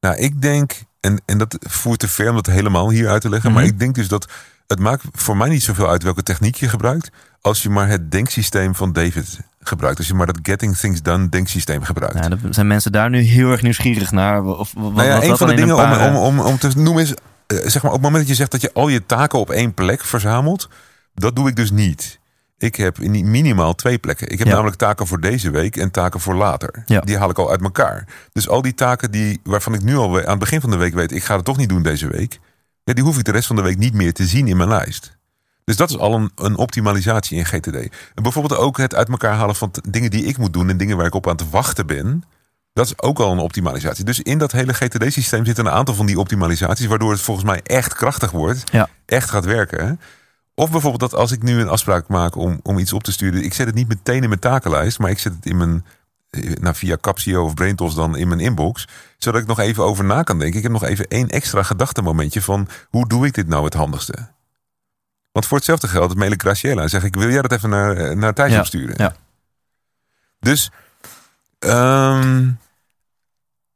Speaker 3: Nou, ik denk, en, en dat voert te ver om dat helemaal hier uit te leggen. Maar
Speaker 1: Mhm.
Speaker 3: ik denk dus dat het maakt voor mij niet zoveel uit welke techniek je gebruikt. Als je maar het denksysteem van David gebruikt. Als je maar dat Getting Things Done denksysteem gebruikt.
Speaker 1: Ja, zijn mensen daar nu heel erg nieuwsgierig naar. Of, wat,
Speaker 3: Nou ja,
Speaker 1: wat
Speaker 3: een van de dingen om, om, om te noemen is, eh, zeg maar, op het moment dat je zegt dat je al je taken op één plek verzamelt, dat doe ik dus niet. Ik heb in- minimaal twee plekken. Ik heb
Speaker 1: Ja.
Speaker 3: namelijk taken voor deze week en taken voor later.
Speaker 1: Ja.
Speaker 3: Die haal ik al uit elkaar. Dus al die taken die, waarvan ik nu al aan het begin van de week weet, ik ga het toch niet doen deze week. Ja, die hoef ik de rest van de week niet meer te zien in mijn lijst. Dus dat is al een, een optimalisatie in GTD. En bijvoorbeeld ook het uit elkaar halen van dingen die ik moet doen en dingen waar ik op aan het wachten ben. Dat is ook al een optimalisatie. Dus in dat hele GTD-systeem zitten een aantal van die optimalisaties, waardoor het volgens mij echt krachtig wordt,
Speaker 1: Ja.
Speaker 3: echt gaat werken. Of bijvoorbeeld dat als ik nu een afspraak maak om, om iets op te sturen, ik zet het niet meteen in mijn takenlijst, maar ik zet het in mijn, eh, nou, via Capsio of Braintos dan in mijn inbox, zodat ik nog even over na kan denken. Ik heb nog even één extra gedachtemomentje van hoe doe ik dit nou het handigste? Want voor hetzelfde geld mail ik Graciela en zeg ik, wil jij dat even naar, eh, naar Thijs
Speaker 1: Ja,
Speaker 3: opsturen?
Speaker 1: ja.
Speaker 3: Dus, ehm,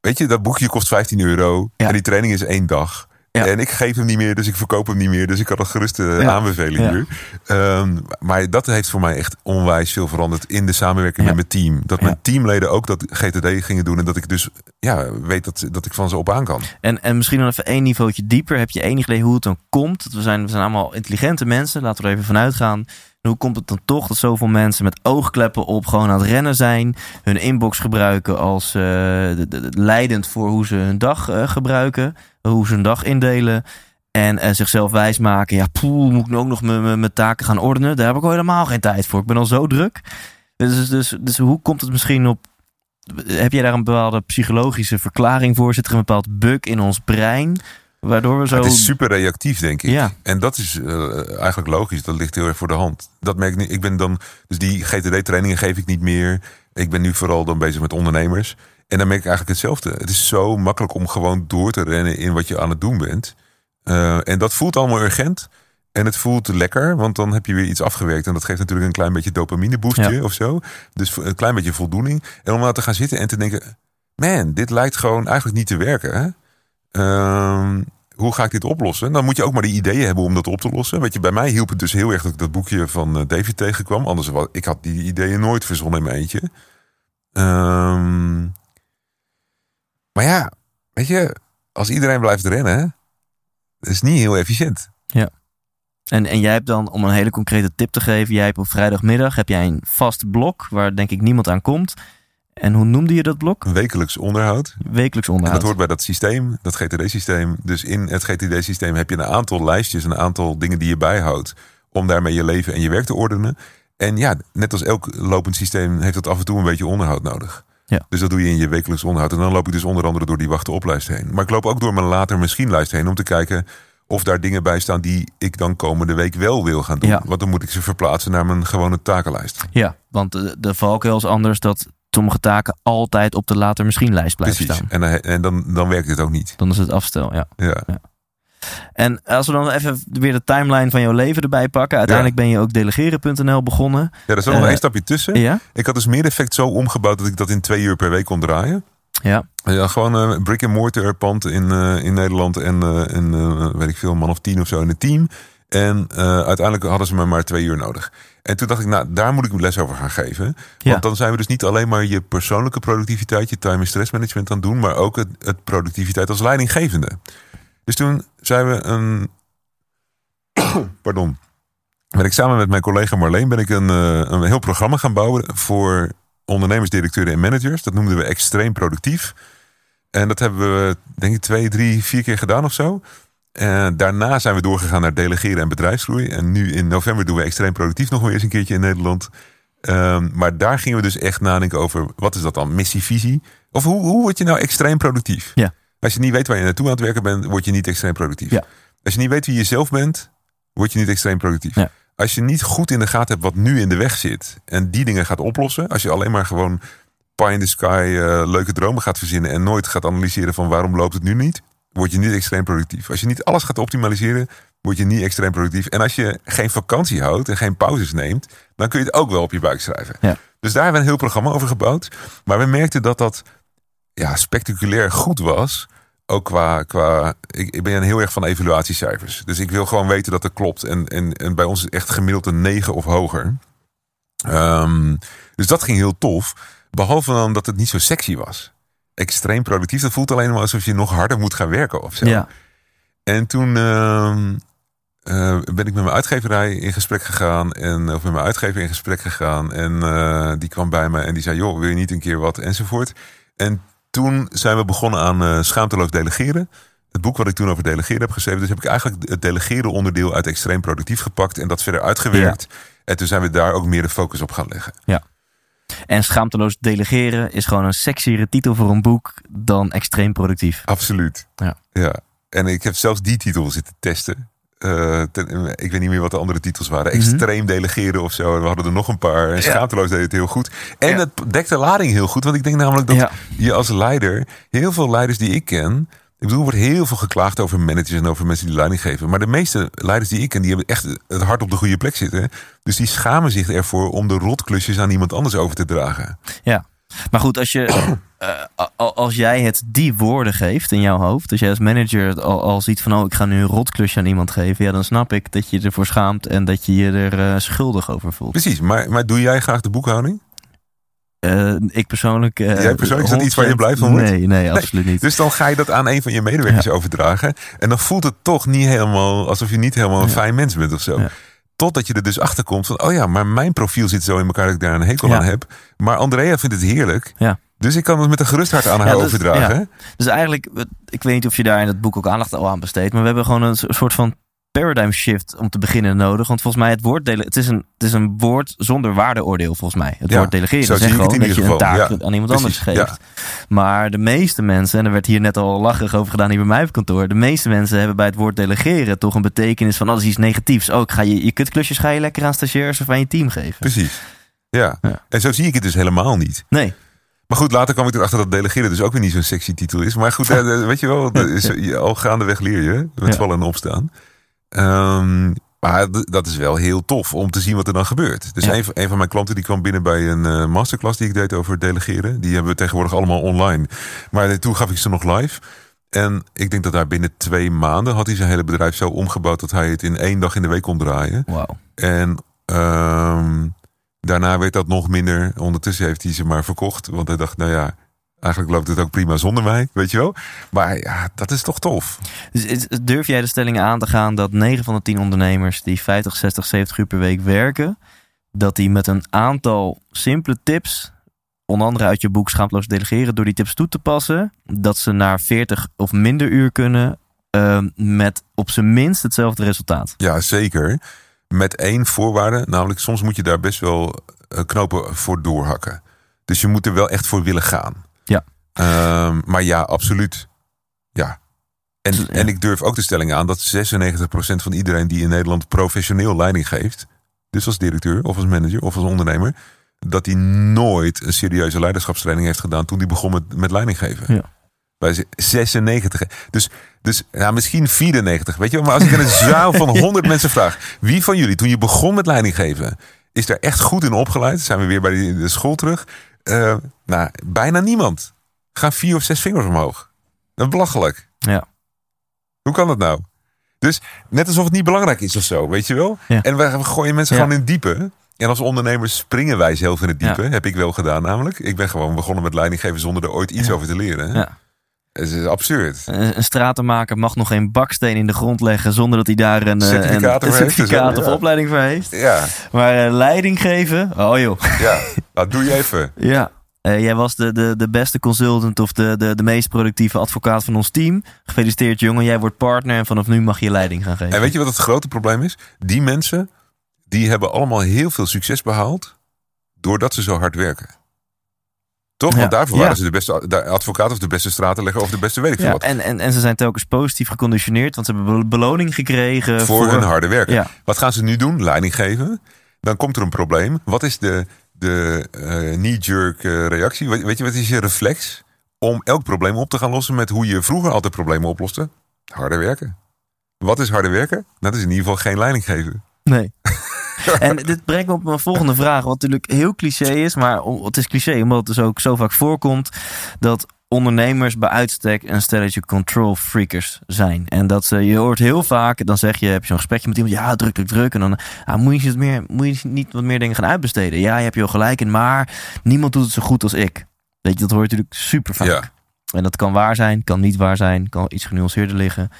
Speaker 3: weet je, dat boekje kost 15 euro
Speaker 1: Ja.
Speaker 3: en die training is één dag.
Speaker 1: Ja.
Speaker 3: En ik geef hem niet meer, dus ik verkoop hem niet meer. Dus ik kan dat gerust eh,
Speaker 1: Ja.
Speaker 3: hier. Ehm, maar dat heeft voor mij echt onwijs veel veranderd in de samenwerking met mijn team. Dat mijn teamleden ook dat GTD gingen doen. En dat ik dus ja, weet dat, dat ik van ze op aan kan.
Speaker 1: En, en misschien nog even één niveautje dieper. Heb je enig idee hoe het dan komt? We zijn, we zijn allemaal intelligente mensen. Laten we er even vanuit gaan. En hoe komt het dan toch dat zoveel mensen met oogkleppen op gewoon aan het rennen zijn? Hun inbox gebruiken als eh, de- de- de- leidend voor hoe ze hun dag eh, gebruiken. Hoe ze hun dag indelen. En eh, zichzelf wijsmaken. Ja, poeh, moet ik nu ook nog mijn taken gaan ordenen? Daar heb ik al helemaal geen tijd voor. Ik ben al zo druk. Dus, dus, dus hoe komt het misschien op heb jij daar een bepaalde psychologische verklaring voor? Zit er een bepaald bug in ons brein? Waardoor we zo.
Speaker 3: Het is super reactief, denk ik.
Speaker 1: Ja.
Speaker 3: En dat is eh, eigenlijk logisch. Dat ligt heel erg voor de hand. Dat merk ik niet. Ik ben dan, dus die GTD-trainingen geef ik niet meer. Ik ben nu vooral dan bezig met ondernemers. En dan merk ik eigenlijk hetzelfde. Het is zo makkelijk om gewoon door te rennen in wat je aan het doen bent. Eh, en dat voelt allemaal urgent. En het voelt lekker, want dan heb je weer iets afgewerkt. En dat geeft natuurlijk een klein beetje dopamine boostje
Speaker 1: Ja.
Speaker 3: of zo. Dus een klein beetje voldoening. En om nou te gaan zitten en te denken... Man, dit lijkt gewoon eigenlijk niet te werken. Hè? Ehm, hoe ga ik dit oplossen? Dan moet je ook maar die ideeën hebben om dat op te lossen. Weet je, bij mij hielp het dus heel erg dat ik dat boekje van eh, David tegenkwam. Anders was ik had die ideeën nooit verzonnen in mijn eentje. Ehm, maar ja, weet je, als iedereen blijft rennen, dat is niet heel efficiënt.
Speaker 1: En, en jij hebt dan, om een hele concrete tip te geven, jij hebt op vrijdagmiddag heb jij een vast blok waar denk ik niemand aan komt. En hoe noemde je dat blok?
Speaker 3: Wekelijks onderhoud.
Speaker 1: Wekelijks
Speaker 3: En
Speaker 1: onderhoud.
Speaker 3: dat hoort bij dat systeem, dat GTD-systeem. Dus in het GTD-systeem heb je een aantal lijstjes, een aantal dingen die je bijhoudt. Om daarmee je leven en je werk te ordenen. En ja, net als elk lopend systeem heeft dat af en toe een beetje onderhoud nodig.
Speaker 1: Ja.
Speaker 3: Dus dat doe je in je wekelijks onderhoud. En dan loop ik dus onder andere door die wachten oplijst heen. Maar ik loop ook door mijn later misschien lijst heen om te kijken of daar dingen bij staan die ik dan komende week wel wil gaan doen.
Speaker 1: Ja.
Speaker 3: Want dan moet ik ze verplaatsen naar mijn gewone takenlijst.
Speaker 1: Ja, want de, de valkuil is anders dat sommige taken altijd op de later misschien lijst blijven
Speaker 3: Precies.
Speaker 1: staan.
Speaker 3: En, dan- en dan, dan werkt het ook niet.
Speaker 1: Dan is het afstel, ja.
Speaker 3: Ja.
Speaker 1: En als we dan even weer de timeline van jouw leven erbij pakken. Uiteindelijk ben je ook delegeren.nl begonnen.
Speaker 3: ja, er is nog
Speaker 1: Eh,
Speaker 3: één stapje tussen.
Speaker 1: Ja?
Speaker 3: Ik had dus meer effect zo omgebouwd dat ik dat in twee uur per week kon draaien.
Speaker 1: Ja.
Speaker 3: Ja, gewoon een brick-and-mortar pand in, eh, in Nederland. En, eh, en eh, weet ik veel, een man of tien of zo in het team. En eh, uiteindelijk hadden ze me maar twee uur nodig. En toen dacht ik, nou, daar moet ik les over gaan geven.
Speaker 1: Ja.
Speaker 3: Want dan zijn we dus niet alleen maar je persoonlijke productiviteit, je time- en stressmanagement aan het doen, maar ook het, het productiviteit als leidinggevende. Dus toen zijn we een. [coughs] Pardon. Ben ik samen met mijn collega Marleen ben ik een, eh, een heel programma gaan bouwen voor ondernemers, directeuren en managers. Dat noemden we extreem productief. En dat hebben we, denk ik, twee, drie, vier keer gedaan of zo. En daarna zijn we doorgegaan naar delegeren en bedrijfsgroei. En nu in november doen we extreem productief nog weer eens een keertje in Nederland. Ehm, maar daar gingen we dus echt nadenken over, wat is dat dan, missie, visie? Of hoe, hoe word je nou extreem productief?
Speaker 1: Ja.
Speaker 3: Als je niet weet waar je naartoe aan het werken bent, word je niet extreem productief.
Speaker 1: Ja.
Speaker 3: Als je niet weet wie je zelf bent, word je niet extreem productief.
Speaker 1: Ja.
Speaker 3: Als je niet goed in de gaten hebt wat nu in de weg zit en die dingen gaat oplossen, als je alleen maar gewoon pie in the sky eh, leuke dromen gaat verzinnen en nooit gaat analyseren van waarom loopt het nu niet, word je niet extreem productief. Als je niet alles gaat optimaliseren, word je niet extreem productief. En als je geen vakantie houdt en geen pauzes neemt, dan kun je het ook wel op je buik schrijven.
Speaker 1: Ja.
Speaker 3: Dus daar hebben we een heel programma over gebouwd. Maar we merkten dat dat ja, spectaculair goed was. Ook qua, qua ik, ik ben heel erg van evaluatiecijfers. Dus ik wil gewoon weten dat het klopt. En, en, en bij ons is echt gemiddeld een 9 of hoger. Ehm, dus dat ging heel tof. Behalve dan dat het niet zo sexy was. Extreem productief. Dat voelt alleen maar alsof je nog harder moet gaan werken of zo.
Speaker 1: Ja.
Speaker 3: En toen ehm, eh, ben ik met mijn uitgeverij in gesprek gegaan. En, of met mijn uitgever in gesprek gegaan. En eh, die kwam bij me en die zei: Joh, wil je niet een keer wat? Enzovoort. En toen zijn we begonnen aan eh, schaamteloos delegeren. Het boek wat ik toen over delegeren heb geschreven. Dus heb ik eigenlijk het delegeren onderdeel uit extreem productief gepakt. En dat verder uitgewerkt. En toen zijn we daar ook meer de focus op gaan leggen.
Speaker 1: En schaamteloos delegeren is gewoon een sexiere titel voor een boek dan extreem productief.
Speaker 3: Absoluut.
Speaker 1: Ja.
Speaker 3: ja. En ik heb zelfs die titel zitten testen. Eh, ten- ik weet niet meer wat de andere titels waren. Extreem delegeren of zo. En we hadden er nog een paar. En schaamteloos deed het heel goed. En
Speaker 1: Ja.
Speaker 3: het dekt de lading heel goed. Want ik denk namelijk dat
Speaker 1: Ja.
Speaker 3: je als leider... Heel veel leiders die ik ken... Ik bedoel, er wordt heel veel geklaagd over managers en over mensen die leiding geven. Maar de meeste leiders die ik ken, die hebben echt het hart op de goede plek zitten. Dus die schamen zich ervoor om de rotklusjes aan iemand anders over te dragen.
Speaker 1: Ja. Maar goed, als, je, [coughs] eh, als jij het die woorden geeft in jouw hoofd, als jij als manager al, al ziet van oh, ik ga nu een rotklusje aan iemand geven, ja, dan snap ik dat je ervoor schaamt en dat je je er eh, schuldig over voelt.
Speaker 3: Precies, maar, maar doe jij graag de boekhouding?
Speaker 1: Eh, ik persoonlijk.
Speaker 3: Jij persoonlijk, is dat iets waar je blij van wordt?
Speaker 1: Nee, nee, absoluut niet.
Speaker 3: Dus dan ga je dat aan een van je medewerkers overdragen. En dan voelt het toch niet helemaal alsof je niet helemaal een
Speaker 1: Ja.
Speaker 3: fijn mens bent of zo.
Speaker 1: Ja.
Speaker 3: Totdat je er dus achter komt van, oh ja, maar mijn profiel zit zo in elkaar dat ik daar een hekel
Speaker 1: Ja.
Speaker 3: aan heb. Maar Andrea vindt het heerlijk.
Speaker 1: Ja.
Speaker 3: Dus ik kan het met een gerust hart aan haar
Speaker 1: Ja, dus-
Speaker 3: overdragen.
Speaker 1: Dus eigenlijk, ik weet niet of je daar in het boek ook aandacht al aan besteedt, maar we hebben gewoon een soort van paradigm shift om te beginnen nodig. Want volgens mij het woord delen, het is een, het is een woord zonder waardeoordeel volgens mij. Het
Speaker 3: Ja,
Speaker 1: woord delegeren
Speaker 3: ik het
Speaker 1: gewoon dat je een taak
Speaker 3: ja.
Speaker 1: aan iemand
Speaker 3: Precies,
Speaker 1: anders geeft.
Speaker 3: ja.
Speaker 1: Maar de meeste mensen, en er werd hier net al lacherig over gedaan hier bij mij op kantoor, de meeste mensen hebben bij het woord delegeren toch een betekenis van, oh, is iets negatiefs. Oh, ik ga je, je kutklusjes ga je lekker aan stagiairs of aan je team geven.
Speaker 3: Precies. Ja. En zo zie ik het dus helemaal niet.
Speaker 1: Nee.
Speaker 3: Maar goed, later kwam ik erachter dat delegeren dus ook weer niet zo'n sexy titel is. Maar goed, [laughs] eh, weet je wel, is, al gaandeweg leer je. Met
Speaker 1: Ja.
Speaker 3: vallen en opstaan. Ehm, maar dat is wel heel tof om te zien wat er dan gebeurt. Dus
Speaker 1: Ja.
Speaker 3: een, van- een van mijn klanten die kwam binnen bij een eh, masterclass die ik deed over delegeren. Die hebben we tegenwoordig allemaal online. Maar toen gaf ik ze nog live. En ik denk dat daar binnen twee maanden had hij zijn hele bedrijf zo omgebouwd dat hij het in één dag in de week kon draaien.
Speaker 1: Wauw.
Speaker 3: En ehm, daarna werd dat nog minder. Ondertussen heeft hij ze maar verkocht. Want hij dacht, nou ja, eigenlijk loopt het ook prima zonder mij. Weet je wel? Maar ja, dat is toch tof.
Speaker 1: Dus durf jij de stelling aan te gaan dat 9 van de 10 ondernemers die 50, 60, 70 uur per week werken, dat die met een aantal simpele tips, onder andere uit je boek Schaamteloos Delegeren, door die tips toe te passen, dat ze naar 40 of minder uur kunnen ehm, met op zijn minst hetzelfde resultaat?
Speaker 3: Ja, zeker. Met één voorwaarde. Namelijk, soms moet je daar best wel eh, knopen voor doorhakken. Dus je moet er wel echt voor willen gaan. Ehm, maar ja, absoluut. Ja. En,
Speaker 1: ja.
Speaker 3: en ik durf ook de stelling aan dat 96% van iedereen die in Nederland professioneel leiding geeft, dus als directeur of als manager of als ondernemer, dat hij nooit een serieuze leiderschapstraining heeft gedaan toen hij begon met, met leiding geven.
Speaker 1: Ja.
Speaker 3: Bij ze- 96. Dus, dus ja, misschien 94. Weet je wel, maar als ik in een zaal van [laughs] 100 mensen vraag: wie van jullie toen je begon met leiding geven, is daar echt goed in opgeleid? Zijn we weer bij de school terug? Eh, nou, bijna niemand. Ga vier of zes vingers omhoog. Dat is belachelijk.
Speaker 1: Ja.
Speaker 3: Hoe kan dat nou? Dus net alsof het niet belangrijk is of zo, weet je wel?
Speaker 1: Ja.
Speaker 3: En we gooien mensen
Speaker 1: Ja.
Speaker 3: gewoon in het diepe. En als ondernemers springen wij zelf in het diepe. Heb ik wel gedaan namelijk. Ik ben gewoon begonnen met leiding geven zonder er ooit iets over te leren.
Speaker 1: Ja.
Speaker 3: Het is absurd.
Speaker 1: Een, een stratenmaker mag nog geen baksteen in de grond leggen zonder dat hij daar een, eh,
Speaker 3: Certificaat
Speaker 1: een,
Speaker 3: voor heeft,
Speaker 1: certificaat
Speaker 3: dus,
Speaker 1: of
Speaker 3: ja.
Speaker 1: opleiding voor heeft.
Speaker 3: Ja,
Speaker 1: Maar eh, leiding geven, oh joh.
Speaker 3: ja. Dat doe je even. [laughs]
Speaker 1: Ja. Eh, jij was de, de, de beste consultant of de, de, de meest productieve advocaat van ons team. Gefeliciteerd jongen, jij wordt partner en vanaf nu mag je leiding gaan geven.
Speaker 3: En weet je wat het grote probleem is? Die mensen, die hebben allemaal heel veel succes behaald doordat ze zo hard werken. Toch?
Speaker 1: Ja.
Speaker 3: Want daarvoor
Speaker 1: Ja.
Speaker 3: waren ze de beste advocaat of de beste stratenlegger of de beste weet ik veel
Speaker 1: ja,
Speaker 3: wat.
Speaker 1: en, en, en ze zijn telkens positief geconditioneerd, want ze hebben be- beloning gekregen.
Speaker 3: voor, hun harde werken.
Speaker 1: Ja.
Speaker 3: Wat gaan ze nu doen? Leiding geven. Dan komt er een probleem. Wat is de, de eh, knee-jerk eh, reactie? Weet, weet je, wat is je reflex? Om elk probleem op te gaan lossen met hoe je vroeger altijd problemen oploste? Harder werken. Wat is harder werken? Dat is in ieder geval geen leiding geven.
Speaker 1: Nee. [laughs] en dit brengt me op mijn volgende vraag, wat natuurlijk heel cliché is, maar het is cliché omdat het dus ook zo vaak voorkomt dat ondernemers bij uitstek een stelletje control freakers zijn. En dat ze, je hoort heel vaak, dan zeg je, heb je zo'n gesprekje met iemand, ja, druk, druk, druk. En dan ah, moet, je het meer, moet je niet wat meer dingen gaan uitbesteden. Ja, je hebt je wel gelijk in, maar niemand doet het zo goed als ik. Weet je, dat hoor je natuurlijk super vaak.
Speaker 3: Ja.
Speaker 1: En dat kan waar zijn, kan niet waar zijn, kan iets genuanceerder liggen.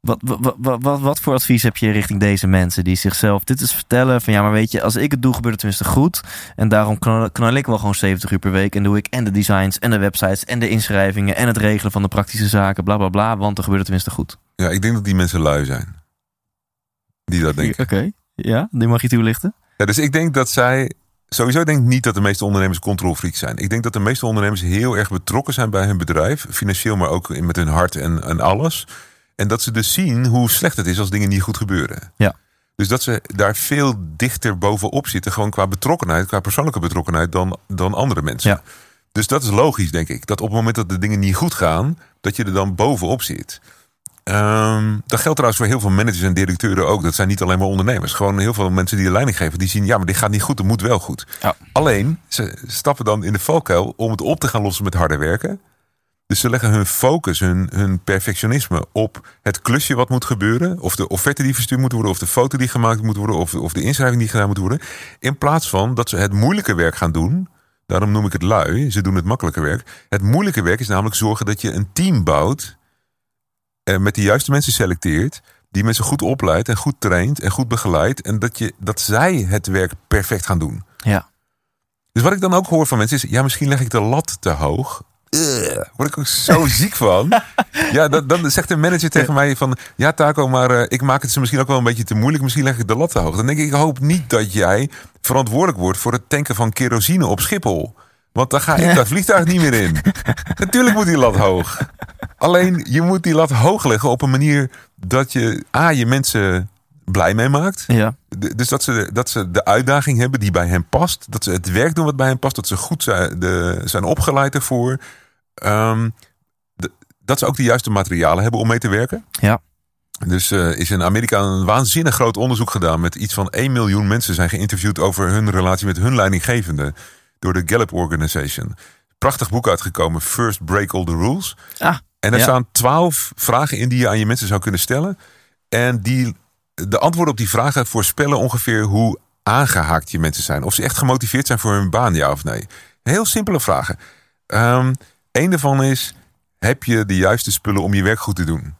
Speaker 1: Wat, wat, wat, wat, wat voor advies heb je richting deze mensen die zichzelf dit is vertellen van ja, maar weet je, als ik het doe, gebeurt het tenminste goed. En daarom knal, knal ik wel gewoon 70 uur per week en doe ik en de designs en de websites en de inschrijvingen en het regelen van de praktische zaken, bla bla bla, want dan gebeurt het tenminste goed.
Speaker 3: Ja, ik denk dat die mensen lui zijn. Die dat denken.
Speaker 1: Oké, ja, die mag je toelichten.
Speaker 3: Ja, dus ik denk dat zij. Sowieso denk ik niet dat de meeste ondernemers controlfreaks zijn. Ik denk dat de meeste ondernemers heel erg betrokken zijn bij hun bedrijf. Financieel, maar ook met hun hart en, en alles. En dat ze dus zien hoe slecht het is als dingen niet goed gebeuren.
Speaker 1: Ja.
Speaker 3: Dus dat ze daar veel dichter bovenop zitten. Gewoon qua betrokkenheid, qua persoonlijke betrokkenheid dan, dan andere mensen.
Speaker 1: Ja.
Speaker 3: Dus dat is logisch, denk ik. Dat op het moment dat de dingen niet goed gaan, dat je er dan bovenop zit. Ehm, dat geldt trouwens voor heel veel managers en directeuren ook. Dat zijn niet alleen maar ondernemers. Gewoon heel veel mensen die de leiding geven. Die zien, ja, maar dit gaat niet goed. Het moet wel goed.
Speaker 1: Ja.
Speaker 3: Alleen, ze stappen dan in de valkuil om het op te gaan lossen met harder werken. Dus ze leggen hun focus, hun, hun perfectionisme op het klusje wat moet gebeuren. Of de offerte die verstuurd moet worden. Of de foto die gemaakt moet worden. Of, of de inschrijving die gedaan moet worden. In plaats van dat ze het moeilijke werk gaan doen. Daarom noem ik het lui. Ze doen het makkelijke werk. Het moeilijke werk is namelijk zorgen dat je een team bouwt. eh, met de juiste mensen selecteert. Die mensen goed opleidt en goed traint en goed begeleidt. En dat, je, dat zij het werk perfect gaan doen.
Speaker 1: Ja.
Speaker 3: Dus wat ik dan ook hoor van mensen is... ja, misschien leg ik de lat te hoog. Ugh, word ik ook zo [laughs] ziek van. Ja, dat, dan zegt de manager tegen mij van... ja, Taco, maar eh, ik maak het ze misschien ook wel een beetje te moeilijk. Misschien leg ik de lat te hoog. Dan denk ik, ik hoop niet dat jij verantwoordelijk wordt... voor het tanken van kerosine op Schiphol. Want dan ga ik dat vliegtuig niet meer in. [laughs] Natuurlijk moet die lat hoog. Alleen, je moet die lat hoog leggen op een manier... dat je A, je mensen blij mee maakt...
Speaker 1: Ja.
Speaker 3: Dus dat ze, dat ze de uitdaging hebben die bij hen past. Dat ze het werk doen wat bij hen past. Dat ze goed zijn, de, zijn opgeleid ervoor. Ehm, de- dat ze ook de juiste materialen hebben om mee te werken.
Speaker 1: Ja.
Speaker 3: Dus eh, is in Amerika een waanzinnig groot onderzoek gedaan. Met iets van 1 miljoen mensen zijn geïnterviewd over hun relatie met hun leidinggevende. Door de Gallup Organization. Prachtig boek uitgekomen. First Break All the Rules.
Speaker 1: Ah,
Speaker 3: En er
Speaker 1: Ja.
Speaker 3: staan twaalf vragen in die je aan je mensen zou kunnen stellen. En die, de antwoorden op die vragen voorspellen ongeveer hoe aangehaakt je mensen zijn. Of ze echt gemotiveerd zijn voor hun baan, ja of nee. Heel simpele vragen. Eén daarvan is, heb je de juiste spullen om je werk goed te doen?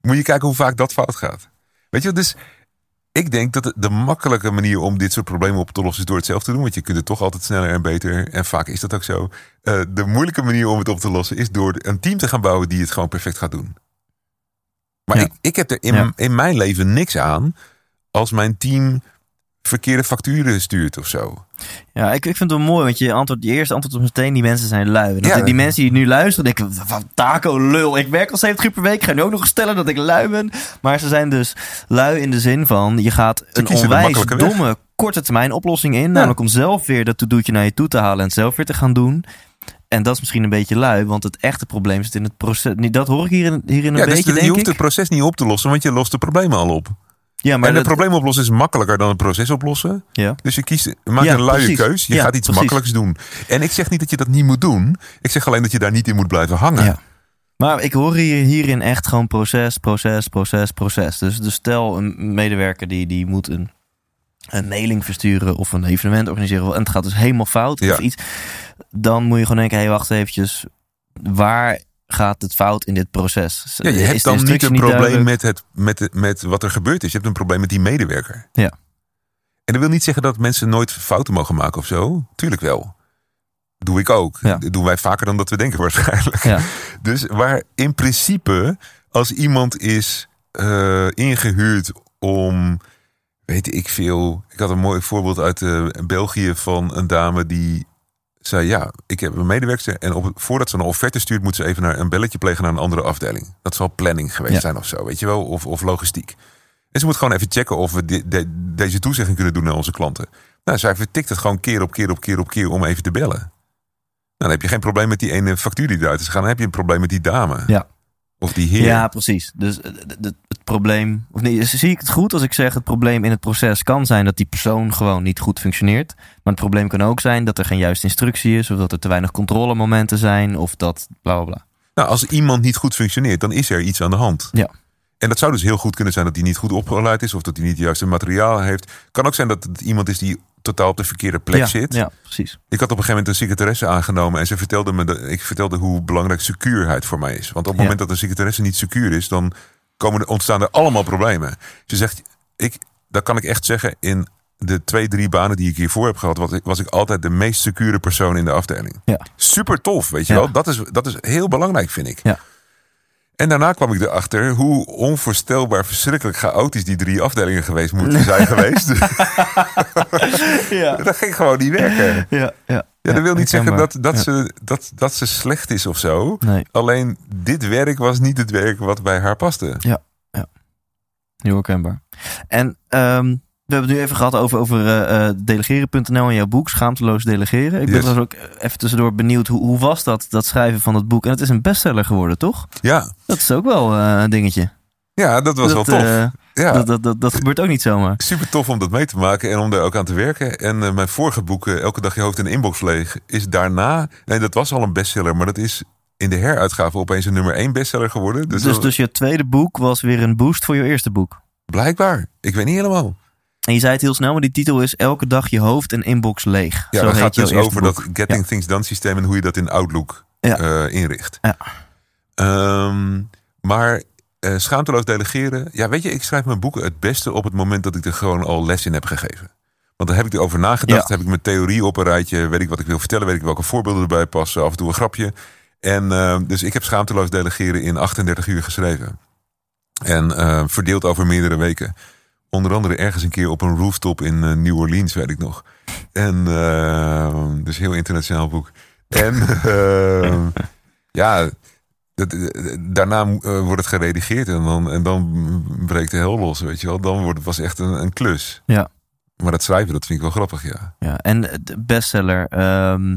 Speaker 3: Moet je kijken hoe vaak dat fout gaat. Weet je, dus ik denk dat de- de makkelijke manier om dit soort problemen op te lossen is door het zelf te doen. Want je kunt het toch altijd sneller en beter. En vaak is dat ook zo. Eh, de moeilijke manier om het op te lossen is door een team te gaan bouwen die het gewoon perfect gaat doen. Maar
Speaker 1: Ja.
Speaker 3: ik, ik heb er in,
Speaker 1: Ja.
Speaker 3: in mijn leven niks aan als mijn team verkeerde facturen stuurt of zo.
Speaker 1: Ja, ik, ik vind het wel mooi, want je, antwoord, je eerste antwoord op meteen, die mensen zijn lui. Dat
Speaker 3: Ja.
Speaker 1: die mensen die nu luisteren, denken, van taco lul, ik werk al 70 uur per week, ik ga nu ook nog stellen dat ik lui ben. Maar ze zijn dus lui in de zin van, je gaat een onwijs
Speaker 3: weg.
Speaker 1: domme, korte termijn oplossing in. Namelijk om zelf weer dat to-doetje naar je toe te halen en het zelf weer te gaan doen. En dat is misschien een beetje lui, want het echte probleem zit in het proces. Niet- Dat hoor ik hierin, hierin een
Speaker 3: Ja, dus
Speaker 1: beetje,
Speaker 3: je
Speaker 1: denk
Speaker 3: hoeft
Speaker 1: ik.
Speaker 3: het proces niet op te lossen, want je lost de problemen al op.
Speaker 1: Ja, maar
Speaker 3: en het probleem oplossen is makkelijker dan het proces oplossen.
Speaker 1: ja.
Speaker 3: Dus je kiest, maak
Speaker 1: Ja,
Speaker 3: een luie
Speaker 1: precies.
Speaker 3: keus. Je
Speaker 1: Ja,
Speaker 3: gaat iets
Speaker 1: precies.
Speaker 3: makkelijks doen. En ik zeg niet dat je dat niet moet doen. Ik zeg alleen dat je daar niet in moet blijven hangen.
Speaker 1: Ja. Maar ik hoor hier, hierin echt gewoon proces, proces, proces, proces. Dus, dus stel een medewerker die, die moet een, een mailing versturen of een evenement organiseren. En het gaat dus helemaal fout
Speaker 3: Ja.
Speaker 1: of iets. Dan moet je gewoon denken, hé hey, wacht eventjes. Waar gaat het fout in dit proces?
Speaker 3: Ja, je hebt dan niet een probleem met, het, met, het- met wat er gebeurd is. Je hebt een probleem met die medewerker.
Speaker 1: Ja.
Speaker 3: En dat wil niet zeggen dat mensen nooit fouten mogen maken of zo. Tuurlijk wel. doe ik ook.
Speaker 1: Ja.
Speaker 3: Dat doen wij vaker dan dat we denken [laughs] waarschijnlijk.
Speaker 1: Ja.
Speaker 3: Dus waar in principe, als iemand is eh, ingehuurd om, weet ik veel. Ik had een mooi voorbeeld uit eh, België van een dame die zei: Ja, ik heb een medewerker. En op, voordat ze een offerte stuurt, moet ze even naar een belletje plegen naar een andere afdeling. Dat zal planning geweest
Speaker 1: Ja.
Speaker 3: zijn of zo, weet je wel, of, of logistiek. En ze moet gewoon even checken of we de- de- deze toezegging kunnen doen naar onze klanten. Nou, zij vertikt het gewoon keer op keer op keer op keer om even te bellen. Nou, dan heb je geen probleem met die ene factuur die eruit is gegaan. Dan heb je een probleem met die dame.
Speaker 1: Ja.
Speaker 3: Of die heer.
Speaker 1: Ja, precies. Dus eh, het probleem, of nee, zie ik het goed als ik zeg het probleem in het proces kan zijn dat die persoon gewoon niet goed functioneert. Maar het probleem kan ook zijn dat er geen juiste instructie is, of dat er te weinig controlemomenten zijn, of dat bla bla bla.
Speaker 3: Nou, als iemand niet goed functioneert, dan is er iets aan de hand.
Speaker 1: Ja.
Speaker 3: En dat zou dus heel goed kunnen zijn dat hij niet goed opgeleid is, of dat hij niet het juiste materiaal heeft. Kan ook zijn dat het iemand is die totaal op de verkeerde plek
Speaker 1: ja,
Speaker 3: zit.
Speaker 1: Ja, precies.
Speaker 3: Ik had op een gegeven moment een secretaresse aangenomen en ze vertelde me, dat, ik vertelde hoe belangrijk secuurheid voor mij is. Want op het
Speaker 1: Ja.
Speaker 3: moment dat een secretaresse niet secuur is, dan komen ontstaan er allemaal problemen. Ze zegt, ik, dat kan ik echt zeggen, in de twee, drie banen die ik hiervoor heb gehad, was ik, was ik altijd de meest secure persoon in de afdeling.
Speaker 1: Ja.
Speaker 3: Super tof, weet je
Speaker 1: Ja.
Speaker 3: wel. Dat is, dat is heel belangrijk, vind ik.
Speaker 1: Ja.
Speaker 3: En daarna kwam ik erachter hoe onvoorstelbaar verschrikkelijk chaotisch die drie afdelingen geweest moeten zijn [laughs] geweest.
Speaker 1: Ja, [laughs]
Speaker 3: dat ging gewoon niet werken.
Speaker 1: ja, ja.
Speaker 3: Ja, dat wil niet zeggen dat, dat,
Speaker 1: Ja.
Speaker 3: ze, dat, dat ze slecht is of zo.
Speaker 1: Nee,
Speaker 3: Alleen dit werk was niet het werk wat bij haar paste.
Speaker 1: heel herkenbaar. En ehm, we hebben het nu even gehad over, over eh, eh, delegeren.nl en jouw boek, Schaamteloos Delegeren. Ik ben
Speaker 3: Yes.
Speaker 1: trouwens ook even tussendoor benieuwd, hoe, hoe was dat, dat schrijven van het boek? En het is een bestseller geworden, toch?
Speaker 3: Ja,
Speaker 1: Dat is ook wel eh, een dingetje.
Speaker 3: Ja dat was
Speaker 1: dat,
Speaker 3: wel tof.
Speaker 1: eh,
Speaker 3: ja,
Speaker 1: dat, dat, dat, dat gebeurt ook niet zomaar.
Speaker 3: super tof om dat mee te maken en om daar ook aan te werken. En eh, mijn vorige boek, eh, Elke dag je hoofd in de inbox leeg, is daarna... Nee, dat was al een bestseller, maar dat is in de heruitgave opeens een nummer één bestseller geworden. Dus,
Speaker 1: Dus, dus je tweede boek was weer een boost voor je eerste boek.
Speaker 3: blijkbaar. Ik weet niet helemaal.
Speaker 1: En je zei het heel snel, maar die titel is Elke dag je hoofd en inbox leeg.
Speaker 3: Ja,
Speaker 1: Zo
Speaker 3: dat gaat dus over
Speaker 1: boek.
Speaker 3: dat Getting
Speaker 1: Ja.
Speaker 3: Things Done systeem en hoe je dat in Outlook
Speaker 1: Ja.
Speaker 3: inricht.
Speaker 1: Ja.
Speaker 3: Ehm, maar eh, schaamteloos delegeren. Ja, weet je, ik schrijf mijn boeken het beste op het moment dat ik er gewoon al les in heb gegeven. Want dan heb ik erover nagedacht,
Speaker 1: Ja.
Speaker 3: heb ik mijn theorie op een rijtje, weet ik wat ik wil vertellen, weet ik welke voorbeelden erbij passen, af en toe een grapje. En eh, dus ik heb schaamteloos delegeren in 38 uur geschreven. En eh, verdeeld over meerdere weken. Onder andere ergens een keer op een rooftop in New Orleans, weet ik nog. En dus heel internationaal boek. En [laughs] eh, ja, daarna eh, wordt het geredigeerd en dan, en dan breekt de hel los, weet je wel. Dan wordt het was echt een, een klus.
Speaker 1: Ja.
Speaker 3: Maar dat schrijven, dat vind ik wel grappig, ja.
Speaker 1: Ja, en de bestseller, ehm,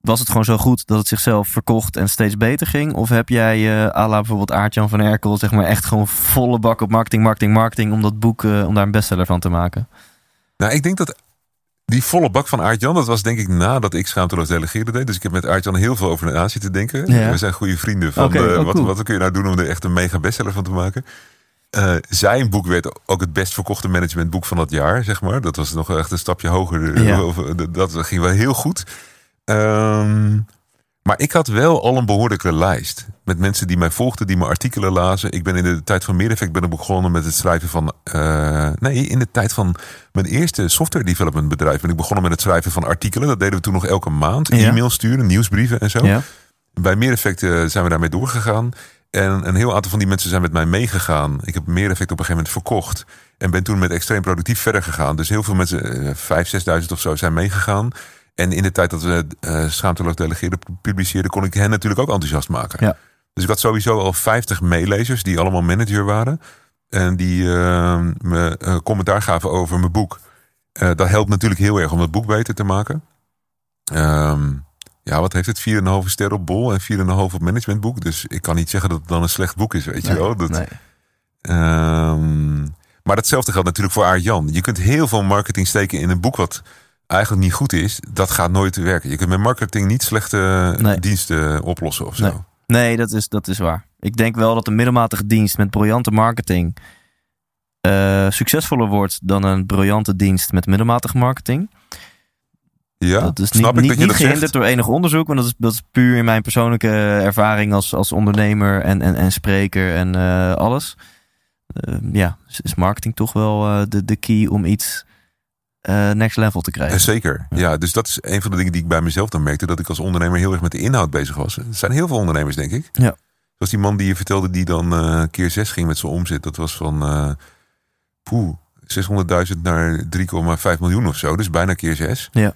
Speaker 1: was het gewoon zo goed dat het zichzelf verkocht en steeds beter ging? Of heb jij, eh à la bijvoorbeeld Aartjan van Erkel, zeg maar echt gewoon volle bak op marketing, marketing, marketing om dat boek, eh, om daar een bestseller van te maken?
Speaker 3: Nou, ik denk dat die volle bak van Aart-Jan, dat was denk ik nadat ik schaamteloos delegeerde deed. Dus ik heb met Aart-Jan heel veel over na zitten denken.
Speaker 1: Ja.
Speaker 3: We zijn goede vrienden van
Speaker 1: Oké,
Speaker 3: eh,
Speaker 1: oh,
Speaker 3: wat,
Speaker 1: cool.
Speaker 3: wat kun je nou doen om er echt een mega bestseller van te maken. Eh, zijn boek werd ook het best verkochte managementboek van dat jaar, zeg maar. Dat was nog echt een stapje hoger.
Speaker 1: Ja.
Speaker 3: Dat ging wel heel goed. Ehm, maar ik had wel al een behoorlijke lijst. Met mensen die mij volgden, die mijn artikelen lazen. Ik ben in de tijd van Meereffect ben ik begonnen met het schrijven van... eh, nee, in de tijd van mijn eerste software development bedrijf... ben ik begonnen met het schrijven van artikelen. Dat deden we toen nog elke maand.
Speaker 1: Ja.
Speaker 3: E-mail sturen, nieuwsbrieven en zo.
Speaker 1: Ja.
Speaker 3: Bij Meereffect eh, zijn we daarmee doorgegaan. En een heel aantal van die mensen zijn met mij meegegaan. Ik heb Meereffect op een gegeven moment verkocht. En ben toen met extreem productief verder gegaan. Dus heel veel mensen, eh, vijf, zesduizend of zo, zijn meegegaan. En in de tijd dat we eh schaamteloos delegeerden publiceerden... kon ik hen natuurlijk ook enthousiast maken.
Speaker 1: Ja.
Speaker 3: Dus ik had sowieso al 50 meelezers die allemaal manager waren. En die eh, me eh, commentaar gaven over mijn boek. Eh, dat helpt natuurlijk heel erg om het boek beter te maken. Ehm, ja, wat heeft het? 4,5 ster op Bol en 4,5 op managementboek. Dus ik kan niet zeggen dat het dan een slecht boek is, weet je wel. Dat,
Speaker 1: Nee.
Speaker 3: Ehm, maar datzelfde geldt natuurlijk voor Aart-Jan. Je kunt heel veel marketing steken in een boek wat eigenlijk niet goed is. Dat gaat nooit werken. Je kunt met marketing niet slechte
Speaker 1: Nee.
Speaker 3: diensten oplossen of zo.
Speaker 1: Nee. Nee, dat is, dat is waar. Ik denk wel dat een middelmatige dienst met briljante marketing eh, succesvoller wordt dan een briljante dienst met middelmatige marketing.
Speaker 3: Ja,
Speaker 1: dat is
Speaker 3: snap
Speaker 1: niet,
Speaker 3: ik
Speaker 1: niet,
Speaker 3: dat je
Speaker 1: niet
Speaker 3: dat
Speaker 1: gehinderd
Speaker 3: zegt.
Speaker 1: door enig onderzoek, want dat is, dat is puur in mijn persoonlijke ervaring als, als ondernemer en, en, en spreker en eh, alles. Eh, ja, is- marketing toch wel eh, de, de key om iets eh, next level te krijgen.
Speaker 3: Eh, Zeker, ja. Dus dat is een van de dingen die ik bij mezelf dan merkte. Dat ik als ondernemer heel erg met de inhoud bezig was. Er zijn heel veel ondernemers, denk ik.
Speaker 1: Ja.
Speaker 3: Zoals die man die je vertelde die dan eh, keer zes ging met zijn omzet. Dat was van eh poeh, 600.000 naar 3,5 miljoen of zo. Dus bijna keer zes.
Speaker 1: Ja.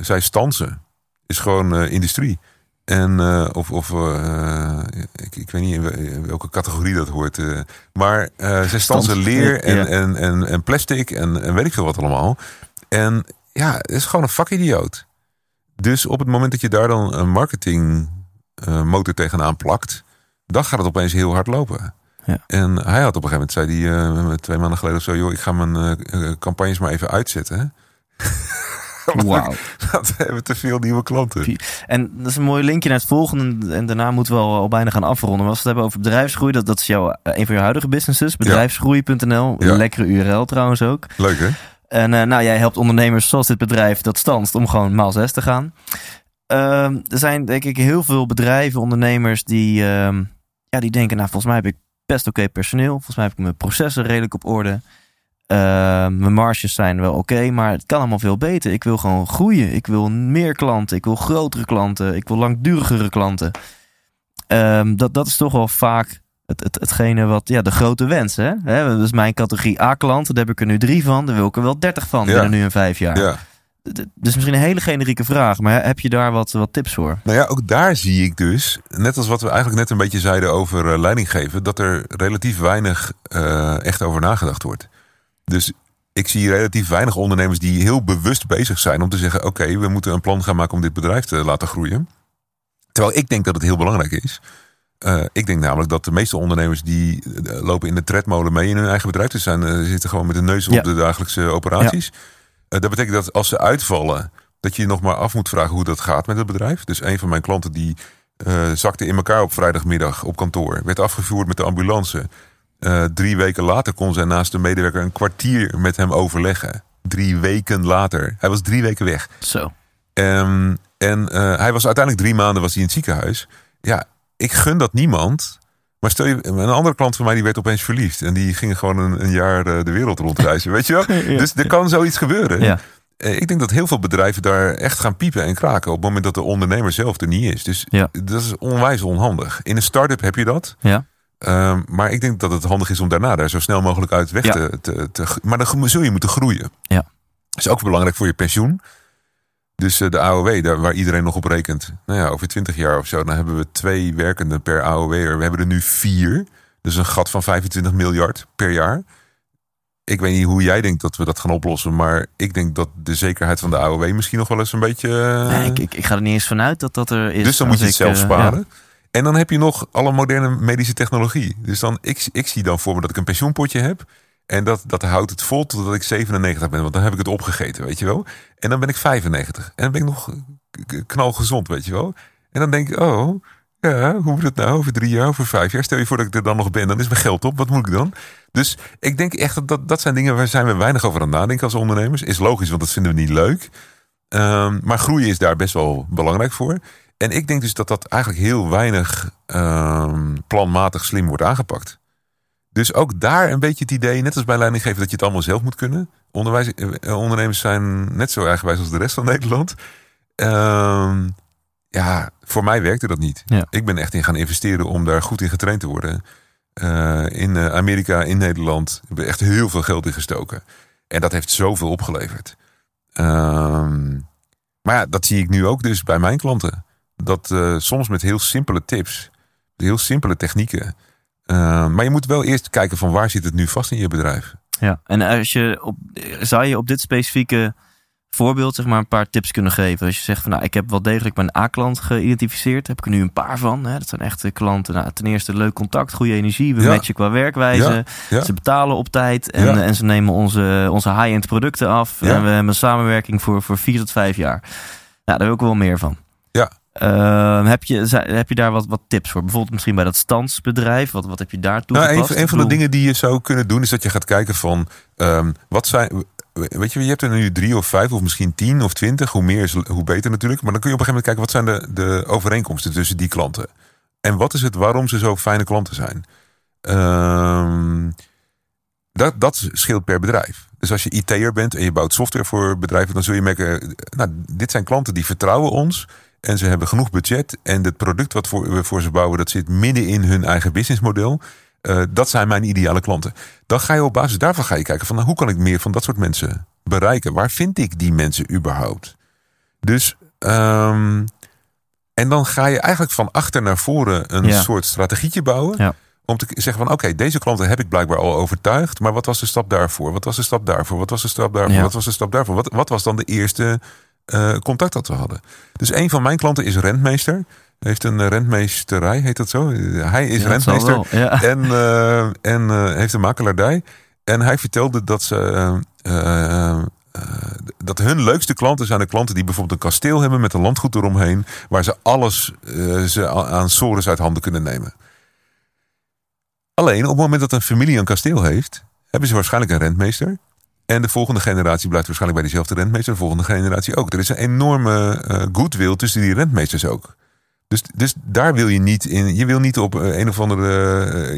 Speaker 3: Zij stansen. Is gewoon industrie. En, eh, of, of eh, ik, ik weet niet in wel- in welke categorie dat hoort. eh, maar zij stansen
Speaker 1: Stans-
Speaker 3: leer en,
Speaker 1: ja.
Speaker 3: en, en, en plastic en, en weet ik veel wat allemaal. En ja, het is gewoon een vakidioot. Dus op het moment dat je daar dan een marketing eh, motor tegenaan plakt, dan gaat het opeens heel hard lopen.
Speaker 1: Ja.
Speaker 3: En hij had op een gegeven moment, zei hij twee maanden geleden of zo, joh, ik ga mijn campagnes maar even uitzetten. [laughs] [laughs]
Speaker 1: Wauw.
Speaker 3: We hebben te veel nieuwe klanten.
Speaker 1: En dat is een mooi linkje naar het volgende. En daarna moeten we al, al bijna gaan afronden. Maar als we het hebben over bedrijfsgroei, dat, dat is jouw, eh, een van je huidige businesses. Bedrijfsgroei.nl.
Speaker 3: Ja.
Speaker 1: Lekkere URL trouwens ook.
Speaker 3: Leuk hè?
Speaker 1: En eh, nou, jij helpt ondernemers zoals dit bedrijf dat stanst om gewoon maal 6 te gaan. Ehm, er zijn denk ik heel veel bedrijven, ondernemers die, ehm, ja, die denken, nou volgens mij heb ik best oké personeel. Volgens mij heb ik mijn processen redelijk op orde. Ehm, mijn marges zijn wel oké, maar het kan allemaal veel beter. Ik wil gewoon groeien. Ik wil meer klanten. Ik wil grotere klanten. Ik wil langdurigere klanten. Ehm, dat, dat is toch wel vaak het, het, hetgene wat, ja, de grote wens. Hè? Hè, Dat is mijn categorie A-klant. Daar heb ik er nu drie van. Daar wil ik er wel dertig van
Speaker 3: Ja.
Speaker 1: binnen nu in vijf jaar.
Speaker 3: Ja.
Speaker 1: Dus misschien een hele generieke vraag. Maar heb je daar wat, wat tips voor?
Speaker 3: Nou ja, ook daar zie ik dus, net als wat we eigenlijk net een beetje zeiden over eh, leidinggeven, dat er relatief weinig eh, echt over nagedacht wordt. Dus ik zie relatief weinig ondernemers die heel bewust bezig zijn om te zeggen: oké, we moeten een plan gaan maken om dit bedrijf te laten groeien. Terwijl ik denk dat het heel belangrijk is. Eh, ik denk namelijk dat de meeste ondernemers die eh, lopen in de tredmolen mee in hun eigen bedrijf. Dus zijn, eh, zitten gewoon met de neus op
Speaker 1: Ja.
Speaker 3: de dagelijkse operaties. Dat betekent dat als ze uitvallen, dat je je nog maar af moet vragen hoe dat gaat met het bedrijf. Dus een van mijn klanten die zakte in elkaar op vrijdagmiddag op kantoor. Werd afgevoerd met de ambulance. Eh, drie weken later kon zij naast de medewerker een kwartier met hem overleggen. Drie weken later. Hij was drie weken weg.
Speaker 1: Zo.
Speaker 3: Ehm, en eh, hij was uiteindelijk drie maanden was hij in het ziekenhuis. Ja, ik gun dat niemand. Maar stel je, een andere klant van mij die werd opeens verliefd. En die ging gewoon een, een jaar eh, de wereld rondreizen. Weet je wel? [laughs] Dus er kan zoiets gebeuren.
Speaker 1: Ja.
Speaker 3: Ik denk dat heel veel bedrijven daar echt gaan piepen en kraken. op het moment dat de ondernemer zelf er niet is. Dus dat is onwijs onhandig. In een start-up heb je dat.
Speaker 1: Ja.
Speaker 3: Ehm, maar ik denk dat het handig is om daarna daar zo snel mogelijk uit weg
Speaker 1: Ja.
Speaker 3: te, te, te. Maar dan zul je moeten groeien.
Speaker 1: Ja.
Speaker 3: Dat is ook belangrijk voor je pensioen. Dus eh, de AOW, daar, waar iedereen nog op rekent. Nou ja, over 20 jaar of zo, dan hebben we twee werkenden per AOW'er. We hebben er nu vier. Dus een gat van 25 miljard per jaar. Ik weet niet hoe jij denkt dat we dat gaan oplossen. Maar ik denk dat de zekerheid van de AOW misschien nog wel eens een beetje. eh,
Speaker 1: Nee, ik, ik, ik ga er niet eens vanuit dat dat er is.
Speaker 3: dus dan moet je het zelf
Speaker 1: eh,
Speaker 3: sparen. En dan heb je nog alle moderne medische technologie. Dus dan, ik, ik zie dan voor me dat ik een pensioenpotje heb. En dat, dat houdt het vol totdat ik 97 ben. Want dan heb ik het opgegeten, weet je wel. En dan ben ik 95. En dan ben ik nog knalgezond, weet je wel. En dan denk ik, oh, ja, hoe moet het nou over drie jaar, over vijf jaar? Stel je voor dat ik er dan nog ben, dan is mijn geld op. Wat moet ik dan? Dus ik denk echt dat dat, dat zijn dingen waar zijn we weinig over aan nadenken als ondernemers. Is logisch, want dat vinden we niet leuk. Ehm, maar groeien is daar best wel belangrijk voor. En ik denk dus dat dat eigenlijk heel weinig ehm, planmatig slim wordt aangepakt. Dus ook daar een beetje het idee, net als bij leidinggeven, dat je het allemaal zelf moet kunnen. Onderwijs, eh, ondernemers zijn net zo eigenwijs als de rest van Nederland. Ehm, ja, voor mij werkte dat niet.
Speaker 1: Ja.
Speaker 3: Ik ben echt in gaan investeren om daar goed in getraind te worden. Eh, in eh, Amerika, in Nederland, heb ik echt heel veel geld in gestoken. En dat heeft zoveel opgeleverd. Ehm, maar ja, dat zie ik nu ook dus bij mijn klanten. Dat eh, soms met heel simpele tips, heel simpele technieken. Eh, maar je moet wel eerst kijken van waar zit het nu vast in je bedrijf.
Speaker 1: Ja, en als je op, zou je op dit specifieke voorbeeld zeg maar een paar tips kunnen geven? Als je zegt van nou, ik heb wel degelijk mijn A-klant geïdentificeerd, heb ik er nu een paar van. Hè? Dat zijn echte klanten. Nou, ten eerste leuk contact, goede energie, we
Speaker 3: Ja.
Speaker 1: matchen qua werkwijze.
Speaker 3: Ja, ja.
Speaker 1: Ze betalen op tijd en, en ze nemen onze, onze high-end producten af. En we hebben een samenwerking voor, voor vier tot vijf jaar. Nou, daar wil ik wel meer van.
Speaker 3: Ja.
Speaker 1: Ehm, heb, je, heb je daar wat, wat tips voor? Bijvoorbeeld misschien bij dat standsbedrijf. Wat, wat heb je daar
Speaker 3: Nou,
Speaker 1: toegepast?
Speaker 3: een, van de dingen die je zou kunnen doen is dat je gaat kijken van ehm, wat zijn. Weet je, je hebt er nu drie of vijf of misschien tien of twintig. Hoe meer is hoe beter natuurlijk. Maar dan kun je op een gegeven moment kijken wat zijn de, de overeenkomsten tussen die klanten. En wat is het waarom ze zo fijne klanten zijn. Ehm, dat, dat scheelt per bedrijf. Dus als je IT'er bent en je bouwt software voor bedrijven, dan zul je merken, eh, nou, dit zijn klanten die vertrouwen ons. En ze hebben genoeg budget. En het product wat voor, we voor ze bouwen, dat zit midden in hun eigen businessmodel. Uh, dat zijn mijn ideale klanten. Dan ga je op basis daarvan ga je kijken van nou, hoe kan ik meer van dat soort mensen bereiken? Waar vind ik die mensen überhaupt? Dus um, en dan ga je eigenlijk van achter naar voren een soort strategietje bouwen.
Speaker 4: Ja.
Speaker 3: Om te zeggen van oké, deze klanten heb ik blijkbaar al overtuigd. Maar wat was de stap daarvoor? Wat was de stap daarvoor? Wat was de stap daarvoor? Wat was de stap daarvoor? Wat, wat was dan de eerste uh, contact dat we hadden? Dus een van mijn klanten is rentmeester. Heeft een rentmeesterij, heet dat zo? Hij is rentmeester.
Speaker 4: ja.
Speaker 3: En, uh, en uh, heeft een makelaardij. En hij vertelde dat ze uh, dat hun leukste klanten zijn de klanten die bijvoorbeeld een kasteel hebben met een landgoed eromheen, waar ze alles uh, ze aan sores uit handen kunnen nemen. Alleen op het moment dat een familie een kasteel heeft, hebben ze waarschijnlijk een rentmeester. En de volgende generatie blijft waarschijnlijk bij diezelfde rentmeester. De volgende generatie ook. Er is een enorme uh, goodwill tussen die rentmeesters ook. Dus, dus daar wil je niet in. Je wil niet op een of andere.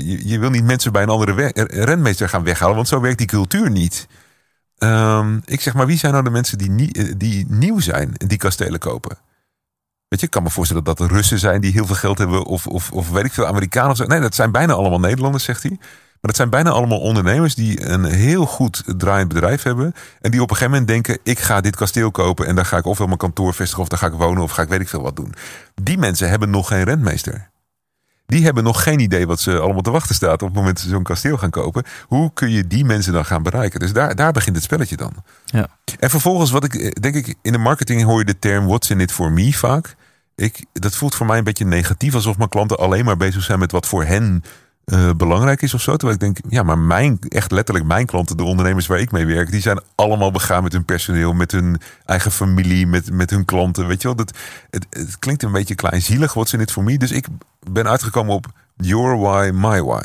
Speaker 3: je, je wil niet mensen bij een andere rentmeester gaan weghalen. Want zo werkt die cultuur niet. Um, ik zeg maar, wie zijn nou de mensen die, eh, die nieuw zijn en die kastelen kopen? Weet je, ik kan me voorstellen dat er Russen zijn die heel veel geld hebben, of, of, of weet ik veel, Amerikanen of zo. Nee, dat zijn bijna allemaal Nederlanders, zegt hij. Maar dat zijn bijna allemaal ondernemers die een heel goed draaiend bedrijf hebben. En die op een gegeven moment denken: ik ga dit kasteel kopen en daar ga ik ofwel mijn kantoor vestigen, of daar ga ik wonen, of ga ik weet ik veel wat doen. Die mensen hebben nog geen rentmeester die hebben nog geen idee wat ze allemaal te wachten staat op het moment dat ze zo'n kasteel gaan kopen. Hoe kun je die mensen dan gaan bereiken? Dus daar, daar begint het spelletje dan.
Speaker 4: Ja.
Speaker 3: En vervolgens, wat ik denk ik, in de marketing hoor je de term what's in it for me vaak. Ik, dat voelt voor mij een beetje negatief, alsof mijn klanten alleen maar bezig zijn met wat voor hen uh, belangrijk is of zo. Terwijl ik denk, ja, maar mijn, echt letterlijk mijn klanten, de ondernemers waar ik mee werk, die zijn allemaal begaan met hun personeel, met hun eigen familie, met, met hun klanten. Weet je wel, dat, het, klinkt een beetje kleinzielig, wat in it voor me. Dus ik ben uitgekomen op your why, my why.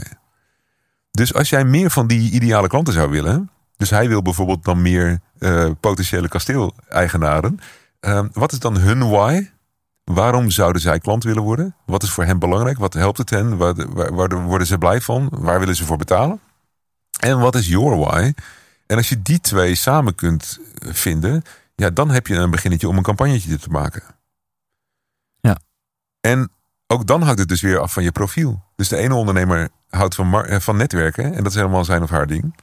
Speaker 3: Dus als jij meer van die ideale klanten zou willen, dus hij wil bijvoorbeeld dan meer uh, potentiële kasteeleigenaren. Uh, wat is dan hun why? Waarom zouden zij klant willen worden? Wat is voor hen belangrijk? Wat helpt het hen? Waar, waar, waar, worden ze blij van? Waar willen ze voor betalen? En wat is your why? En als je die twee samen kunt vinden, ja, dan heb je een beginnetje om een campagnetje te maken.
Speaker 4: Ja.
Speaker 3: En ook dan hangt het dus weer af van je profiel. Dus de ene ondernemer houdt van, eh, van netwerken en dat is helemaal zijn of haar ding.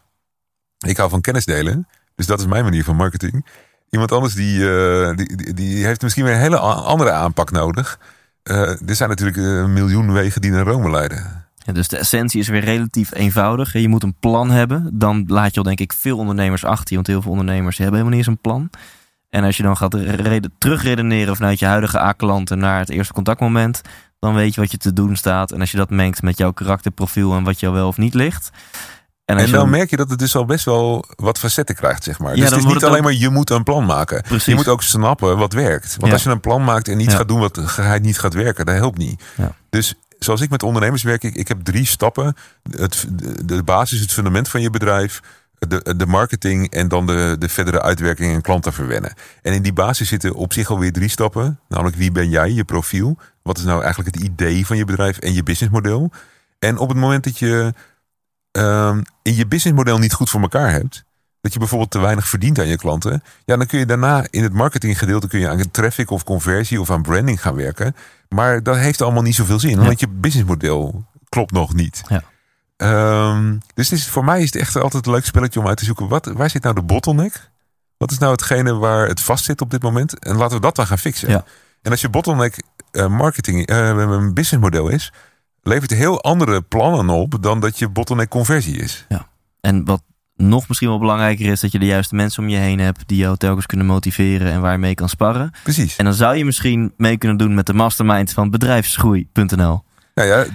Speaker 3: Ik hou van kennis delen, dus dat is mijn manier van marketing. Iemand anders die, uh, die, die, heeft misschien weer een hele andere aanpak nodig. Uh, er zijn natuurlijk een miljoen wegen die naar Rome leiden.
Speaker 4: Ja, dus de essentie is weer relatief eenvoudig. Je moet een plan hebben. Dan laat je al denk ik veel ondernemers achter. Want heel veel ondernemers hebben helemaal niet eens een plan. En als je dan gaat terugredeneren vanuit je huidige A-klanten naar het eerste contactmoment, dan weet je wat je te doen staat. En als je dat mengt met jouw karakterprofiel en wat jou wel of niet ligt.
Speaker 3: En, en dan, merk je dat het dus al best wel wat facetten krijgt, zeg maar. Ja, dus het is niet alleen maar je moet een plan maken.
Speaker 4: Precies.
Speaker 3: Je moet ook snappen wat werkt. Want als je een plan maakt en iets gaat doen wat geheid niet gaat werken, dat helpt niet. Dus zoals ik met ondernemers werk, ik, ik heb drie stappen. Het, de basis, het fundament van je bedrijf, de, de marketing en dan de, de verdere uitwerking en klanten verwennen. En in die basis zitten op zich alweer drie stappen. Namelijk wie ben jij, je profiel. Wat is nou eigenlijk het idee van je bedrijf en je businessmodel. En op het moment dat je um, in je businessmodel niet goed voor elkaar hebt. Dat je bijvoorbeeld te weinig verdient aan je klanten. Ja, dan kun je daarna in het marketinggedeelte kun je aan traffic of conversie of aan branding gaan werken. Maar dat heeft allemaal niet zoveel zin. Want je businessmodel klopt nog niet.
Speaker 4: Ja.
Speaker 3: Um, dus is, voor mij is het echt altijd een leuk spelletje om uit te zoeken. Wat, waar zit nou de bottleneck? Wat is nou hetgene waar het vast zit op dit moment? En laten we dat dan gaan fixen.
Speaker 4: Ja.
Speaker 3: En als je bottleneck uh, marketing, uh, een businessmodel is, levert heel andere plannen op dan dat je bottleneck conversie is.
Speaker 4: Ja. En wat nog misschien wel belangrijker is dat je de juiste mensen om je heen hebt die jou telkens kunnen motiveren en waar je mee kan sparren.
Speaker 3: Precies.
Speaker 4: En dan zou je misschien mee kunnen doen met de mastermind van bedrijfsgroei.nl.
Speaker 3: Nou ja,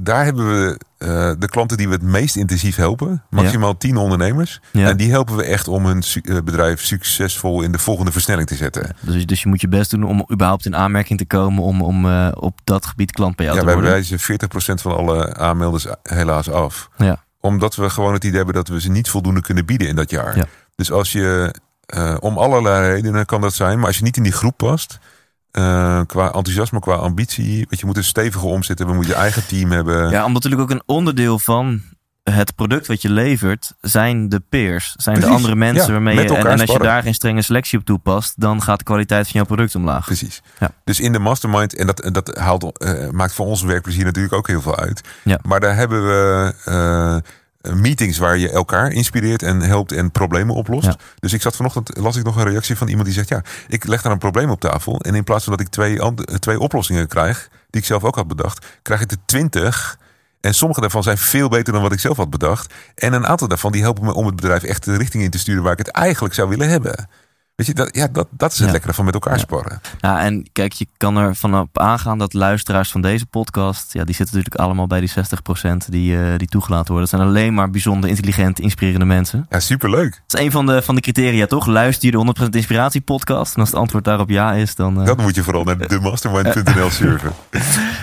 Speaker 3: daar hebben we uh, de klanten die we het meest intensief helpen. Maximaal tien ondernemers.
Speaker 4: Ja.
Speaker 3: En die helpen we echt om hun uh, bedrijf succesvol in de volgende versnelling te zetten.
Speaker 4: Dus, dus je moet je best doen om überhaupt in aanmerking te komen om, om uh, op dat gebied klant bij jou
Speaker 3: ja,
Speaker 4: te worden.
Speaker 3: Ja, wij wijzen 40% van alle aanmelders helaas af.
Speaker 4: Ja.
Speaker 3: Omdat we gewoon het idee hebben dat we ze niet voldoende kunnen bieden in dat jaar.
Speaker 4: Ja.
Speaker 3: Dus als je, om allerlei redenen kan dat zijn. Maar als je niet in die groep past uh, qua enthousiasme, qua ambitie. Weet je, moet een stevige omzetten. We moeten je eigen team hebben.
Speaker 4: Ja, omdat natuurlijk ook een onderdeel van
Speaker 1: het product wat je levert zijn de peers, zijn de andere mensen
Speaker 3: ja,
Speaker 1: waarmee je. En, als je daar geen strenge selectie op toepast, dan gaat de kwaliteit van jouw product omlaag.
Speaker 3: Precies.
Speaker 1: Ja.
Speaker 3: Dus in de mastermind, en dat, dat haalt, eh, maakt voor ons werkplezier natuurlijk ook heel veel uit.
Speaker 1: Ja.
Speaker 3: Maar daar hebben we eh, meetings waar je elkaar inspireert en helpt en problemen oplost.
Speaker 1: Ja.
Speaker 3: Dus ik zat vanochtend, las ik nog een reactie van iemand die zegt: Ja, ik leg daar een probleem op tafel. En in plaats van dat ik twee, eh, twee oplossingen krijg, die ik zelf ook had bedacht, krijg ik er twintig. En sommige daarvan zijn veel beter dan wat ik zelf had bedacht. En een aantal daarvan die helpen me om het bedrijf echt de richting in te sturen waar ik het eigenlijk zou willen hebben. Weet je, dat, ja, dat, dat is het
Speaker 1: Ja.
Speaker 3: lekkere van met elkaar
Speaker 1: Ja.
Speaker 3: sparren.
Speaker 1: Ja, en kijk, je kan er vanop aangaan dat luisteraars van deze podcast, ja, die zitten natuurlijk allemaal bij die 60% die, eh, die toegelaten worden. Dat zijn alleen maar bijzonder intelligente, inspirerende mensen.
Speaker 3: Ja, superleuk.
Speaker 1: Dat is een van de, van de criteria, toch? Luister je de 100% inspiratie podcast? En als het antwoord daarop ja is, dan... eh,
Speaker 3: Dat moet je vooral naar themastermind.nl [laughs] surfen.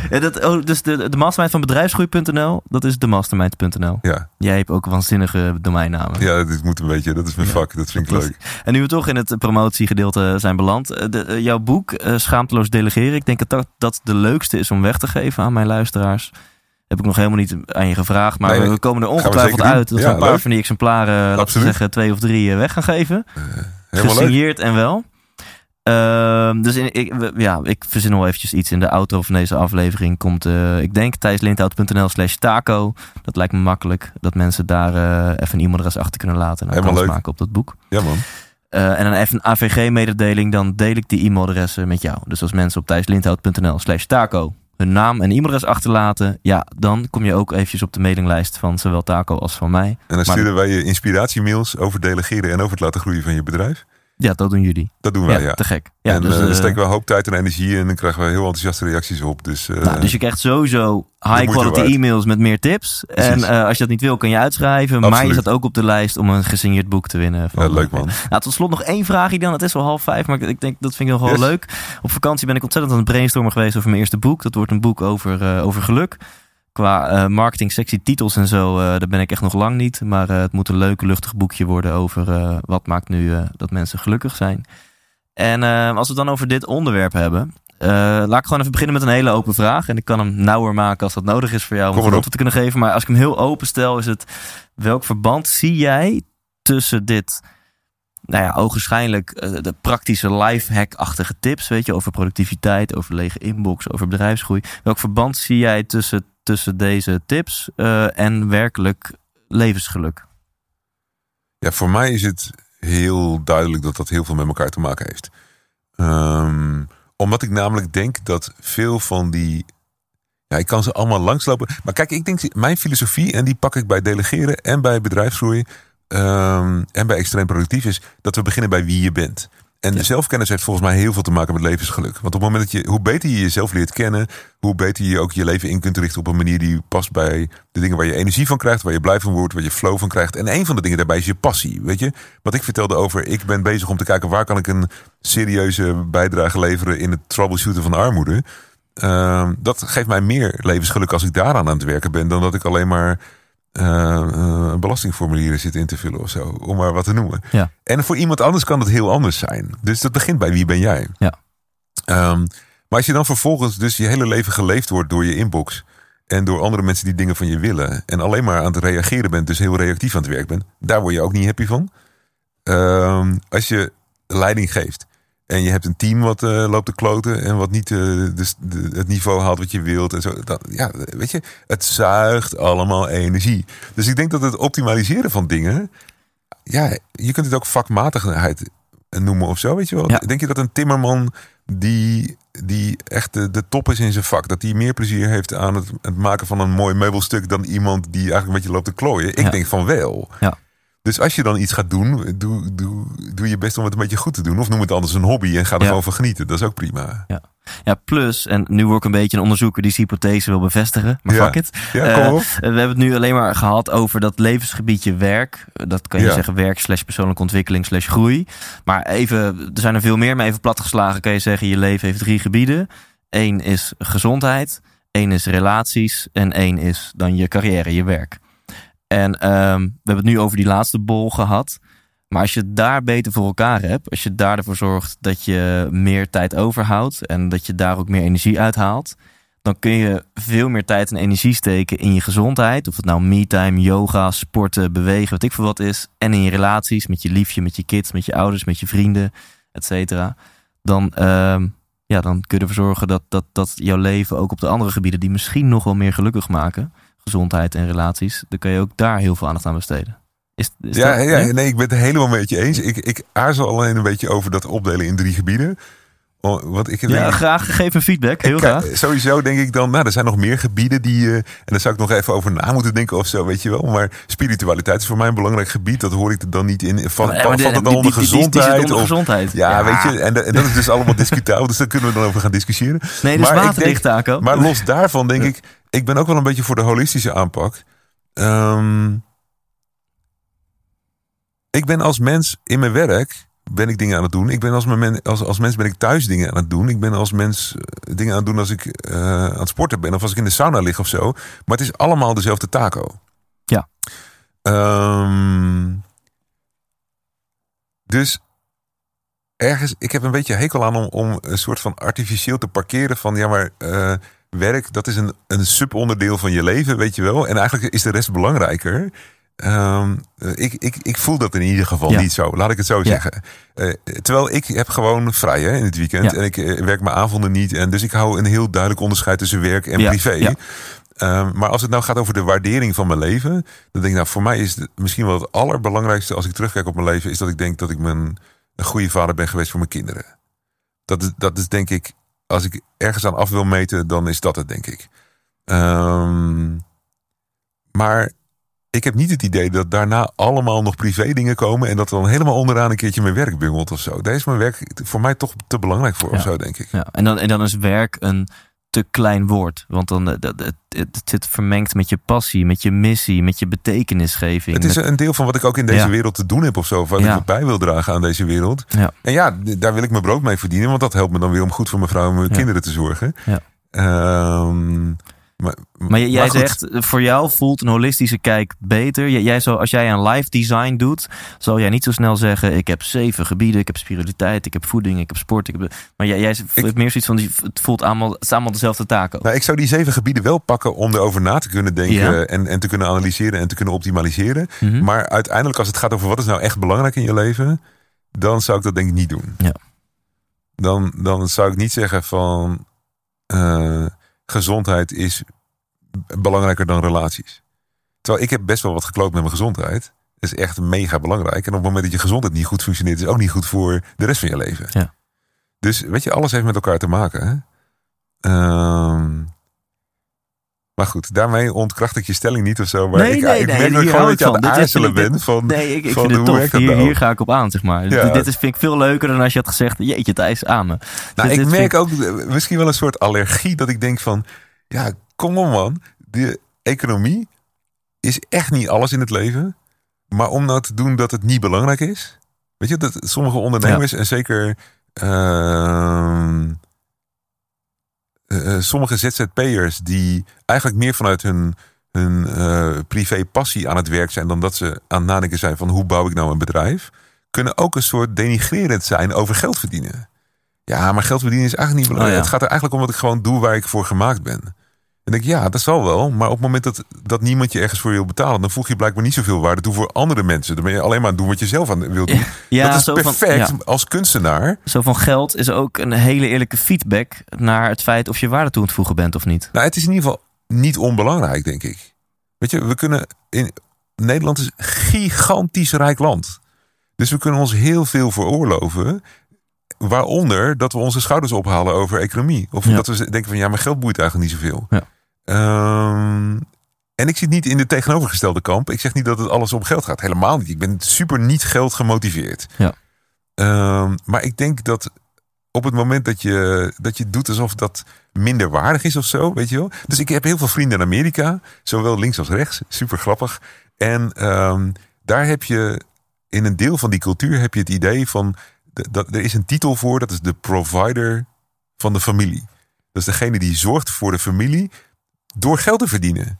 Speaker 1: Ja, dat, oh, dus de, de mastermind van bedrijfsgroei.nl, dat is themastermind.nl.
Speaker 3: Ja,
Speaker 1: Jij hebt ook waanzinnige domeinnamen.
Speaker 3: ja, dit moet een beetje. Dat is mijn vak. Dat vind ik leuk.
Speaker 1: En nu we toch in het promotiegedeelte zijn beland. eh, De, eh, jouw boek, eh, Schaamteloos Delegeren. Ik denk dat, dat dat de leukste is om weg te geven aan mijn luisteraars. Heb ik nog helemaal niet aan je gevraagd. Maar
Speaker 3: Nee,
Speaker 1: we komen er ongetwijfeld uit dat we een paar
Speaker 3: leuk.
Speaker 1: van die exemplaren, laten we zeggen twee of drie, weg gaan geven.
Speaker 3: Leuk.
Speaker 1: Gesigneerd en wel. Ehm, dus in, ik, ja, ik verzin nog eventjes iets in de outro van deze aflevering. Komt, ik denk, thijslindhout.nl slash taco. Dat lijkt me makkelijk. Dat mensen daar even een e-mailadres achter kunnen laten. En dan kans
Speaker 3: leuk.
Speaker 1: maken op dat boek.
Speaker 3: Ja, man.
Speaker 1: Eh, en dan even een AVG-mededeling. Dan deel ik die e-mailadressen met jou. Dus als mensen op thijslindhout.nl slash taco hun naam en e-mailadres achterlaten. Ja, dan kom je ook eventjes op de mailinglijst van zowel taco als van mij.
Speaker 3: En dan sturen wij je inspiratiemails over delegeren en over het laten groeien van je bedrijf.
Speaker 1: Ja, dat doen jullie.
Speaker 3: Dat doen wij, ja.
Speaker 1: te gek. Ja,
Speaker 3: en
Speaker 1: dus,
Speaker 3: eh, steken we een hoop tijd en energie in en dan krijgen we heel enthousiaste reacties op. Dus, eh,
Speaker 1: Nou, dus je krijgt sowieso high quality e-mails met meer tips.
Speaker 3: Precies.
Speaker 1: En als je dat niet wil, kan je uitschrijven. Maar je staat ook op de lijst om een gesigneerd boek te winnen. Van,
Speaker 3: ja, leuk man. [laughs]
Speaker 1: Nou, tot slot nog één vraagje dan. Het is wel half vijf, maar ik- denk dat vind ik nog wel
Speaker 3: Yes.
Speaker 1: leuk. Op vakantie ben ik ontzettend aan het brainstormen geweest over mijn eerste boek. Dat wordt een boek over, over geluk. Qua eh, marketing, sexy titels en zo, eh, daar ben ik echt nog lang niet. Maar eh, het moet een leuk, luchtig boekje worden over wat maakt nu dat mensen gelukkig zijn. En als we het dan over dit onderwerp hebben, laat ik gewoon even beginnen met een hele open vraag. En ik kan hem nauwer maken als dat nodig is voor jou om een antwoord te kunnen geven. Maar als ik hem heel open stel, is het welk verband zie jij tussen dit, nou ja, ogenschijnlijk de praktische lifehack-achtige tips, weet je, over productiviteit, over lege inbox, over bedrijfsgroei. Welk verband zie jij tussen, tussen deze tips eh, en werkelijk levensgeluk?
Speaker 3: Ja, voor mij is het heel duidelijk dat dat heel veel met elkaar te maken heeft. Ehm, omdat ik namelijk denk dat veel van die. Ja, ik kan ze allemaal langslopen. Maar kijk, ik denk, mijn filosofie, en die pak ik bij delegeren en bij bedrijfsgroei ehm, en bij extreem productief, is dat we beginnen bij wie je bent. En
Speaker 1: Ja.
Speaker 3: zelfkennis heeft volgens mij heel veel te maken met levensgeluk. Want op het moment dat je, hoe beter je jezelf leert kennen, hoe beter je ook je leven in kunt richten op een manier die past bij de dingen waar je energie van krijgt, waar je blij van wordt, waar je flow van krijgt. En een van de dingen daarbij is je passie. Weet je, wat ik vertelde over, ik ben bezig om te kijken waar kan ik een serieuze bijdrage leveren in het troubleshooten van armoede. Ehm, dat geeft mij meer levensgeluk als ik daaraan aan het werken ben, dan dat ik alleen maar eh, eh, belastingformulieren zit in te vullen of zo, om maar wat te noemen.
Speaker 1: Ja.
Speaker 3: En voor iemand anders kan het heel anders zijn. Dus dat begint bij wie ben jij.
Speaker 1: Ja.
Speaker 3: Ehm, maar als je dan vervolgens dus je hele leven geleefd wordt door je inbox en door andere mensen die dingen van je willen en alleen maar aan het reageren bent, dus heel reactief aan het werk bent, daar word je ook niet happy van. Ehm, als je leiding geeft en je hebt een team wat eh, loopt te kloten en wat niet eh, dus de, het niveau haalt wat je wilt en zo, ja, weet je, het zuigt allemaal energie. Dus ik denk dat het optimaliseren van dingen, ja, je kunt het ook vakmatigheid noemen of zo, weet je wel.
Speaker 1: Ja.
Speaker 3: Denk je dat een timmerman die, die echt de, de top is in zijn vak, dat die meer plezier heeft aan het, het maken van een mooi meubelstuk dan iemand die eigenlijk een beetje loopt te klooien? Ik
Speaker 1: Ja.
Speaker 3: denk van wel.
Speaker 1: Ja.
Speaker 3: Dus als je dan iets gaat doen, doe, doe, doe je best om het een beetje goed te doen. Of noem het anders een hobby en ga er
Speaker 1: Ja.
Speaker 3: gewoon van genieten. Dat is ook prima.
Speaker 1: Ja, plus, en nu word ik een beetje een onderzoeker die zijn hypothese wil bevestigen. Maar
Speaker 3: Ja.
Speaker 1: fuck it.
Speaker 3: Ja, kom
Speaker 1: Eh,
Speaker 3: op.
Speaker 1: we hebben het nu alleen maar gehad over dat levensgebiedje werk. Dat kan je
Speaker 3: Ja.
Speaker 1: zeggen werk slash persoonlijke ontwikkeling slash groei. Maar even, er zijn er veel meer, maar even platgeslagen kan je zeggen... je leven heeft drie gebieden. Eén is gezondheid, één is relaties... en één is dan je carrière, je werk. En ehm, we hebben het nu over die laatste bol gehad... Maar als je het daar beter voor elkaar hebt, als je daar ervoor zorgt dat je meer tijd overhoudt en dat je daar ook meer energie uithaalt, dan kun je veel meer tijd en energie steken in je gezondheid. Of het nou me-time, yoga, sporten, bewegen, wat ik voor wat is. En in je relaties met je liefje, met je kids, met je ouders, met je vrienden, et cetera. Dan, ehm, ja, dan kun je ervoor zorgen dat, dat, dat jouw leven ook op de andere gebieden... die misschien nog wel meer gelukkig maken, gezondheid en relaties... dan kun je ook daar heel veel aandacht aan besteden. Is, is
Speaker 3: Ja,
Speaker 1: dat-
Speaker 3: ja,
Speaker 1: nee?
Speaker 3: nee, ik ben het helemaal met je eens. Ik, ik aarzel alleen een beetje over dat opdelen in drie gebieden. Oh, Want ik
Speaker 1: Ja,
Speaker 3: denk-
Speaker 1: graag. Geef een feedback. Heel graag.
Speaker 3: Sowieso denk ik dan, nou, er zijn nog meer gebieden die. eh, en daar zou ik nog even over na moeten denken of zo, weet je wel. Maar spiritualiteit is voor mij een belangrijk gebied. Dat hoor ik er dan niet in. Van,
Speaker 1: Ja,
Speaker 3: valt het dan
Speaker 1: die-
Speaker 3: onder
Speaker 1: die- die
Speaker 3: gezondheid? of,
Speaker 1: gezondheid.
Speaker 3: ja, weet je, en, dat is dus allemaal [laughs] discutabel. Dus daar kunnen we dan over gaan discussiëren.
Speaker 1: Nee, dus
Speaker 3: Maar
Speaker 1: waterdicht,
Speaker 3: denk-. Maar los daarvan denk ik, ik ben ook wel een beetje voor de holistische aanpak. Ehm, ik ben als mens in mijn werk ben ik dingen aan het doen. Ik ben als, men, als, als mens ben ik thuis dingen aan het doen. Ik ben als mens eh, dingen aan het doen als ik eh, aan het sporten ben of als ik in de sauna lig of zo. Maar het is allemaal dezelfde taco.
Speaker 1: Ja.
Speaker 3: Ehm, dus ergens, ik heb een beetje hekel aan om, om een soort van artificieel te parkeren van ja, maar eh, werk, dat is een, een subonderdeel van je leven, weet je wel. En eigenlijk is de rest belangrijker. Ehm, eh, ik, ik, ik voel dat in ieder geval
Speaker 1: Ja.
Speaker 3: niet zo, laat ik het zo zeggen. Eh, terwijl ik heb gewoon vrij hè, in het weekend
Speaker 1: Ja.
Speaker 3: en ik eh, werk mijn avonden niet. En dus ik hou een heel duidelijk onderscheid tussen werk en privé. Ehm, maar als het nou gaat over de waardering van mijn leven, dan denk ik nou, voor mij is het misschien wel het allerbelangrijkste als ik terugkijk op mijn leven, is dat ik denk dat ik mijn, een goede vader ben geweest voor mijn kinderen. Dat is, dat is denk ik, als ik ergens aan af wil meten, dan is dat het, denk ik. Ehm, maar ik heb niet het idee dat daarna allemaal nog privé dingen komen en dat dan helemaal onderaan een keertje mijn werk bungelt of zo. Daar is mijn werk voor mij toch te belangrijk voor of
Speaker 1: Ja.
Speaker 3: zo, denk ik.
Speaker 1: Ja, en, dan, en dan is werk een te klein woord. Want dan, eh, dat, het, het zit vermengd met je passie, met je missie, met je betekenisgeving.
Speaker 3: Het is
Speaker 1: met-
Speaker 3: een deel van wat ik ook in deze
Speaker 1: Ja.
Speaker 3: wereld te doen heb of zo. Wat
Speaker 1: Ja.
Speaker 3: ik wat bij wil dragen aan deze wereld.
Speaker 1: Ja.
Speaker 3: En ja, daar wil ik mijn brood mee verdienen. Want dat helpt me dan weer om goed voor mijn vrouw en mijn kinderen te zorgen.
Speaker 1: Ja.
Speaker 3: Maar,
Speaker 1: jij
Speaker 3: maar
Speaker 1: zegt, eh, voor jou voelt een holistische kijk beter. Jij, jij zou, als jij aan live design doet, zal jij niet zo snel zeggen... ik heb zeven gebieden, ik heb spiritualiteit, ik heb voeding, ik heb sport. Ik heb, maar jij, jij hebt meer zoiets van, het voelt allemaal, het is allemaal dezelfde taken.
Speaker 3: Nou, ik zou die zeven gebieden wel pakken om erover na te kunnen denken.
Speaker 1: Ja.
Speaker 3: En, en te kunnen analyseren en te kunnen optimaliseren.
Speaker 1: Mhm.
Speaker 3: Maar uiteindelijk, als het gaat over wat is nou echt belangrijk in je leven. Dan zou ik dat denk ik niet doen.
Speaker 1: Ja.
Speaker 3: Dan, dan zou ik niet zeggen van eh, gezondheid is belangrijker dan relaties. Terwijl ik heb best wel wat gekloot met mijn gezondheid. Dat is echt mega belangrijk. En op het moment dat je gezondheid niet goed functioneert, is het ook niet goed voor de rest van je leven.
Speaker 1: Ja.
Speaker 3: Dus weet je, alles heeft met elkaar te maken. Hè? Ehm, maar goed, daarmee ontkracht ik je stelling niet of zo. Maar
Speaker 1: Nee,
Speaker 3: ik,
Speaker 1: nee,
Speaker 3: ik
Speaker 1: nee,
Speaker 3: merk dat
Speaker 1: hier
Speaker 3: ik gewoon beetje
Speaker 1: ik
Speaker 3: aan het aarzelen
Speaker 1: dit-
Speaker 3: ben. Van,
Speaker 1: Nee, ik, ik
Speaker 3: van
Speaker 1: vind het tof.
Speaker 3: dat
Speaker 1: Hier, hier ga ik op aan, zeg maar.
Speaker 3: Ja.
Speaker 1: Dit, is, vind ik veel leuker dan als je had gezegd... jeetje Thijs, aan me.
Speaker 3: Nou,
Speaker 1: Dit-
Speaker 3: ik
Speaker 1: dit
Speaker 3: merk ook eh, misschien wel een soort allergie dat ik denk van, ja, kom op man, de economie is echt niet alles in het leven. Maar om nou te doen dat het niet belangrijk is, weet je, dat sommige ondernemers en zeker ehm, eh, eh, sommige ZZP'ers die eigenlijk meer vanuit hun, hun eh, privé passie aan het werk zijn dan dat ze aan het nadenken zijn van hoe bouw ik nou een bedrijf, kunnen ook een soort denigrerend zijn over geld verdienen. Ja, maar geld verdienen is eigenlijk niet belangrijk.
Speaker 1: Oh ja.
Speaker 3: Het gaat er eigenlijk om dat ik gewoon doe waar ik voor gemaakt ben. En denk ik, ja, dat zal wel. Maar op het moment dat, dat niemand je ergens voor wil betalen, dan voeg je blijkbaar niet zoveel waarde toe voor andere mensen. Dan ben je alleen maar aan het doen wat je zelf aan wil doen.
Speaker 1: Ja,
Speaker 3: dat is
Speaker 1: zo van-
Speaker 3: perfect
Speaker 1: ja.
Speaker 3: als kunstenaar.
Speaker 1: Zo van geld is ook een hele eerlijke feedback naar het feit of je waarde toe aan het voegen bent of niet.
Speaker 3: Nou, het is in ieder geval niet onbelangrijk, denk ik. Weet je, we kunnen in Nederland is een gigantisch rijk land. Dus we kunnen ons heel veel veroorloven. Waaronder dat we onze schouders ophalen over economie. Of
Speaker 1: Ja.
Speaker 3: dat we denken van ja, maar geld boeit eigenlijk niet zoveel.
Speaker 1: Ja.
Speaker 3: Ehm, en ik zit niet in de tegenovergestelde kamp. Ik zeg niet dat het alles om geld gaat. Helemaal niet. Ik ben super niet geld gemotiveerd.
Speaker 1: Ja.
Speaker 3: Ehm, maar ik denk dat op het moment dat je, dat je doet alsof dat minder waardig is of zo, weet je wel. Dus ik heb heel veel vrienden in Amerika, zowel links als rechts. Super grappig. En ehm, daar heb je in een deel van die cultuur heb je het idee van dat er is een titel voor, dat is de provider van de familie. Dat is degene die zorgt voor de familie door geld te verdienen.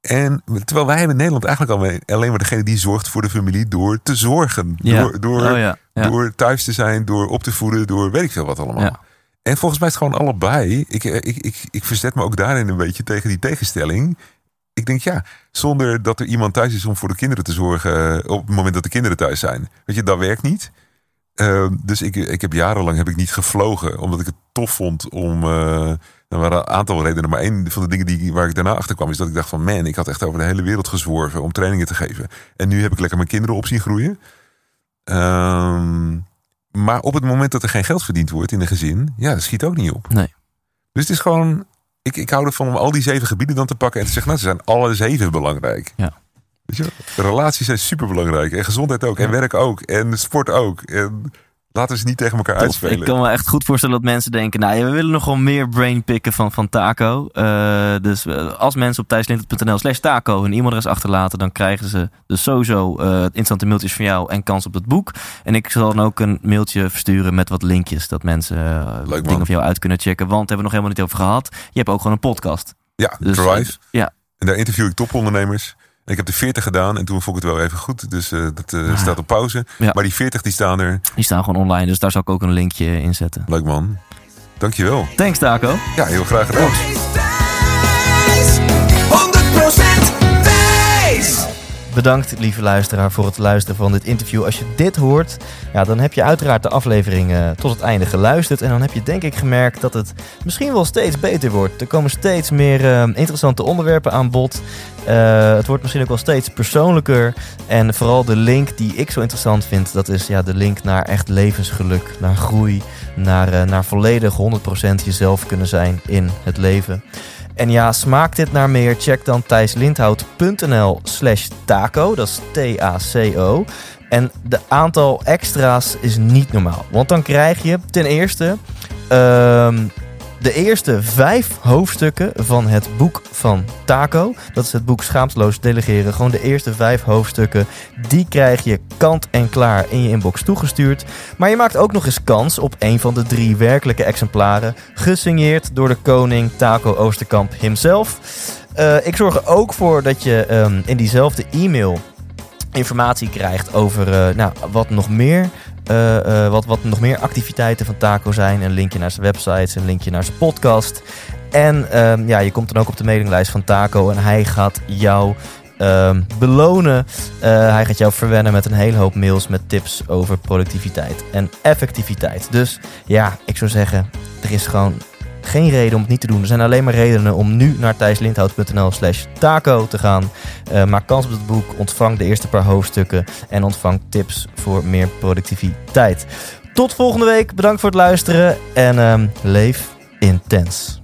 Speaker 3: En terwijl wij hebben in Nederland eigenlijk al alleen maar degene die zorgt voor de familie door te zorgen.
Speaker 1: Ja.
Speaker 3: Door, door,
Speaker 1: oh ja. ja.
Speaker 3: door thuis te zijn, door op te voeden, door weet ik veel wat allemaal. En volgens mij is het gewoon allebei. Ik, eh, ik, ik, ik verzet me ook daarin een beetje tegen die tegenstelling. Ik denk ja, zonder dat er iemand thuis is om voor de kinderen te zorgen eh, op het moment dat de kinderen thuis zijn. Weet je, dat werkt niet. Uh, dus ik, ik heb jarenlang heb ik niet gevlogen, omdat ik het tof vond om. Uh, er waren een aantal redenen, maar een van de dingen die, waar ik daarna achter kwam, is dat ik dacht van man, ik had echt over de hele wereld gezworven om trainingen te geven. En nu heb ik lekker mijn kinderen op zien groeien. Um, maar op het moment dat er geen geld verdiend wordt in een gezin, ja, dat schiet ook niet op.
Speaker 4: Nee.
Speaker 3: Dus het is gewoon, ik, ik hou ervan om al die zeven gebieden dan te pakken en te zeggen, nou, ze zijn alle zeven belangrijk.
Speaker 4: Ja.
Speaker 3: Weet je, relaties zijn super belangrijk. En gezondheid ook. En werk ook. En sport ook. En laten ze niet tegen elkaar
Speaker 4: Tof.
Speaker 3: uitspelen.
Speaker 4: Ik kan me echt goed voorstellen dat mensen denken... nou, ja, we willen nog wel meer brain picken van, van Taco. Uh, dus uh, als mensen op thijslintert.nl slash taco hun e-mailadres achterlaten... dan krijgen ze dus sowieso uh, instante mailtjes van jou en kans op het boek. En ik zal dan ook een mailtje versturen met wat linkjes... dat mensen
Speaker 3: Leuk,
Speaker 4: dingen van jou uit kunnen checken. Want daar hebben we nog helemaal niet over gehad. Je hebt ook gewoon een podcast.
Speaker 3: Ja,
Speaker 4: Dus,
Speaker 3: Drive.
Speaker 4: ja.
Speaker 3: En daar interview ik topondernemers. Ik heb de 40 gedaan en toen vond ik het wel even goed. Dus uh, dat uh,
Speaker 4: Ah.
Speaker 3: staat op pauze.
Speaker 4: Ja.
Speaker 3: Maar die 40 die staan er.
Speaker 4: Die staan gewoon online, dus daar zal ik ook een linkje in zetten.
Speaker 3: Leuk man. Dankjewel.
Speaker 4: Thanks Taco.
Speaker 3: Ja, heel graag gedaan.
Speaker 2: Thijs,
Speaker 1: Bedankt, lieve luisteraar, voor het luisteren van dit interview. Als je dit hoort, ja, dan heb je uiteraard de aflevering eh, tot het einde geluisterd. En dan heb je denk ik gemerkt dat het misschien wel steeds beter wordt. Er komen steeds meer eh, interessante onderwerpen aan bod. Eh, het wordt misschien ook wel steeds persoonlijker. En vooral de link die ik zo interessant vind, dat is ja, de link naar echt levensgeluk, naar groei, naar, naar volledig 100% jezelf kunnen zijn in het leven. En ja, smaakt dit naar meer? Check dan thijslindhout.nl slash taco. Dat is T-A-C-O. En de aantal extra's is niet normaal. Want dan krijg je ten eerste ehm, de eerste vijf hoofdstukken van het boek van Taco. Dat is het boek Schaamteloos Delegeren. Gewoon de eerste vijf hoofdstukken. Die krijg je kant en klaar in je inbox toegestuurd. Maar je maakt ook nog eens kans op een van de drie werkelijke exemplaren. Gesigneerd door de koning Taco Oosterkamp himself. Uh, ik zorg er ook voor dat je um, in diezelfde e-mail informatie krijgt over uh, nou, wat nog meer. Uh, uh, wat, wat nog meer activiteiten van Taco zijn. Een linkje naar zijn websites, een linkje naar zijn podcast. En um, ja, je komt dan ook op de mailinglijst van Taco. En hij gaat jou um, belonen. Uh, hij gaat jou verwennen met een hele hoop mails met tips over productiviteit en effectiviteit. Dus ja, ik zou zeggen, er is gewoon geen reden om het niet te doen. Er zijn alleen maar redenen om nu naar thijslindhout.nl slash taco te gaan. Uh, maak kans op het boek, ontvang de eerste paar hoofdstukken en ontvang tips voor meer productiviteit. Tot volgende week, bedankt voor het luisteren en um, leef intens.